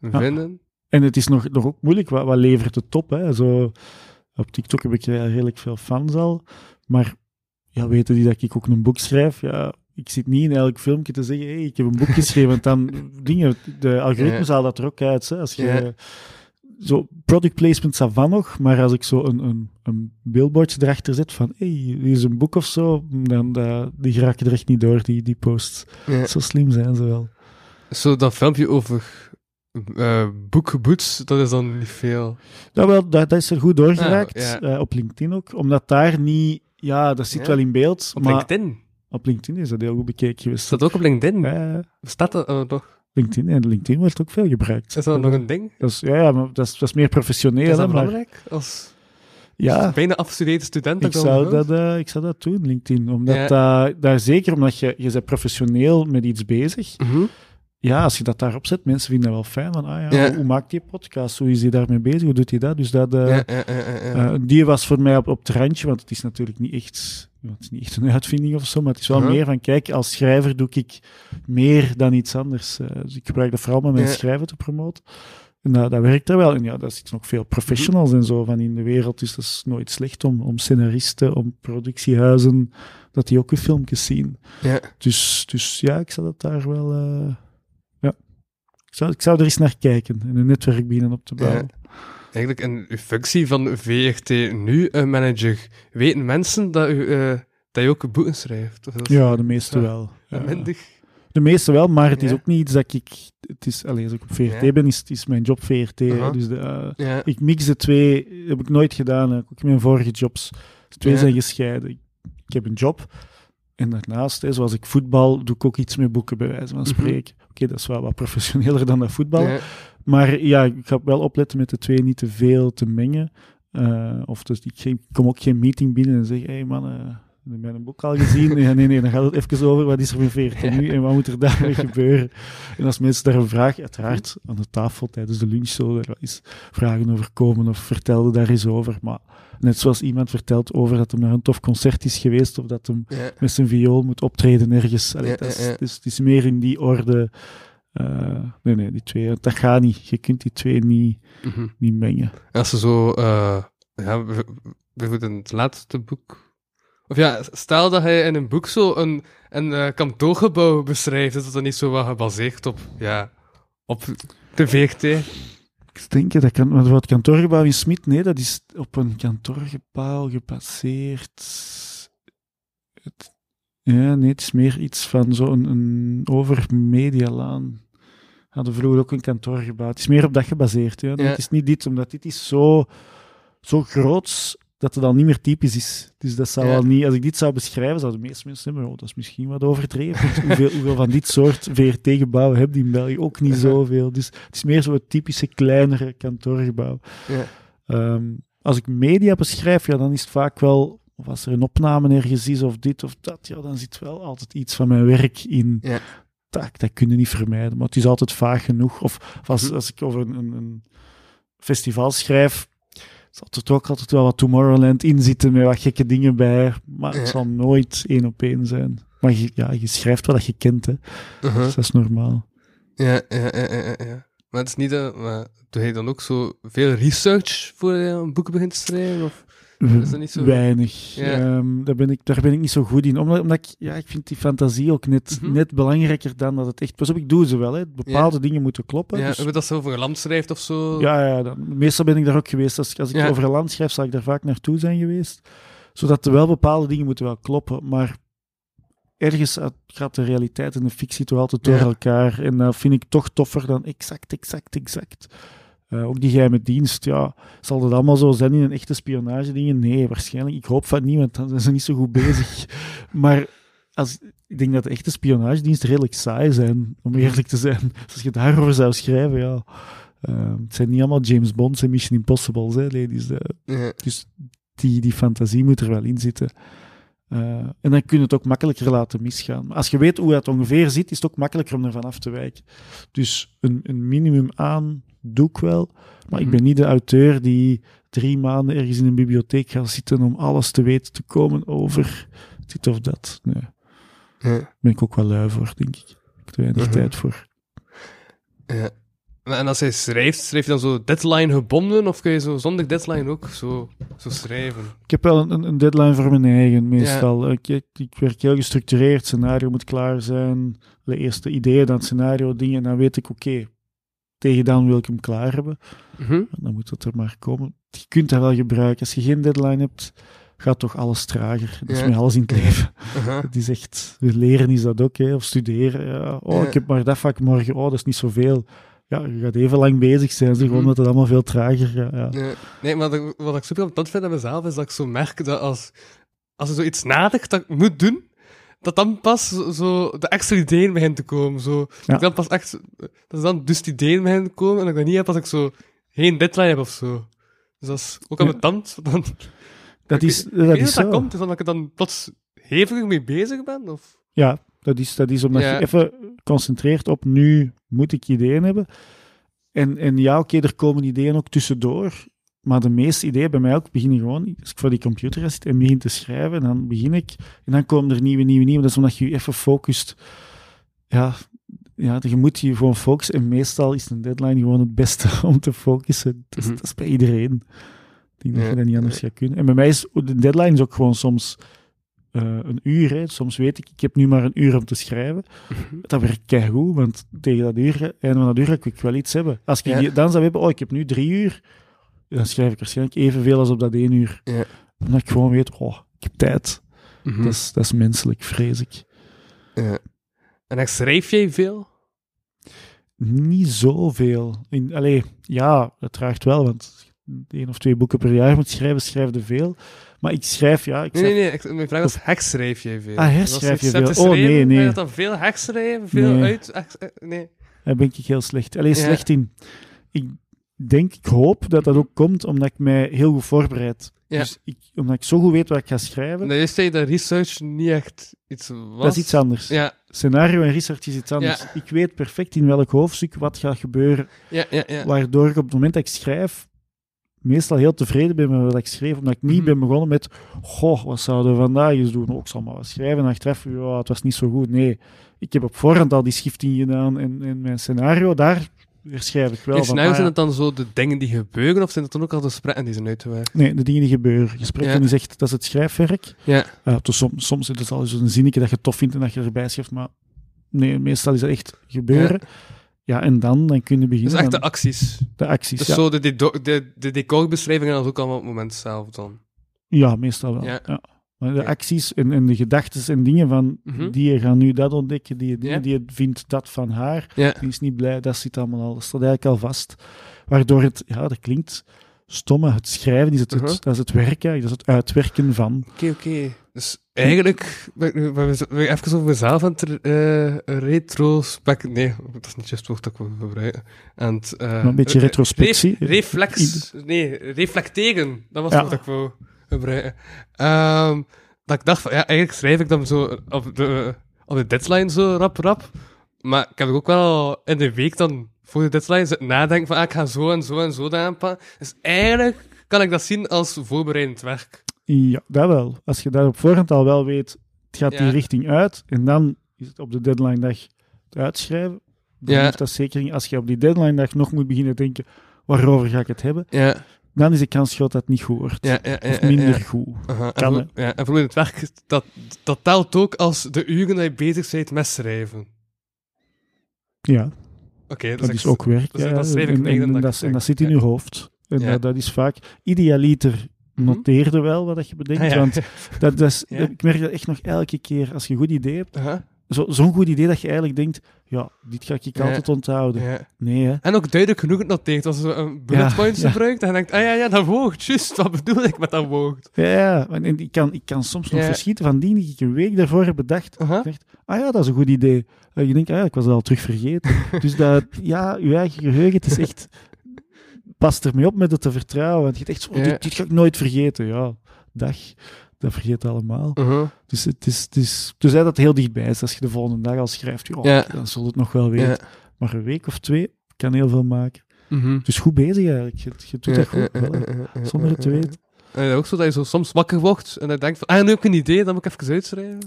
vinden. Het is nog, nog ook moeilijk, wat, wat levert het op? Hè? Zo, op TikTok heb ik eh, redelijk veel fans al, maar ja, weten die dat ik ook een boek schrijf? Ja, ik zit niet in elk filmpje te zeggen, hey, ik heb een boek geschreven, want dan dingen, de algoritme haalt dat er ook uit. Hè? Als je, zo, product placement ça va nog, maar als ik zo een, een, een billboardje erachter zet van, hey, hier is een boek of zo, dan dat, die geraken er echt niet door, die, die posts. Zo slim zijn ze wel. Zo dat filmpje over eh boekgeboots, dat is dan niet veel. Ja, wel, dat, dat is er goed doorgeraakt, ja. eh, op LinkedIn ook, omdat daar niet, ja, dat zit Ja. wel in beeld, Op maar LinkedIn. Op LinkedIn is dat heel goed bekeken geweest. Is dat ook op LinkedIn? Ja, Staat dat nog? LinkedIn, en LinkedIn wordt ook veel gebruikt. Is dat nog een ding? Dat is, ja, ja, maar dat is, dat is meer professioneel. Is hè, dat maar, belangrijk? Als ja, bijna afgestudeerde student? ik zou dat, eh, ik zou dat doen, LinkedIn. Omdat Ja. daar zeker omdat je, je bent professioneel met iets bezig. Mhm. Ja, als je dat daarop zet, mensen vinden dat wel fijn. Van, ah ja, Ja. Hoe, hoe maakt die podcast? Hoe is hij daarmee bezig? Hoe doet hij dat? Dus dat, eh, Ja, eh, die was voor mij op, op het randje, want het is natuurlijk niet echt, het is niet echt een uitvinding of zo, maar het is wel meer van, kijk, als schrijver doe ik meer dan iets anders. Eh, dus ik gebruik dat vooral om mijn schrijven te promoten. En dat, dat werkt er wel. En ja, daar zitten nog veel professionals en zo van in de wereld, dus dat is nooit slecht om, om scenaristen, om productiehuizen, dat die ook weer filmpjes zien. Ja. Dus, dus ja, ik zou dat daar wel... Ik zou, ik zou er eens naar kijken en een netwerk beginnen op te bouwen. Eigenlijk in uw functie van VRT nu-manager, weten mensen dat u, eh, dat je ook boeken schrijft? Ja, de meeste Ja. wel. Ja, Ja. minder. De meeste wel, maar het is ook niet iets dat ik... Het is, allee, als ik op VRT ben, is, is mijn job VRT. Dus de, eh, ik mix de twee, heb ik nooit gedaan. Ook in mijn vorige jobs. De twee zijn gescheiden. Ik, ik heb een job en daarnaast, hè, zoals ik voetbal, doe ik ook iets met boeken, bij wijze van Mhm. spreken. Oké, dat is wel wat professioneler dan dat voetballen. Ja. Maar ja, ik ga wel opletten met de twee niet te veel te mengen. Eh, of dus ik, ik kom ook geen meeting binnen en zeg, hé hey man, eh heb je mijn boek al gezien? nee, nee, nee, dan gaat het even over, wat is er met 14 nu en wat moet er daarmee gebeuren? En als mensen daar een vraag, uiteraard aan de tafel tijdens de lunch zo, daar wel eens vragen over komen of vertelde daar eens over. Maar net zoals iemand vertelt over dat hij naar een tof concert is geweest of dat hem Ja. met zijn viool moet optreden ergens. Allee, Ja, dat is, ja. Het, is, meer in die orde. eh, nee, nee, die twee, dat gaat niet. Je kunt die twee niet, Mhm. niet mengen. Als ze zo, eh ja, bijvoorbeeld in het laatste boek. Of ja, stel dat hij in een boek zo een, een eh, kantoorgebouw beschrijft, is dat dan niet zo wat gebaseerd op, ja, op de VRT? Ik denk dat kan, maar wat kantoorgebouw in Smit, nee, dat is op een kantoorgebouw gebaseerd. Het, ja, nee, het is meer iets van zo'n een over Medialaan. Hadden vroeger ook een kantoorgebouw. Het is meer op dat gebaseerd. Ja. Het is niet dit, omdat dit is zo, zo groots dat het al niet meer typisch is. Dus dat zou Ja. al niet, als ik dit zou beschrijven, zouden de meeste mensen zeggen, oh, dat is misschien wat overdreven. Hoeveel, hoeveel van dit soort VRT-gebouwen heb je in België? Ook niet zoveel. Dus het is meer zo'n typische kleinere kantoorgebouw. Ja. Ehm, als ik media beschrijf, ja, dan is het vaak wel, of als er een opname ergens is, of dit of dat, ja, dan zit wel altijd iets van mijn werk in. Ja. Dat, dat kun je niet vermijden, maar het is altijd vaag genoeg. Of, of als, Mhm. als ik over een, een, een festival schrijf, zal er ook altijd wel wat Tomorrowland in zitten met wat gekke dingen bij, maar het zal nooit één op één zijn. Maar je, ja, je schrijft wat je kent, hè. Uh-huh. Dus dat is normaal. Ja, ja, ja, ja, ja. Maar het is niet dat, maar doe je dan ook zo veel research voor je een boek begint te schrijven? Of? Is dat niet zo? Weinig. Ja. Ehm, daar, ben ik, daar ben ik niet zo goed in. Omdat, omdat ik, ja, ik vind die fantasie ook net, Mhm. net belangrijker dan dat het echt... Pas op, ik doe ze wel. Hè. Bepaalde dingen moeten kloppen. Ja, dus- of dat ze over een land schrijft of zo? ja, ja dan, meestal ben ik daar ook geweest. Als, als ik Ja. over een land schrijf, zal ik daar vaak naartoe zijn geweest. Zodat er wel bepaalde dingen moeten wel kloppen. Maar ergens uit- gaat de realiteit en de fictie toch altijd door elkaar. En dat vind ik toch toffer dan exact, exact, exact. Eh, ook die geheime dienst, ja, zal dat allemaal zo zijn in een echte spionage dingen? Nee, waarschijnlijk. Ik hoop van niet, want dan zijn ze niet zo goed bezig. maar als, ik denk dat de echte spionagediensten redelijk saai zijn, om eerlijk te zijn. Dus als je daarover zou schrijven, ja... eh, het zijn niet allemaal James Bonds en Mission Impossibles, hè, ladies. Ja. dus die, die fantasie moet er wel in zitten. Eh, en dan kun je het ook makkelijker laten misgaan. Maar als je weet hoe het ongeveer zit, is het ook makkelijker om ervan af te wijken. Dus een, een minimum aan doe ik wel. Maar ik Mhm. ben niet de auteur die drie maanden ergens in een bibliotheek gaat zitten om alles te weten te komen over dit of dat. Nee, daar ben ik ook wel lui voor, denk ik. Ik heb er weinig Mhm. tijd voor. Ja. En als hij schrijft, schrijf je dan zo deadline gebonden, of kun je zo zonder deadline ook zo, zo schrijven? Ik heb wel een, een deadline voor mijn eigen, meestal. Ik, ik, ik werk heel gestructureerd. scenario moet klaar zijn. De eerste ideeën, dan scenario, dingen. En dan weet ik, oké, tegen dan wil ik hem klaar hebben. Mhm. Dan moet dat er maar komen. Je kunt dat wel gebruiken. Als je geen deadline hebt, gaat toch alles trager. Dat is Ja. met alles in het leven. Aha. Het is echt, leren is dat ook, hè. of studeren. Ja. Oh, Ja. ik heb maar dat vak morgen. Oh, dat is niet zoveel. Ja, je gaat even lang bezig zijn, zeg, Mhm. omdat het allemaal veel trager gaat. Ja. Ja. Nee, maar dat- wat ik super irritant vind aan mezelf, is dat ik zo merk dat als, als je zoiets nadenkt dat ik moet doen, dat dan pas zo, de extra ideeën beginnen te komen. Zo. Ja. Ik dan pas echt, dat dan dus die ideeën beginnen te komen en dat ik dat niet heb als ik zo geen deadline heb of zo. Dus dat is ook aan mijn tand. Dan, Dat is, ik dat weet is dat zo. komt, is omdat ik er dan plots hevig mee bezig ben? Of? Ja, dat is, dat is omdat Ja. je even concentreert op nu moet ik ideeën hebben. En, en ja, oké, er komen ideeën ook tussendoor. Maar de meeste ideeën bij mij ook beginnen gewoon, als ik voor die computer ga zitten en begin te schrijven, dan begin ik. En dan komen er nieuwe, nieuwe, nieuwe. Dat is omdat je je even focust. Ja, ja, je moet je gewoon focussen. En meestal is een deadline gewoon het beste om te focussen. Dat is, Mhm. dat is bij iedereen. Ik denk dat je dat niet anders gaat kunnen. En bij mij is de deadline is ook gewoon soms eh, een uur. Hè. Soms weet ik, ik heb nu maar een uur om te schrijven. Dat werkt keigoed, want tegen dat uur, einde van dat uur ga ik wel iets hebben. Als ik Ja. dan zou hebben, oh, ik heb nu drie uur, dan schrijf ik waarschijnlijk evenveel als op dat één uur. Ja. Omdat ik gewoon weet, oh, ik heb tijd. Mhm. Dat, is, dat is menselijk, vrees ik. Ja. En dan schrijf jij veel? Niet zoveel. In, allee, ja, dat draagt wel, want één of twee boeken per jaar moet schrijven, schrijf je veel. Maar ik schrijf, ja, ik Nee, schrijf, nee, nee. Ik, mijn vraag was, herschrijf jij veel? Ah, herschrijf je veel? Oh, nee, nee. je dat dan veel herschrijven? Veel Nee. uit? eh, nee. daar ben ik heel slecht. Alleen Ja. slecht in. Ik denk, ik hoop dat dat ook komt omdat ik mij heel goed voorbereid. Ja. Dus ik, omdat ik zo goed weet wat ik ga schrijven, Dan is zei dat research niet echt iets was. dat is iets anders. Ja, Scenario en research is iets anders. Ja. Ik weet perfect in welk hoofdstuk wat gaat gebeuren, ja, ja. ja. waardoor ik op het moment dat ik schrijf meestal heel tevreden ben met wat ik schreef, omdat ik niet Mhm. ben begonnen met goh, wat zouden we vandaag eens doen? Ook zal maar wat schrijven en achteraf, ja, het was niet zo goed. Nee, ik heb op voorhand al die schifting gedaan en, en mijn scenario, daar schrijf ik wel scenario ah, zijn het dan zo de dingen die gebeuren, of zijn het dan ook al de gesprekken die zijn uit te werken? Nee, de dingen die gebeuren. Gesprekken Ja. is echt, dat is het schrijfwerk. Ja. Uh, dus soms, soms is het al zo'n zinnetje dat je tof vindt en dat je erbij schrijft, maar nee, meestal is het echt gebeuren. Ja, en dan, dan kun je Dus beginnen. echt de acties. de acties. Dus ja. zo de, de, de, de decorbeschrijvingen dat is ook allemaal op het moment zelf dan. ja, meestal wel. Ja. Ja. Maar de acties en, en de gedachten en dingen van Mhm. die gaan nu dat ontdekken, die, die, Ja. die vindt dat van haar, Ja. die is niet blij, dat zit allemaal al, dat staat eigenlijk al vast. Waardoor het, ja, dat klinkt stom, maar het schrijven is het, het- Mhm. dat is het werken, dat is het uitwerken van. Oké, oké. Dus eigenlijk, ben ik nu- ben ik ben ik even over mezelf aan het uh, retrospect... Nee, dat is niet juist het woord dat ik wil gebruiken. Het, eh, een beetje re- retrospectie. ref- reflex... Nee, reflecteren. Dat was Ja. wat ik wou gebruiken. Ehm, dat ik dacht van, ja, eigenlijk schrijf ik dan zo op de, op de deadline zo rap, rap. Maar ik heb ook wel in de week dan voor de deadline zitten nadenken van, ah, ik ga zo en zo en zo aanpakken. Dus eigenlijk kan ik dat zien als voorbereidend werk. Ja, dat wel. Als je daar op voorhand al wel weet, het gaat Ja. die richting uit, en dan is het op de deadline dag het uitschrijven, dan Ja. heeft dat zeker niet. Als je op die deadline dag nog moet beginnen denken, waarover ga ik het hebben, Ja, dan is de kans groot dat het niet goed wordt. ja, of minder goed. Aha, Kan, en, voor, ja, en voor het werk, dat, dat telt ook als de uren dat je bezig bent met schrijven. Ja, Oké, dat is ook werk. dus dat schrijf ik en, dat en zit in je hoofd. En Ja. dat, dat is vaak... Idealiter. Noteerde wel wat dat je bedenkt, Ah, ja. want dat, dat is, Ja. ik merk dat echt nog elke keer, als je een goed idee hebt, zo- zo'n goed idee dat je eigenlijk denkt, ja, dit ga ik Ja. altijd onthouden. Nee, hè. En ook duidelijk genoeg het noteert. Als je een bullet points gebruikt, en je denkt, ah ja, ja, dat woogt, juist, wat bedoel ik met dat woogt? Ja, ja. En ik kan, ik kan soms nog verschieten van die die ik een week daarvoor heb bedacht. Ik dacht, ah ja, dat is een goed idee. En je denkt, ah ja, ik was dat al terug vergeten. dus dat, ja, je eigen geheugen, het is echt... Pas ermee op met het te vertrouwen. Want je denkt echt, zo, oh, Ja. dit, dit ga ik nooit vergeten. Ja, dag. Dat vergeet allemaal. Aha. Dus het is, het is... Tenzij dat heel dichtbij is. Als je de volgende dag al schrijft, ja, Ja. dan zul je het nog wel weten. Ja. Maar een week of twee kan heel veel maken. Dus goed bezig eigenlijk. Je, je doet dat goed. Ja, ja, wel, ja, ja, ja, zonder het te ja, ja. weten. En ook zo dat je zo soms wakker wordt en dan denkt van, ah, nu heb ik een idee, dan moet ik even uitschrijven.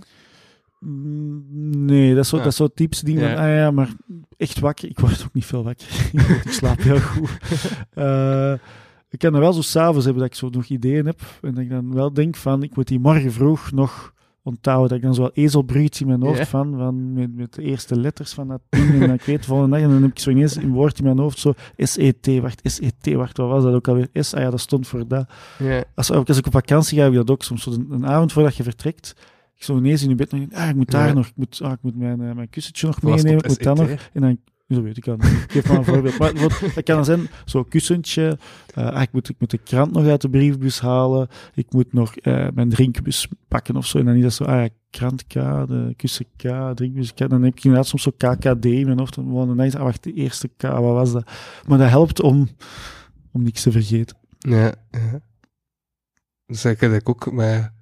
Mm, Nee, dat is zo, Ja. dat is zo typisch ding Ja. van, ah ja, maar echt wakker. Ik word ook niet veel wakker. ik slaap heel goed. Eh, ik kan dan wel zo s'avonds hebben dat ik zo nog ideeën heb. En dat ik dan wel denk van, ik moet die morgen vroeg nog onthouden. Dat ik dan zo wel ezelbruggetje in mijn hoofd van, van met, met de eerste letters van dat ding. En dan ik weet, de volgende dag, en dan heb ik zo ineens een woord in mijn hoofd, zo SET, wacht, SET, wacht, wat was dat ook alweer? S, ah ja, dat stond voor dat. Ja. Als, als ik op vakantie ga, heb ik dat ook soms. Zo een, een avond voordat je vertrekt, ik zo ineens in je bed denk, ah, ik moet daar Ja. nog, ik moet, ah, ik moet mijn, eh, mijn kussentje nog Wat meenemen, ik moet dat nog. En dan, zo weet ik al. Ik geef maar een voorbeeld. Maar bijvoorbeeld, dat kan dan zijn, zo'n kussentje, eh, ah, ik, moet, ik moet de krant nog uit de briefbus halen, ik moet nog eh, mijn drinkbus pakken of zo. En dan is dat zo, ah, krant K, de kussen K, drinkbus K. Dan heb ik inderdaad soms zo KKD in mijn hoofd. Dan gewoon ineens, ah, wacht, de eerste K, wat was dat? Maar dat helpt om, om niks te vergeten. Ja, ja. Dus ik heb ook met...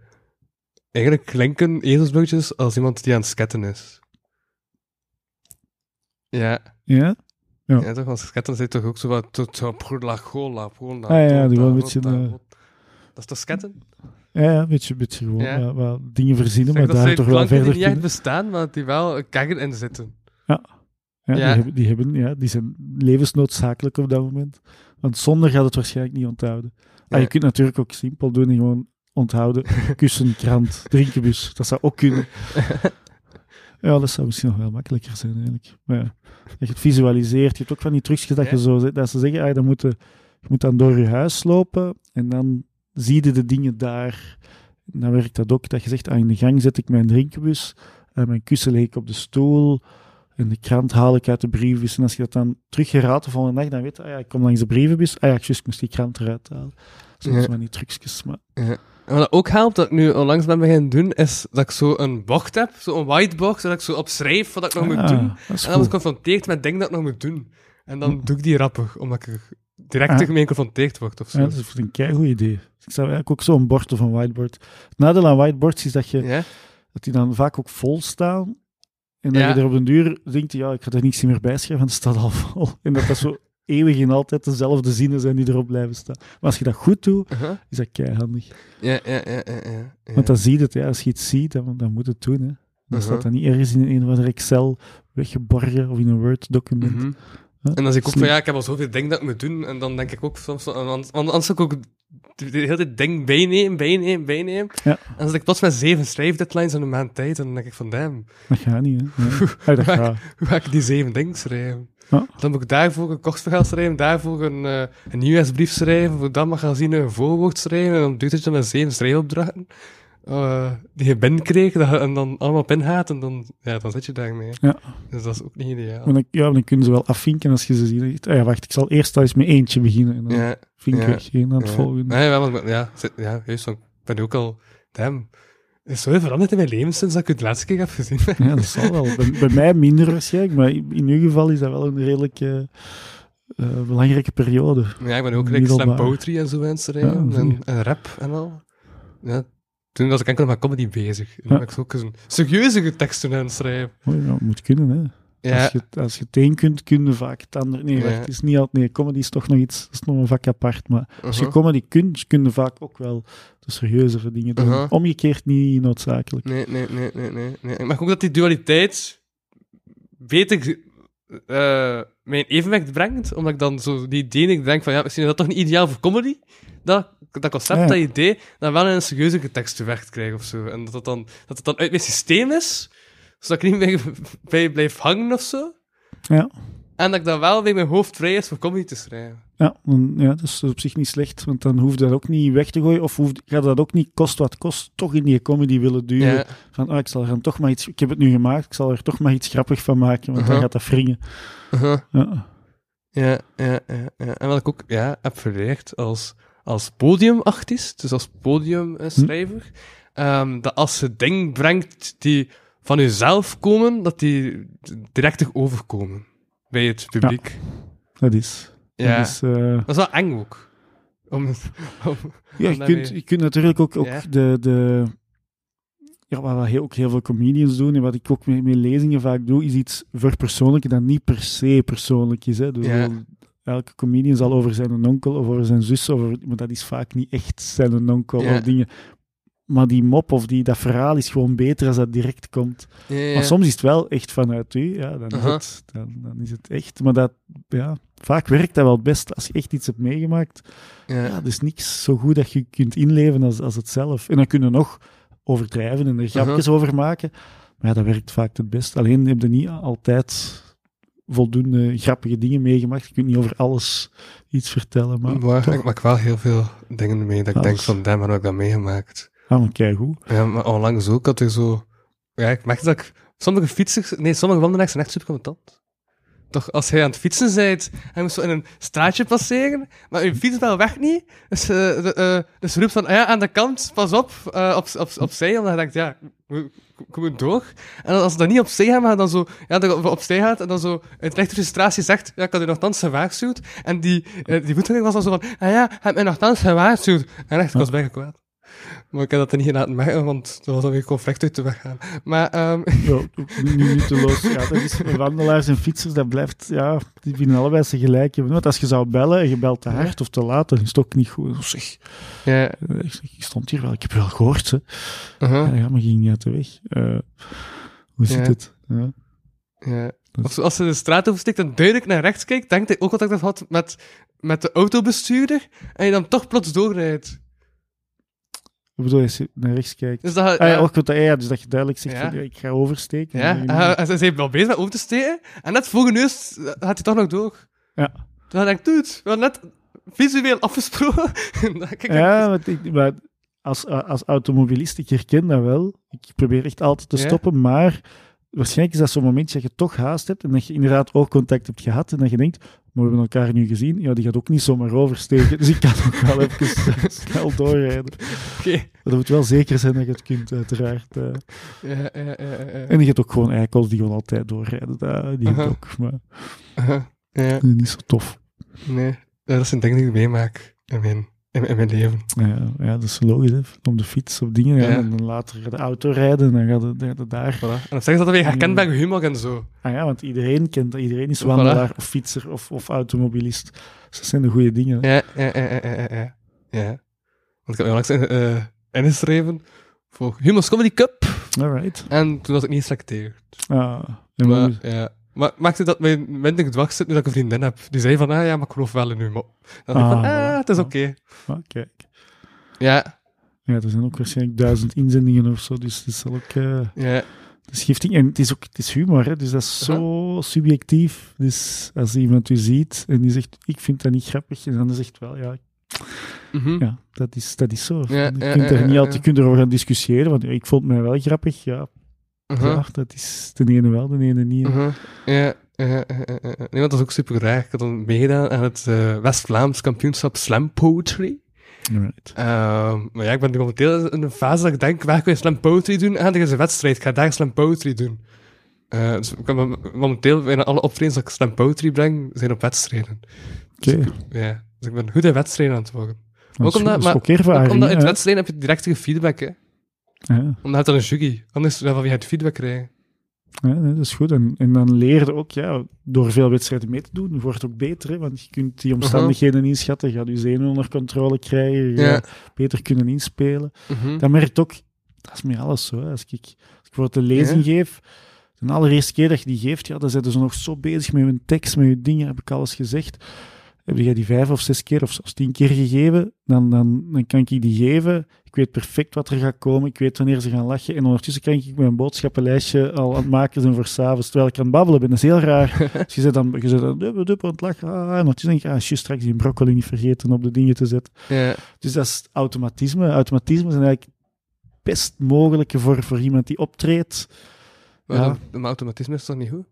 Eigenlijk klinken ezelsblootjes als iemand die aan het sketten is. Ja, Ja? Ja. ja toch, als sketten zit toch ook zo wat... tot- Prola, gola, prola, Ah, ja, die wel een tota, beetje, tota, eh. Dat is toch sketten? Ja, ja, een beetje, beetje gewoon Ja. dingen verzinnen, Zeg, maar daar toch wel verder die niet echt bestaan, maar die wel kaggen in zitten. Ja, Ja. Die, hebben, die, hebben, ja, die zijn levensnoodzakelijk op dat moment. Want zonder gaat het waarschijnlijk niet onthouden. Ah, je kunt natuurlijk ook simpel doen en gewoon onthouden. Kussen, krant, drinkenbus. Dat zou ook kunnen. Ja, dat zou misschien nog wel makkelijker zijn eigenlijk. Maar ja, dat je het visualiseert. Je hebt ook van die trucjes dat, Ja. je zo, dat ze zeggen, ah, dan moet je, je moet dan door je huis lopen en dan zie je de dingen daar. En dan werkt dat ook, dat je zegt, ah, in de gang zet ik mijn drinkenbus, en mijn kussen leg ik op de stoel, en de krant haal ik uit de brievenbus. En als je dat dan teruggeraadt de volgende dag, dan weet je, ah ja, ik kom langs de brievenbus, ah ja, ik moest die krant eruit halen. Soms Ja. van die trucjes, maar... En wat ook helpt, dat ik nu onlangs ben beginnen doen, is dat ik zo een bocht heb, zo'n whitebox, dat ik zo opschrijf wat ik nog moet doen. En dan word ik goed. geconfronteerd met dingen dat ik nog moet doen. En dan Hm. doe ik die rappig, omdat ik direct Ah. tegen mee geconfronteerd word of zo. Ja, dat is een keigoed idee. Ik zou eigenlijk ook zo'n bord of een whiteboard. Het nadeel aan whiteboards is dat, je, dat die dan vaak ook vol staan. En dat Ja. je er op den duur denkt, ja, ik ga er niks meer bij schrijven, want het staat al vol. En dat dat zo eeuwig en altijd dezelfde zinnen zijn die erop blijven staan. Maar als je dat goed doet, is dat keihandig. Ja, ja, ja, ja, ja. Want dan zie je het, ja, als je iets ziet, dan, dan moet het doen. Hè. Dan staat dat niet ergens in een of andere Excel weggeborgen of in een Word-document. Mhm. En dan zie ik ook slim. van, ja, ik heb al zoveel dingen dat ik moet doen. En dan denk ik ook soms, want anders zou ik ook de hele tijd ding bijnemen, bijnemen, bijnemen. Ja. En dan zit ik plots met zeven schrijfdeadlines in een maand tijd. En dan denk ik van, damn, Dat gaat niet, hè. Nee. Hoe ga ik die zeven dingen schrijven? Ja. Dan moet ik daarvoor een kostverhaal schrijven, daarvoor een, eh een nieuwsbrief schrijven, voor dat magazine een voorwoord schrijven. En dan duurt het dan met zeven schrijfopdrachten. eh, die je binnenkreeg, je en dan allemaal op ingaat. En dan, ja, dan zit je daarmee. Ja. Dus dat is ook niet ideaal. Maar dan, ja, dan kunnen ze wel afvinken als je ze ziet. Ah ja, wacht, ik zal eerst eens met eentje beginnen. En dan Ja, vink ja, weg, één aan het ja. volgende. Nee, wel, maar- ja, ja, juist. Ik ben ook al... Damn. Is zoveel veranderd in mijn leven sinds dat ik het de laatste keer heb gezien. Ja, dat zal wel. Bij, bij mij minder waarschijnlijk, maar in uw geval is dat wel een redelijk eh, eh, belangrijke periode. Ja, ik ben ook like, slam poetry en zo aan het schrijven. Ja, en, en rap en al. Ja, toen was ik enkel met comedy bezig. En Ja. ik zo ook zo'n serieuze teksten aan het schrijven. Oh, ja, moet kunnen, hè. Ja, Als, je, als je het een kunt, kun je vaak het ander. Nee, Ja. wacht, het is niet altijd... Nee, comedy is toch nog iets... Dat is nog een vak apart, maar als je uh-huh. comedy kunt, kun je vaak ook wel de serieuzere dingen doen. Uh-huh. Omgekeerd niet noodzakelijk. Nee, nee, nee, nee, nee, merk ook dat die dualiteit beter eh mijn evenwicht brengt, omdat ik dan zo die idee ik denk van, ja, misschien is dat toch niet ideaal voor comedy, dat, dat concept, Ja. dat idee, dan wel in een serieuze tekst terecht krijg of zo. En dat het dan, dat het dan uit mijn systeem is, zodat ik niet meer bij blijf hangen of zo. Ja. En dat ik dan wel weer mijn hoofd vrij is voor comedy te schrijven. Ja, dan, ja, dat is op zich niet slecht, want dan hoef je dat ook niet weg te gooien, of hoeft, gaat dat ook niet kost wat kost, toch in die comedy willen duwen. Ja, Van, ah, ik zal er dan toch maar iets, ik heb het nu gemaakt, ik zal er toch maar iets grappig van maken, want dan Uh-huh. gaat dat wringen. uh-huh. Ja. Ja, ja, ja, ja. En wat ik ook ja, heb als, als podiumartiest, dus als podiumschrijver, ehm, dat als je dingen brengt die van jezelf komen, dat die direct overkomen bij het publiek. Dat is. Ja, Dat is eh, dat is wel eng ook. Om, om, ja, je, kunt, je kunt natuurlijk ook, ook Ja. de, de... Ja, wat heel, ook heel veel comedians doen, en wat ik ook met, met lezingen vaak doe, is iets verpersoonlijken dat niet per se persoonlijk is. Hè. Dus Ja. elke comedian zal over zijn onkel of over zijn zus, over, maar dat is vaak niet echt zijn onkel of dingen. Maar die mop of die, dat verhaal is gewoon beter als dat direct komt. ja, ja. Maar soms is het wel echt vanuit u, ja, dan, is het, dan, dan is het echt. Maar dat, ja, vaak werkt dat wel het best als je echt iets hebt meegemaakt. ja. Ja, er is niks zo goed dat je kunt inleven als, als het zelf. En dan kun je nog overdrijven en er grapjes over maken. Maar ja, dat werkt vaak het best. Alleen heb je niet altijd voldoende grappige dingen meegemaakt. Je kunt niet over alles iets vertellen. Maar, ik maak wel heel veel dingen mee dat ik denk van, hoe heb ik dat meegemaakt? Ah, maar. Ja, maar onlangs ook had ik zo... Ja, ik merkte dat ik... Sommige fietsers... Nee, sommige wandelaars zijn echt super content. toch als hij aan het fietsen bent, hij moest zo in een straatje passeren, maar uw fiets wel weg niet. Dus, eh de, eh, dus roept van, ah ja, aan de kant, pas op, eh, op, op, opzij, omdat hij denkt, ja, ik moet door. En als hij dan niet opzij gaat, maar dan zo, ja, dan opzij gaat, en dan zo uit lichte frustratie zegt, ja, ik had u nogthans gewaarschuwd. En die, eh, die was dan zo van, ah ja, hij heeft mij nogthans gewaarschuwd. En echt, ik was bijna kwaad. Maar ik heb dat er niet laten merken, want er was alweer conflict uit de weg gaan. Maar, ehm Ja, minuteloos. Ja, dat is wandelaars en fietsers, dat blijft, ja, die vinden allebei ze gelijk. Want als je zou bellen en je belt te hard of te laat, dan is het ook niet goed. Oh, Zeg, ja, ik stond hier wel, ik heb wel gehoord, ze. uh-huh, Ja, maar ging niet uit de weg. Eh, hoe zit Ja. het? Ja. ja. Of als ze de straat oversteekt en duidelijk naar rechts kijkt, denkt hij ook ik dat had met, met de autobestuurder, en je dan toch plots doorrijdt. Hoe bedoel je, als je naar rechts kijkt? Dus dat, Ah, ja, ook ja, ja, dus dat je duidelijk zegt Ja. van, ja, ik ga oversteken. Ja, en ze zijn wel bezig met over te steken. En net voor neus gaat hij toch nog door. Ja. Toen hij denkt, dude, we hadden net visueel afgesproken. Ik- Ja, maar, ik- maar als, als automobilist, ik herken dat wel. Ik probeer echt altijd te stoppen, maar waarschijnlijk is dat zo'n momentje dat je toch haast hebt en dat je inderdaad oogcontact hebt gehad en dat je denkt, maar we hebben elkaar nu gezien, ja, die gaat ook niet zomaar oversteken, dus ik kan ook wel even snel doorrijden. Oké. Maar dat moet wel zeker zijn dat je het kunt, uiteraard. eh. Ja. En je hebt ook gewoon eikels die gewoon altijd doorrijden, dat, die heb Aha. ook, maar Uh-huh. Ja, niet zo tof. nee. Dat zijn dingen die ik meemaak in mijn, in, in mijn leven. Ja, ja, dat is logisch, hè. op de fiets of dingen, ja. Ja. en dan later de auto rijden en dan gaat het, gaat het daar. Voilà. En dan zeggen ze dat er weer herkenbare humor en zo. Ah ja, want iedereen kent. Iedereen is Voilà. wandelaar of fietser of, of automobilist. Dus dat zijn de goede dingen. hè. Ja, ja, ja, ja, ja, ja. Want ik heb onlangs eh, ingeschreven voor Humors Comedy Cup. Alright. En toen was ik niet geselecteerd. Ah, maar ja. Maar maakte dat mijn minder dwars zit nu dat ik een vriendin heb. Die zei van, ah ja, maar ik geloof wel in u. Maar dan ik van, Ah, ah, het is oké. Ah, kijk. Ja, Ja, er zijn ook waarschijnlijk duizend inzendingen of zo, dus het is ook... eh ja, het giftig. En het is ook het is humor, hè, dus dat is zo subjectief. Dus als iemand u ziet en die zegt, ik vind dat niet grappig, en dan zegt wel, ja, mhm. ja dat, is, dat is zo. Ja, je kunt ja, er niet altijd, je kunt erover gaan discussiëren, want ik vond mij wel grappig, ja, Ja, dat is de ene wel, de ene niet. Mhm. Ja, ja. Nee, dat is ook super raar. Ik had dan meegedaan aan het eh, West-Vlaams kampioenschap Slam Poetry. Ehm, maar ja, ik ben momenteel in een fase dat ik denk, waar kun je Slam Poetry doen? Ah, er is een wedstrijd, ik ga daar Slam Poetry doen. Eh, dus ik momenteel bijna alle optredens dat ik Slam Poetry breng, zijn op wedstrijden. Oké. Ja, dus ik ben goed in wedstrijden aan het worden. Dat Ook omdat- is maar- ook omdat in wedstrijden heb je directere feedback, hè. Ja, Omdat je dan een jury. Anders dan wie het feedback krijgen. ja, dat is goed. En, en dan leer je ook, ja, door veel wedstrijden mee te doen, wordt het ook beter. Hè? Want je kunt die omstandigheden inschatten, je gaat je zenuwen onder controle krijgen, je Ja. beter kunnen inspelen. Mhm. Dat merkt ook, dat is met alles zo. Hè? Als, ik, als ik bijvoorbeeld een lezing geef, de allereerste keer dat je die geeft, ja, dan zijn ze nog zo bezig met hun tekst, met je dingen, heb ik alles gezegd. Heb jij die vijf of zes keer of zelfs tien keer gegeven, dan, dan, dan kan ik die geven. Ik weet perfect wat er gaat komen. Ik weet wanneer ze gaan lachen. En ondertussen kan ik mijn boodschappenlijstje al aan het maken zijn voor s'avonds, terwijl ik aan het babbelen ben. Dat is heel raar. dus je zit dan, je zit dan dubbel, dubbel aan het lachen. Ah, en ondertussen denk ik, ah, shit, straks die broccoli niet vergeten op de dingen te zetten. Ja. Dus dat is automatisme. Automatisme zijn eigenlijk best mogelijke voor, voor iemand die optreedt. Maar Ja. automatisme is toch niet goed?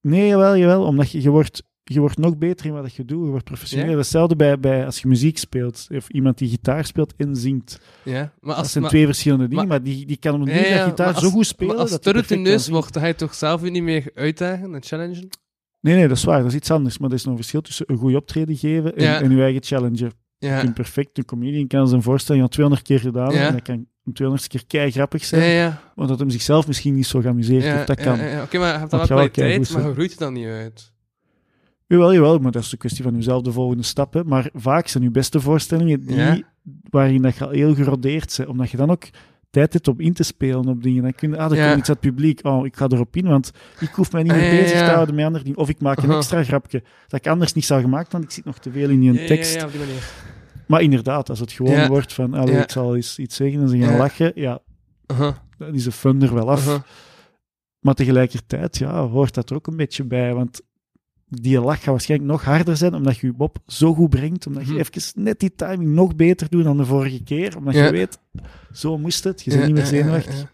Nee, jawel, jawel. Omdat je, je, wordt, je wordt nog beter in wat je doet. Je wordt professioneel. Ja. Hetzelfde bij, bij als je muziek speelt. Of iemand die gitaar speelt en zingt. Ja, maar Dat als, zijn maar, twee verschillende dingen. maar- Maar, die, die kan op een Ja, dat gitaar zo goed spelen. als dat het routineus zingen. wordt, ga je toch zelf je niet meer uitdagen en challengen? Nee, nee, dat is waar. Dat is iets anders. Maar er is nog een verschil tussen een goed optreden geven en, en je eigen challenger. Je Ja, kunt perfect, een comedian kan zijn voorstelling al 200 keer gedaan. En dat kan een 200 keer kei grappig zijn. Maar dat hem zichzelf misschien niet zo geamuseerd heeft. Dat kan. Oké, maar je hebt Dat dan wel kwaliteit, maar zijn. groeit het dan niet uit. Jawel, jawel, maar dat is een kwestie van jezelf de volgende stap. Hè. Maar vaak zijn je beste voorstellingen die, Ja. waarin dat je al heel gerodeerd bent. Omdat je dan ook tijd hebt om in te spelen op dingen. Dan kun je, ah, er Ja. komt iets uit het publiek. Oh, ik ga erop in, want ik hoef mij niet Ah, meer ja, ja, bezig te houden met andere dingen. Of ik maak een Aha. extra grapje dat ik anders niet zou gemaakt, want ik zit nog te veel in die tekst. Op die. Maar inderdaad, als het gewoon wordt van, allee, ik zal eens iets zeggen en ze gaan lachen, ja, Aha, dan is de fun er wel af. aha. Maar tegelijkertijd ja, hoort dat er ook een beetje bij. Want die lach gaat waarschijnlijk nog harder zijn, omdat je je Bob zo goed brengt. Omdat je Mhm. even net die timing nog beter doet dan de vorige keer. Omdat Ja. je weet, zo moest het. Je bent Ja, niet meer ja, ja, zenuwachtig. ja.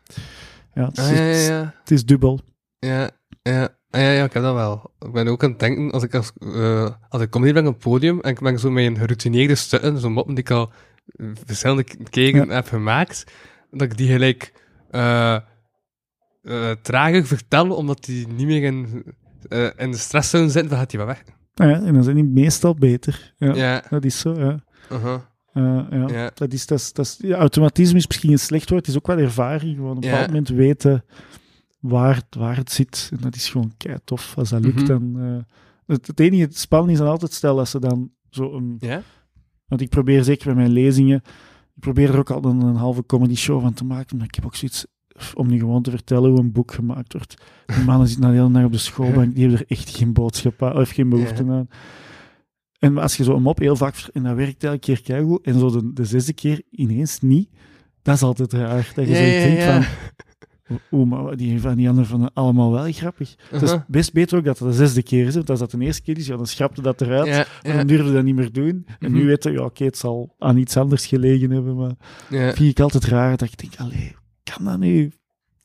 Ja, het, is, Ah, ja, ja, ja. het is dubbel. Ja, ja. Ah, ja, ja, ik heb dat wel. Ik ben ook aan het denken, als ik, als, eh, als ik comedy ben op het podium en ik ben zo met een geroutineerde stukken, zo'n moppen die ik al verschillende keren heb gemaakt, dat ik die gelijk eh eh, trager vertel, omdat die niet meer in, eh, in de stress zouden zitten, dan gaat die wel weg. Nou ja, en dan zijn die meestal beter. Ja, Ja. Dat is zo, ja. Uh-huh. Eh, ja. Ja. Dat is, dat is, dat is, ja, automatisme is misschien een slecht woord, het is ook wel ervaring. Gewoon op een bepaald moment weten waar, het- waar het zit. En dat is gewoon kei tof. Als dat lukt, Mhm. dan... eh, het, het enige het spannend is dan altijd, stel dat ze dan zo een... Ja? Want ik probeer zeker bij mijn lezingen, ik probeer er ook al een, een halve comedy show van te maken, maar ik heb ook zoiets om nu gewoon te vertellen hoe een boek gemaakt wordt. Die mannen zitten de hele dag op de schoolbank, die hebben er echt geen boodschap aan, of geen behoefte aan. En als je zo een mop heel vaak, en dat werkt elke keer keigoed, en zo de, de zesde keer ineens niet, dat is altijd raar. Dat je Ja, ja, denkt van, oeh, maar die van die anderen van allemaal wel grappig. Het is Uh-huh. best beter ook dat het de zesde keer is, want als dat de eerste keer is, ja, dan schrapte dat eruit. Ja, En dan durfde dat niet meer doen. En nu Mhm. weten we, ja, oké, het zal aan iets anders gelegen hebben, maar vind ik altijd raar dat ik denk, allee, kan dat nu?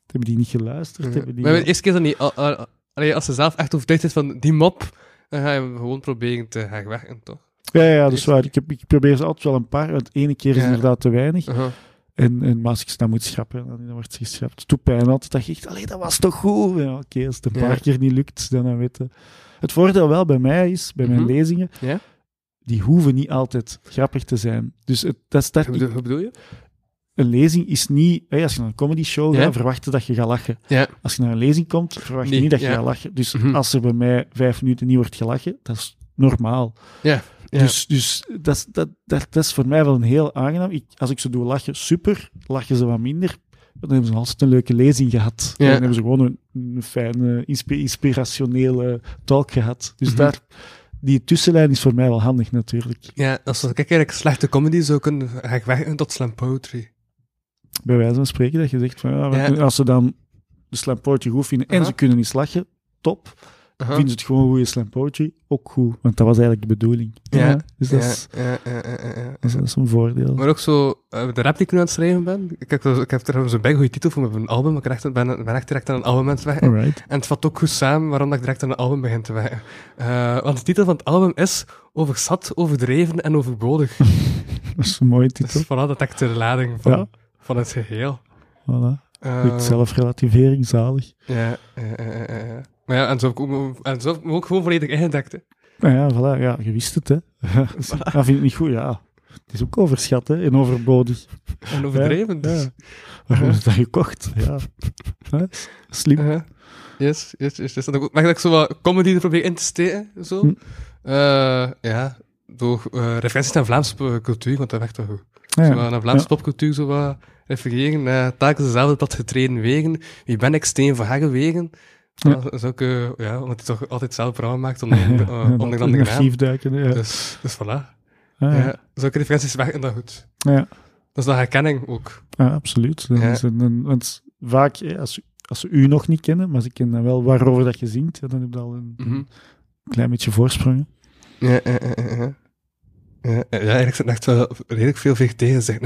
Hebben die niet geluisterd? Hebben die... Maar de eerste keer is dat niet... al- al- allee, als ze zelf echt overtuigd is van die mop, dan ga je hem gewoon proberen te gaan werken, toch? Ja, ja, dat is waar. Ik, heb, ik probeer ze altijd wel een paar, want ene keer is Ja. inderdaad te weinig. Uh-huh. En, en maar als ik ze dan moet schrappen, dan, dan wordt ze geschrapt. Het doet pijn altijd dat je echt, allee, dat was toch goed? Ja, oké, als het een Ja. paar keer niet lukt, dan, dan weten. Het voordeel wel bij mij is, bij mijn Mhm. lezingen, Ja? die hoeven niet altijd grappig te zijn. Dus het, dat is dat, Hoe bedoel, hoe bedoel je? Een lezing is niet... Als je naar een comedy show Ja. gaat, verwacht je dat je gaat lachen. Ja. Als je naar een lezing komt, verwacht je niet dat je ja. gaat lachen. Dus Mhm. als er bij mij vijf minuten niet wordt gelachen, dat is normaal. Ja. ja. Dus, dus dat, is- dat, dat, dat is voor mij wel een heel aangenaam. Ik, als ik ze doe lachen, super. Lachen ze wat minder, dan hebben ze altijd een leuke lezing gehad. Ja. Dan hebben ze gewoon een, een fijne, inspi- inspirationele talk gehad. Dus Mhm. daar, die tussenlijn is voor mij wel handig natuurlijk. Ja, als ik eigenlijk slechte comedy zou kunnen, ga ik werken tot slam poetry. Bij wijze van spreken, dat je zegt van ja, Ja. als ze dan de slam poetry goed vinden en ze kunnen niet lachen, top. Uh-huh. Vinden ze het gewoon goede slam poetry, ook goed. Want dat was eigenlijk de bedoeling. Ja. dus dat, Ja, is, ja, ja, ja, ja, ja. dat, is, een voordeel. Maar ook zo, eh, de rap die ik nu aan het schrijven ben, ik heb, ik heb trouwens een bij goede titel voor mijn album, maar ik ben echt, ben, ben echt direct aan een album aan het. Alright. En het vat ook goed samen waarom dat ik direct aan een album begin te werken. Eh, want de titel van het album is Overzat, Overdreven en Overbodig. Dat is een mooie Dus titel. voilà, dat echt de lading van, Ja. Van het geheel. Voilà. Zelfrelativering, zalig. Ja. Maar ja, en zo heb ik ook, en zo heb ik me ook gewoon volledig ingedekt. Hè. Nou ja, voilà, ja, je wist het, hè. Dat vind ik niet goed, ja. Het is ook overschat, hè, en overbodig. En overdreven. Ja, dus. ja. Waarom is dat gekocht? Ja. Slim. Uh-huh. Yes, yes, yes. yes. Ook- Maar dat ik zo wat comedy er probeer in te steken, zo. Hm. Eh, ja, door eh, referenties naar Vlaamse cultuur, want dat werkt wel goed. Ja, Zo naar Vlaamse popcultuur zo wat refereren. Uh, telkens dezelfde dat getreden wegen. Wie ben ik, Steen van Hagewegen? Ja. Dat is ook, eh, ja, omdat hij toch altijd zelf programma maakt onder, Ja, uh, ja, onder dat andere in naam. duiken, ja. Dus, dus voilà. Ah, ja. Ja. Zulke referenties werken dat goed. Ja. Dat is dan herkenning ook. Ja, absoluut. Het een- want vaak, als, als ze u nog niet kennen, maar ze kennen dan wel waarover dat je zingt, dan heb je al een Mhm. klein beetje voorsprong. Ja, ja, ja, ja, ja. Ja, ja, eigenlijk zit echt wel redelijk veel VGT gezegd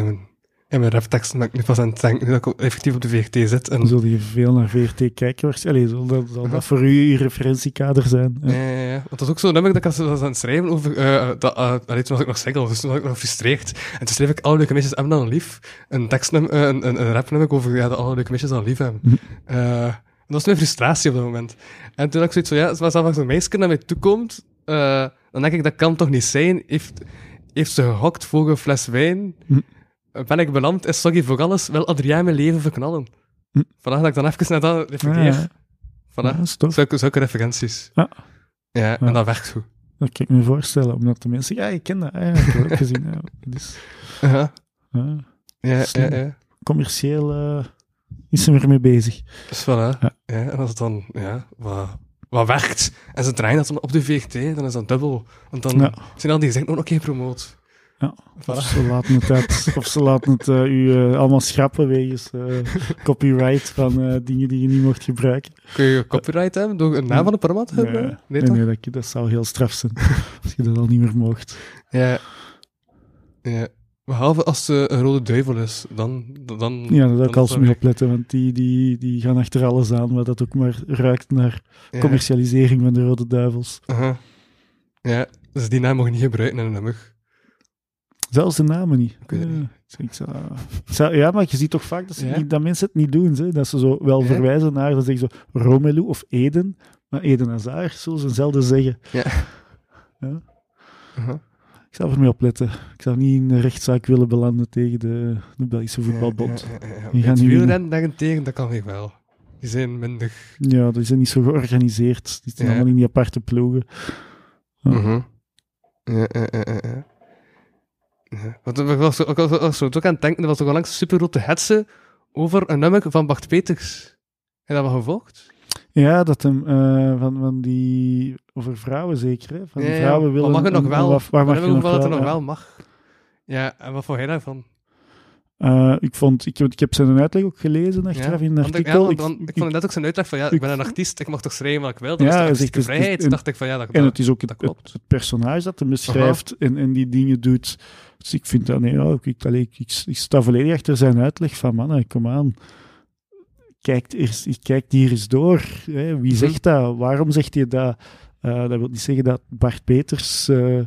in mijn, rapteksten, maar ik nu pas aan het denken, nu dat ik effectief op de VGT zit. En, zul je veel naar VRT kijken. waarschijnlijk. Zal dat, zal dat voor u je referentiekader zijn? Ja. ja, ja. Want dat is ook zo nummer dat ik was was aan het schrijven over, eh dat, eh, allee, toen was ik nog single, dus toen was ik nog gefrustreerd. En toen schreef ik alle leuke meisjes hebben dan lief. Een tekstnummer, eh, een, een, een rapnummer over, ja, dat alle leuke meisjes dan lief hebben. Mhm. Eh, en dat was mijn frustratie op dat moment. En toen had ik zoiets van, ja, als zelfs een meisje naar mij toekomt, eh, dan denk ik, dat kan toch niet zijn. Heeft, heeft ze gehokt voor een fles wijn? Hm. Ben ik beland? Is sorry voor alles? Wil Adrien mijn leven verknallen? Hm. Vandaag dat ik dan even naar dat refereer. Ja. Voilà. Ja. Zulke, zulke referenties. Ja. Ja, en dat werkt goed. Dat kan ik me voorstellen, omdat de mensen zeggen, ja, ik ken dat. Ja, ik heb het ook gezien. Ja, dus, ja, Ja, ja, commercieel eh, is ze ermee bezig. Dus voilà. Ja. Ja. en als het dan, ja, wat, wat werkt, en ze draaien dat dan op de VGT, dan is dat dubbel. Want dan Ja. zijn al die gezegd, oh, oké, promoot. Ja. Of ze laten het, uit, of ze laten het eh, u eh, allemaal schrappen wegens eh, copyright van eh, dingen die je niet mocht gebruiken. Kun je copyright hebben door een naam van een programma te Nee, hebben? nee, Nee, dat, dat zou heel straf zijn als je dat al niet meer mocht. Ja. Ja. Behalve als ze een rode duivel is, dan... dan Ja, daar dan kan als mee opletten, want die, die, die gaan achter alles aan, wat dat ook maar ruikt naar Ja. commercialisering van de Rode Duivels. Aha. Ja, dus die naam je niet gebruiken in een nummer. Zelfs de namen niet. weet het Ja, niet. ik ik maar je ziet toch vaak dat, ze Ja? niet, dat mensen het niet doen. Hè? Dat ze zo wel Ja? verwijzen naar, dan zeggen ze Romelu of Eden. Maar Eden Hazard zullen ze zelden zeggen. Ja. Ja. Aha. Ik zou ermee opletten. Ik zou niet in een rechtszaak willen belanden tegen de, de Belgische voetbalbond. Die gaan niet wielrennen daarentegen, dat kan weer wel. Die zijn minder... Ja, die zijn niet zo georganiseerd. Die zijn allemaal in die aparte ploegen. Ja. Mhm. Ja, ja, ja, ja, ja. Ik was, was, was ook aan het denken, er was al langs super grote hetze over een nummer van Bart Peters. Je dat wel gevolgd? Ja, dat hem eh, van, van die. over vrouwen zeker. Hè? Van vrouwen willen. Maar mag het nog een- wel? een- Waar, waar mag je nog er wel, nog ja. wel mag? Ja, en wat vond jij daarvan? Eh, ik, vond, ik, heb- zijn uitleg ook gelezen achteraf in een artikel. ja, want- Ik- vond net ook zijn uitleg van, ja, ik, ben een artiest, ik mag toch schrijven wat ik wil, dat Ja, is zegt, het vrijheid. en- dacht ik van, ja, dat, en het is ook het, het, het personage dat hem beschrijft en, en die dingen doet. Dus ik vind dat, nee, ja, ik, allee, ik, sta volledig achter zijn uitleg van, man, kom aan. Kijk, eerst, kijk hier eens door. Hè. Wie Mhm. zegt dat? Waarom zegt hij dat? Eh, dat wil niet zeggen dat Bart Peters eh,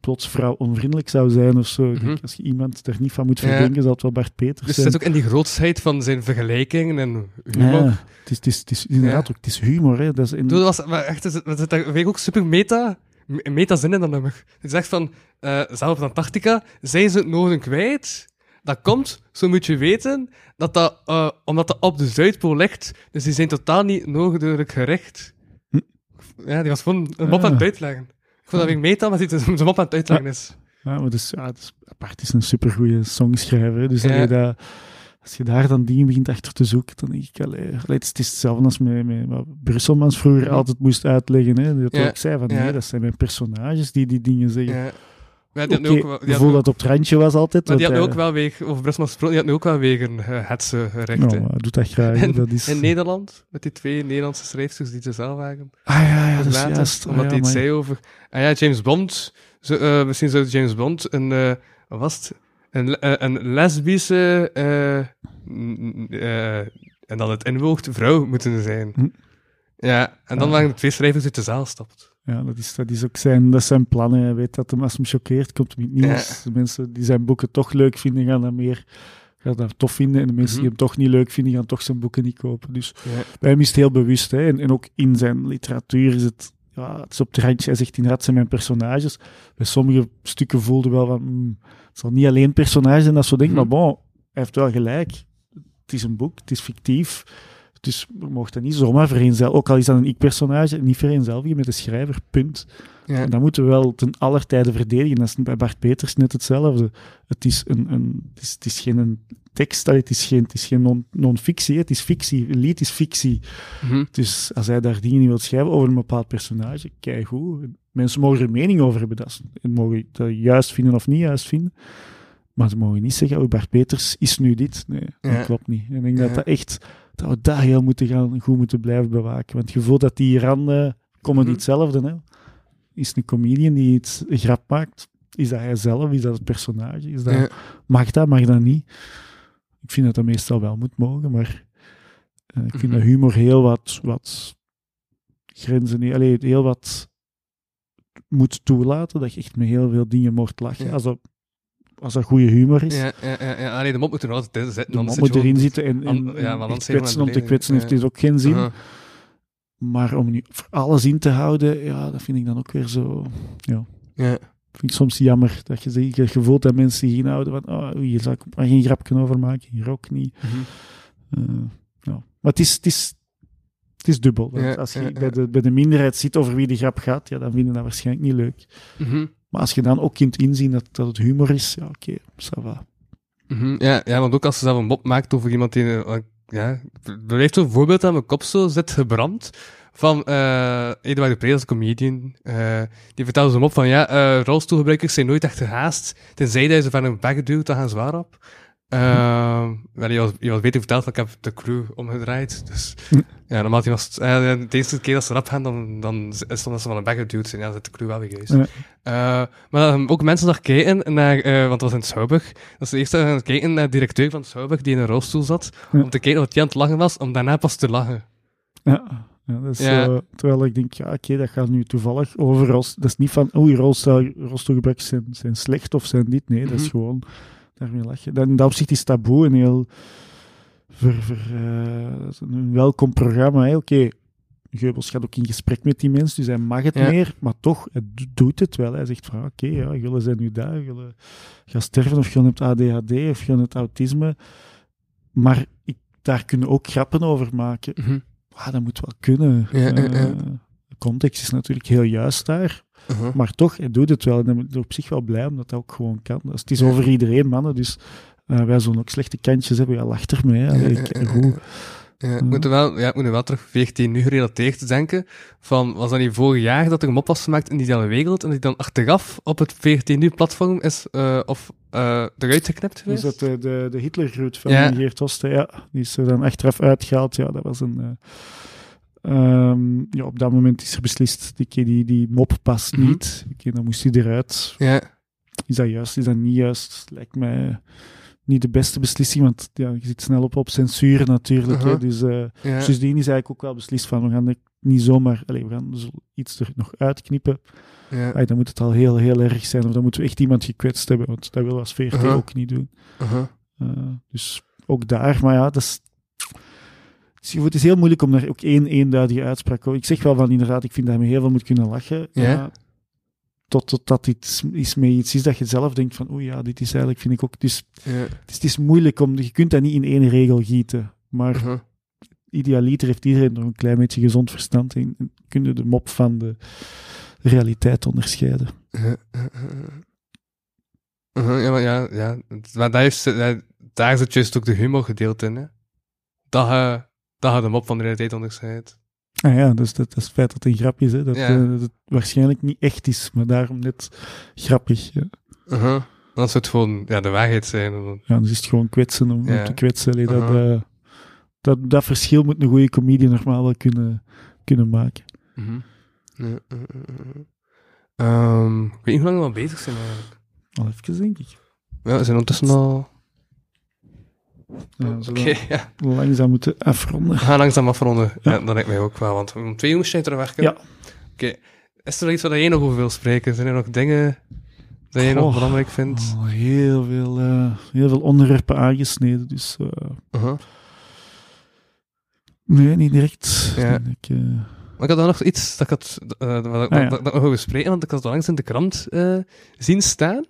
plots vrouw-onvriendelijk zou zijn of zo. Denk, Mhm. Als je iemand er niet van moet Ja. verdenken, zal het wel Bart Peters Dus zijn. het zit ook in die grootsheid van zijn vergelijkingen en humor. Ja, het is, het is, het is inderdaad ook, het is humor. Hè. Dat is in, Toen was, maar echt, zit- zit daar ook super meta, me- meta zin in dat nummer. Het zegt van, eh zelf op Antarctica zijn ze het noorden kwijt. Dat komt, zo moet je weten, dat dat, eh, omdat dat op de Zuidpool ligt, dus die zijn totaal niet noordelijk gericht. Hm. Ja, die was gewoon een mop aan het Ah. uitleggen. Ik vond dat weer meta, maar het een mop aan het uitleggen is. Ja, maar dus, ja, het is, apart is een supergoeie songschrijver. Dus Ja. allee, dat, als je daar dan dingen begint achter te zoeken, dan denk ik, allee, allee, het, is, het hetzelfde als met, met wat Brusselmans vroeger Mhm. altijd moest uitleggen. Hè. Dat Ja. ook zei van, Ja. nee, dat zijn mijn personages die die dingen zeggen. Ja. Ja, die Oké, ook wel- die ik dat het op het randje was altijd. Maar die had want nu ook wel weer, over Brussel gesproken, die had nu ook wel weer een uh, hetze. Nou, hè. hij doet dat graag. dat is... in Nederland, met die twee Nederlandse schrijfsters die ze zelf waren. Ah ja, ja, dat is juist. Ah, omdat ja, hij iets maar- zei over... Ah ja, James Bond... Zo, eh, misschien zou James Bond een... eh, wat was het? Een, eh, een lesbische... eh, en dan het inwoogd vrouw moeten zijn. Hm. Ja, en dan waren de twee schrijvers uit de zaal gestapt. Ja, dat is, dat is ook zijn, dat zijn plannen. Hij weet dat hem, als hem choqueert, komt hem niet nieuws. De mensen die zijn boeken toch leuk vinden, gaan dat meer gaan dat tof vinden. En de mensen die Mhm. hem toch niet leuk vinden, gaan toch zijn boeken niet kopen. Dus Ja. bij hem is het heel bewust. Hè. En, en ook in zijn literatuur is het, ja, het is op het randje. Hij zegt inderdaad, zijn mijn personages. Bij sommige stukken voelde wel van, hmm, het zal niet alleen personage zijn dat zo denkt, Mhm. maar bon, hij heeft wel gelijk. Het is een boek, het is fictief. Dus we dat niet zomaar vereenzelvigen. Ook al is dat een ik-personage, niet vereenzelvigen met de schrijver, punt. Ja. En dat moeten we wel ten aller tijde verdedigen. Dat is bij Bart Peters net hetzelfde. Het is, een, een, het is, het is geen een tekst, allee, het is geen, het is geen non- non-fictie, het is fictie. Een lied is fictie. Mhm. Dus als hij daar dingen in wil schrijven over een bepaald personage, kijk hoe. Mensen mogen er mening over hebben. Dat en mogen dat juist vinden of niet juist vinden. Maar ze mogen niet zeggen, oh, Bart Peters is nu dit. Nee, Ja. dat klopt niet. En ik denk Ja. dat dat echt, dat we dat heel moeten gaan, goed moeten blijven bewaken. Want je voelt dat die randen, comedy Mhm. hetzelfde, hè. Is een comedian die iets grap maakt, is dat hij zelf, is dat het personage, is dat, Ja. mag dat, mag dat niet? Ik vind dat dat meestal wel moet mogen, maar eh, ik vind Mhm. dat humor heel wat, wat grenzen, allee, heel wat moet toelaten, dat je echt met heel veel dingen mocht lachen. Ja. Als, dat, als dat goede humor is, Ja, ja, ja, ja. Allee, de mop moet er altijd in zitten. de mop moet erin zitten en, en, An- ja, en kwetsen om te kwetsen heeft dus ook geen zin. Aha. Maar om nu voor alles in te houden, ja, dat vind ik dan ook weer zo... Ja. Vind ik soms jammer dat je zegt, je voelt dat mensen zich inhouden van, oh, hier zou ik maar geen grapje over maken, hier ook niet. Ja. Maar het is, het is, het is dubbel. Ja, als je ja, ja. Bij, de, bij de minderheid ziet over wie de grap gaat, ja, dan vinden dat waarschijnlijk niet leuk. Mhm. Maar als je dan ook kunt inzien dat, dat het humor is, ja, oké, ça va. Mhm, Ja, ja, want ook als ze zelf een mop maakt over iemand die... eh, ja, er heeft zo'n voorbeeld aan mijn kop zo zit gebrand. Van eh Eduard de Pre, als comedian. eh, die vertelde zo'n mop van, ja, eh rolstoelgebruikers zijn nooit echt gehaast. Tenzij dat je ze van een bek duwt, dan gaan ze waar op. Wel, je, was, je was beter verteld, dat ik heb de crew omgedraaid. Dus Hm. ja, normaal was het, de eerste keer dat ze rap gaan, dan, dan is het omdat ze van een bek geduwd zijn. Ja, dan zit de crew wel weer geweest. Maar dan ook mensen daar kijken naar, want het was in Schouwburg. Dat ze eerst aan het kijken naar de directeur van Schouwburg, die in een rolstoel zat, om te kijken of hij aan het lachen was, om daarna pas te lachen. Ja, ja, eh, terwijl ik denk, ja, oké, dat gaat nu toevallig over Dat is niet van, oei, rolstoel, rolstoelgebruikers zijn, zijn slecht of zijn dit. Nee, dat is Mhm. gewoon daarmee lachen. Dan, in dat opzicht is taboe een heel ver, ver, eh, een welkom programma. Oké, Geubels gaat ook in gesprek met die mensen, dus hij mag het Ja. meer, maar toch, hij do- doet het wel. Hij zegt van, oké, ja, jullie zijn nu daar, jullie gaan sterven of jullie hebt ADHD of jullie hebt autisme. Maar ik, daar kunnen ook grappen over maken. Mhm. Ah, dat moet wel kunnen. Ja, ja, ja. Eh, de context is natuurlijk heel juist daar. Uh-huh. Maar toch, hij doet het wel. En dan ben ik op zich wel blij omdat dat ook gewoon kan. Dus het is over iedereen, mannen. Dus eh, wij zullen ook slechte kantjes hebben. Ja, lach er mee. Allee, ik- goed. Ja, ik moet er wel, ja, ik moet wel terug 14 nu gerelateerd denken. Van, was dat niet vorig jaar dat er een mop was gemaakt in die hele wereld en die dan achteraf op het 14 nu platform is, eh, of eh eruit geknipt Dus geweest? dat de, de, de Hitlergroet van Ja. Geert Hoste, ja, die is er dan achteraf uitgehaald. Ja, dat was een... eh, ehm, ja, op dat moment is er beslist, die, die, die mop past Mhm. niet. Oké, dan moest hij eruit. Ja, Is dat juist? Is dat niet juist? Lijkt mij niet de beste beslissing, want ja, je zit snel op, op censuur natuurlijk. hè. Uh-huh. Dus ja. sindsdien is eigenlijk ook wel beslist van, we gaan het niet zomaar, allez, we gaan dus iets er nog uitknippen. ja. Ay, dan moet het al heel, heel erg zijn, of dan moeten we echt iemand gekwetst hebben, want dat willen we als VRT Uh-huh. ook niet doen. Uh-huh. Eh, dus ook daar, maar ja, dat is... Het is- heel moeilijk om daar ook één eenduidige uitspraak over. Ik zeg wel van inderdaad, ik vind dat je heel veel moet kunnen lachen. Ja. Tot, tot dat iets is met iets is dat je zelf denkt van, oeh ja, dit is eigenlijk, vind ik ook... Dus Ja. het is, het is moeilijk om... Je kunt dat niet in één regel gieten. Maar Uh-huh. idealiter heeft iedereen nog een klein beetje gezond verstand en, en kun je de mop van de realiteit onderscheiden. Uh-huh. Uh-huh, Ja, maar ja, ja. Maar daar, heeft, daar- daar zit juist ook de humor gedeeld in, hè. Dat je, dat je de mop van de realiteit onderscheidt. Ah ja, dus dat, dat is het feit dat het een grap is. Hè, dat, Ja. eh, dat het waarschijnlijk niet echt is, maar daarom net grappig. Ja. Uh-huh. Dan zou het gewoon ja, de waarheid zijn. Ja, dus is het gewoon kwetsen om, te kwetsen. Allee, dat, Aha. eh, dat, dat verschil moet een goede comedie normaal wel kunnen, kunnen maken. Uh. Ehm, ik weet niet hoe lang we al bezig zijn eigenlijk. Al even, denk ik. Ja, we zijn ondertussen al... Ja, Oké, ja. langzaam moeten afronden. Gaan langzaam afronden. Ja. Ja. dat lijkt mij ook wel, want om twee uur moest jij terug werken. Ja. Oké. Is er nog iets waar jij nog over wil spreken? Zijn er nog dingen dat jij nog belangrijk vindt? Oh, heel, veel, eh, heel veel onderwerpen aangesneden, dus Uh-huh. nee, niet direct. Ja. Ik, eh, Maar ik had dan nog iets dat ik, had, Ah, ja. dat, dat ik nog wil bespreken, want ik had het langs in de krant zien staan.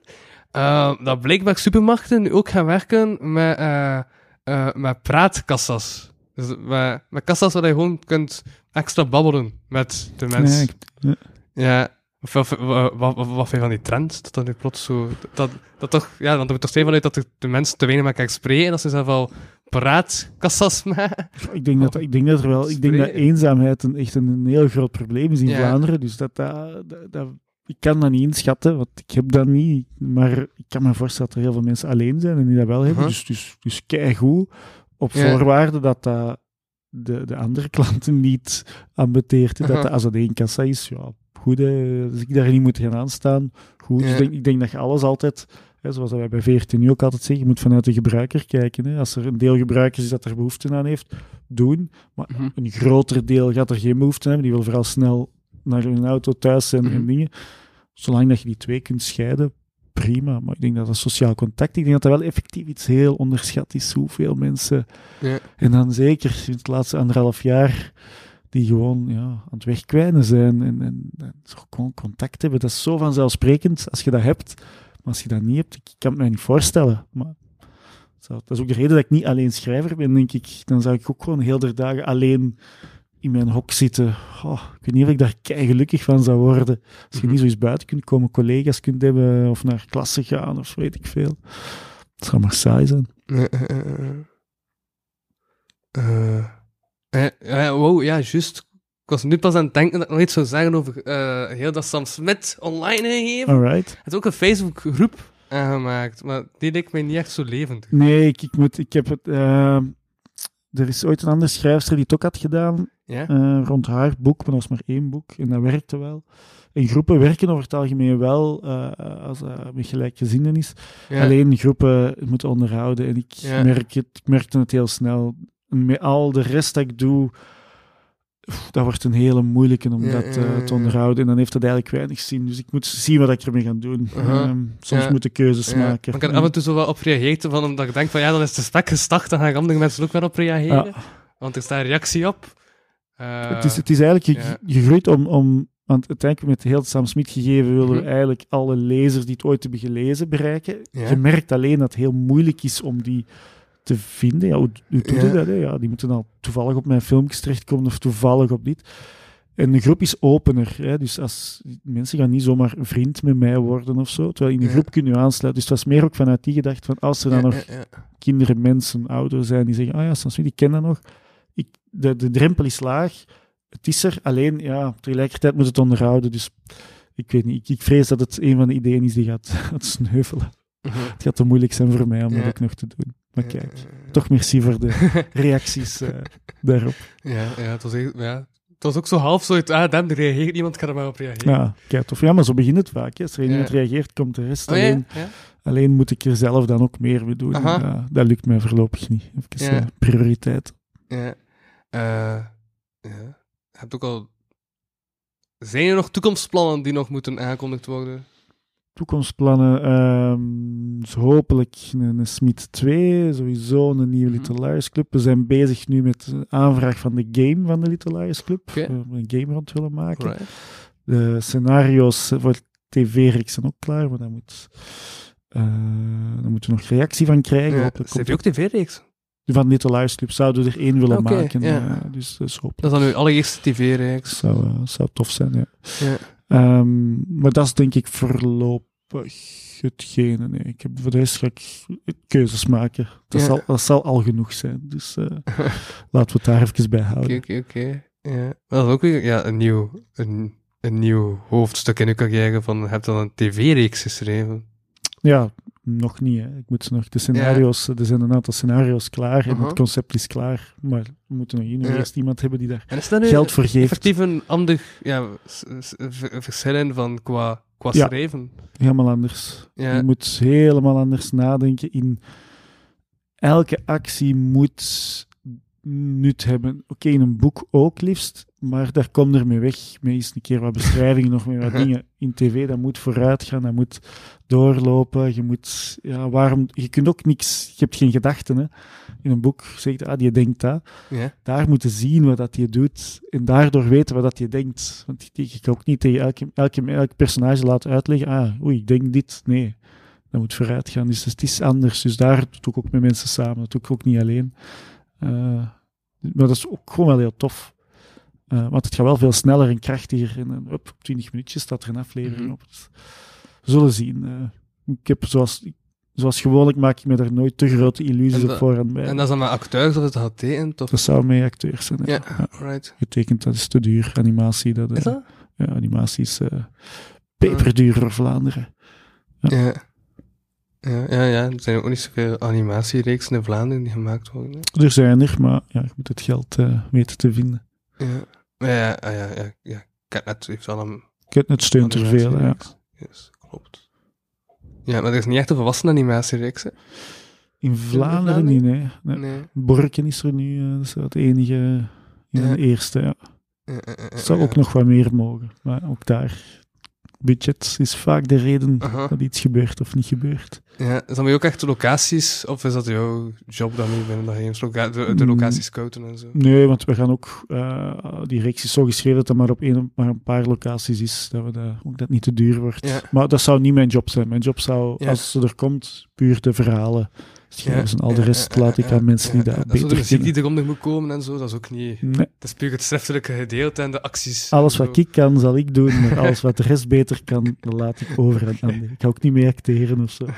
Eh, dat blijkbaar supermarkten nu ook gaan werken met, eh, eh, met praatkassas. Dus met, met kassas waar je gewoon kunt extra babbelen met de mensen. nee, ik- ja. Ja, of, wat, wat, wat, wat vind je van die trend? Dat dat nu plots zo... Dat, dat toch... Ja, want er toch zijn vanuit dat de, de mensen te weinig met elkaar spreken en dat ze zelf al praatkassas maken. Ik denk, dat, ik denk dat er wel, ik denk dat eenzaamheid een, echt een, een heel groot probleem is in Ja. Vlaanderen. Dus dat, dat, dat, dat- ik kan dat niet inschatten, want ik heb dat niet. Maar ik kan me voorstellen dat er heel veel mensen alleen zijn en die dat wel hebben. Dus, dus, dus keigoed, op Ja. voorwaarde dat dat de, de andere klanten niet ambeteert. Dat dat, als dat één kassa is, ja, goed, hè, als ik daar niet moet gaan aanstaan, goed. Dus ik, denk, ik denk dat je alles altijd... Hè, zoals wij bij VRT nu ook altijd zeggen, je moet vanuit de gebruiker kijken. Hè. Als er een deel gebruikers is dat er behoefte aan heeft, doen. Maar Mhm. een groter deel gaat er geen behoefte aan hebben. Die wil vooral snel naar hun auto thuis zijn en Mhm. dingen. Zolang dat je die twee kunt scheiden, prima. Maar ik denk dat dat sociaal contact, ik denk dat dat wel effectief iets heel onderschat is. Hoeveel mensen, Ja. en dan zeker in het laatste anderhalf jaar, die gewoon ja, aan het wegkwijnen zijn en, en, en gewoon contact hebben. Dat is zo vanzelfsprekend als je dat hebt. Maar als je dat niet hebt, ik kan het mij niet voorstellen. Maar dat is ook de reden dat ik niet alleen schrijver ben, denk ik. Dan zou ik ook gewoon heel de dagen alleen in mijn hok zitten. Oh, ik weet niet of ik daar kei gelukkig van zou worden. Als je Mhm. niet zo eens buiten kunt komen, collega's kunt hebben of naar klasse gaan of weet ik veel. Het zou maar saai zijn. Eh, eh, eh, wow, ja, juist. Ik was nu pas aan het denken dat ik nog iets zou zeggen over heel dat Sam Smith online gegeven. Alright. Het is ook een Facebookgroep. aangemaakt. Maar die lijkt mij niet echt zo levendig. Nee, ik, ik, moet, ik heb het... er is ooit een andere schrijfster die het ook had gedaan Ja? eh, rond haar boek, maar dat was maar één boek en dat werkte wel. En groepen werken over het algemeen wel eh, als dat met gelijkgezinden is. ja. Alleen groepen moeten onderhouden. En ik, Ja. merk het, ik merkte het heel snel. En met al de rest dat ik doe, dat wordt een hele moeilijke om Ja, dat ja, eh, ja, te onderhouden. En dan heeft dat eigenlijk weinig zin. Dus ik moet zien wat ik ermee ga doen. Ehm, soms Ja. moet ik keuzes Ja, maken. Maar ik heb af en toe zo wel op reageerd, van, omdat ik denk van ja, dan is de spek gestart, dan gaan andere mensen ook wel op reageren. Ja. Want er staat een reactie op. Eh, het, is, het is eigenlijk, groeit om, om want uiteindelijk met heel Sam Smith gegeven willen we Mhm. eigenlijk alle lezers die het ooit hebben gelezen bereiken. Je merkt alleen dat het heel moeilijk is om die te vinden. Ja, hoe, hoe doe je dat? Hè? Ja, die moeten al toevallig op mijn filmpjes terechtkomen of toevallig op dit. En de groep is opener. Hè? Dus als, mensen gaan niet zomaar vriend met mij worden of zo. Terwijl in Ja. groep kun je aansluiten. Dus het was meer ook vanuit die gedachte van als er dan ja, nog ja, kinderen, mensen, ouderen zijn die zeggen, ah ja, Sam Smith, ik ken dat nog. Ik, de, de drempel is laag. Het is er, alleen ja, tegelijkertijd moet het onderhouden. Dus ik weet niet, ik, ik vrees dat het een van de ideeën is die gaat, gaat sneuvelen. Mhm. Het gaat te moeilijk zijn voor mij om dat ook nog te doen. Maar kijk, ja, toch merci voor de reacties eh, daarop. Ja, ja, het was, echt- ja, het was ook zo half zo uit, ah, damn, er reageert niemand, ik ga er maar op reageren. Ja, kijk, tof. Ja, maar zo begint het vaak. Hè. Als er Ja. iemand reageert, komt de rest Oh, alleen. ja? Alleen moet ik er zelf dan ook meer mee doen. Dat lukt mij voorlopig niet. Even eh, prioriteit. Ja. Eh, ja. Je hebt ook al... Zijn er nog toekomstplannen die nog moeten aangekondigd worden? Toekomstplannen, ehm, dus hopelijk een, een Smith 2, sowieso een nieuwe Mhm. Little Liars Club. We zijn bezig nu met de aanvraag van de game van de Little Liars Club. We een game rond willen maken. Right. De scenario's voor tv-reeks zijn ook klaar, maar daar moet, eh, daar moeten we nog reactie van krijgen. Ja, Hopelijk komt ook tv-reeks. Van Liars Club zouden we er één willen maken. ja. eh, dus, dus hopelijk. Dat is dan uw allereerste tv-reeks. zou, eh, zou tof zijn, ja. Ja. Ehm, maar dat is denk ik voorlopig hetgene. Nee. Ik heb, voor de rest ga ik keuzes maken. Dat, Ja. zal, dat zal al genoeg zijn. Dus eh, laten we het daar even bij Oké, houden. oké, oké. Ja. Dat is ook weer ja, een, nieuw, een, een nieuw hoofdstuk in uw carrière van, je hebt dan een tv-reeks geschreven. Ja, nog niet. Hè. Ik moet nog de scenario's, er zijn een aantal scenario's klaar en Aha. het concept is klaar. Maar we moeten nog Ja. eerst iemand hebben die daar En is dat nu geld voor geeft. effectief een ander ja, s- s- v- verschil in van qua, qua Ja. schrijven? Helemaal anders. Ja. Je moet helemaal anders nadenken. In elke actie moet nut hebben. Oké, in een boek ook liefst, maar daar kom er mee weg. Met eens een keer wat beschrijvingen, nog met wat dingen. In tv, dat moet vooruit gaan, dat moet doorlopen. Je moet, ja, waarom, je kunt ook niks, je hebt geen gedachten. Hè. In een boek zegt, ah, die denkt dat. Ja. Daar moeten zien wat dat je doet en daardoor weten wat dat je denkt. Want ik, ik kan ook niet tegen elke, elke, elk personage laten uitleggen, ah, oei, ik denk dit. Nee, dat moet vooruit gaan. Dus het is anders. Dus daar doe ik ook met mensen samen. Dat doe ik ook niet alleen. Eh, maar dat is ook gewoon wel heel tof. Eh, want het gaat wel veel sneller en krachtiger. En, op 20 minuutjes staat er een aflevering Mhm. op. Dus we zullen zien. Eh, ik heb zoals, zoals gewoonlijk maak ik me daar nooit te grote illusies op voorhand bij. En dat is dan met acteurs dat het had tekent? Of? Dat zou mee acteurs zijn. hè. Ja, right. Getekend, dat is te duur. Animatie, dat, eh, Is dat? Ja, animatie is peperduur voor Vlaanderen. Ja. Ja, ja, ja. Er zijn ook niet zoveel animatiereeksen in Vlaanderen die gemaakt worden. hè. Er zijn er, maar ja, je moet het geld eh, weten te vinden. Ja. Maar ja, ah, ja, ja, ja. Catnet heeft wel een Ketnet steunt er veel, ja. Yes, klopt. Ja, maar er is niet echt een volwassen animatiereeks, hè? In Vlaanderen niet, nee. nee. Nee. Borken is er nu, eh, dat is het enige, ja, Ja. de eerste, ja. Ja, ja, ja, Het zou ja. ook nog wat meer mogen, maar ook daar. Budget is vaak de reden Aha. dat iets gebeurt of niet gebeurt. Ja, dat bij jou ook echt de locaties, of is dat jouw job dan nu binnen de games? Loca de, de Mm. locaties scouten en zo? Nee, want we gaan ook, eh, die reeks is zo geschreven dat het maar op een, maar een paar locaties is, dat we dat, ook dat niet te duur wordt. Ja. Maar dat zou niet mijn job zijn. Mijn job zou, Ja. als ze er komt, puur de verhalen schrijven. en al de ja, rest ja, laat ik ja, aan mensen die ja, ja. Is zo de beter muziek die eronder moet komen en zo, dat is ook niet... Nee, Dat is puur het schriftelijke gedeelte en de acties. alles wat ik kan, zal ik doen, maar alles wat de rest beter kan, laat ik over aan anderen. Ik ga ook niet mee acteren of zo.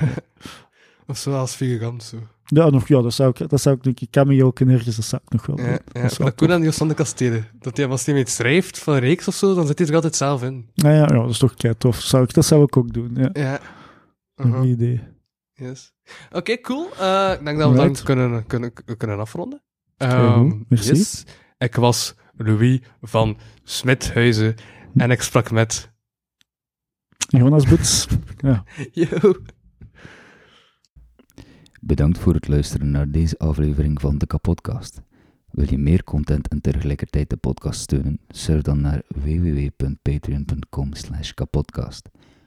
Of zo als figurant, zo. Ja, nog, ja dat, zou ik, dat zou ik denk ik cameo kunnen ergens, dat zou ik nog wel Ja, doen. ja. Dat wel dat kon aan Josande Kastelen. Dat hij, als hij iets schrijft van een reeks of zo, dan zit hij er altijd zelf in. Nou ja, ja, dat is toch kei tof. Zou ik, dat zou ik ook doen, ja. Ja. Een Uh-huh. idee. Yes. Oké, cool. Eh, ik denk dat we dan Alright. kunnen, kunnen, kunnen afronden. Ehm, merci. yes. Ik was Louis van Smithuizen en ik sprak met... Jonas Boets. Ja. Yo. Bedankt voor het luisteren naar deze aflevering van de Kapodcast. Wil je meer content en tegelijkertijd de podcast steunen? Surf dan naar www.patreon.com kapodcast.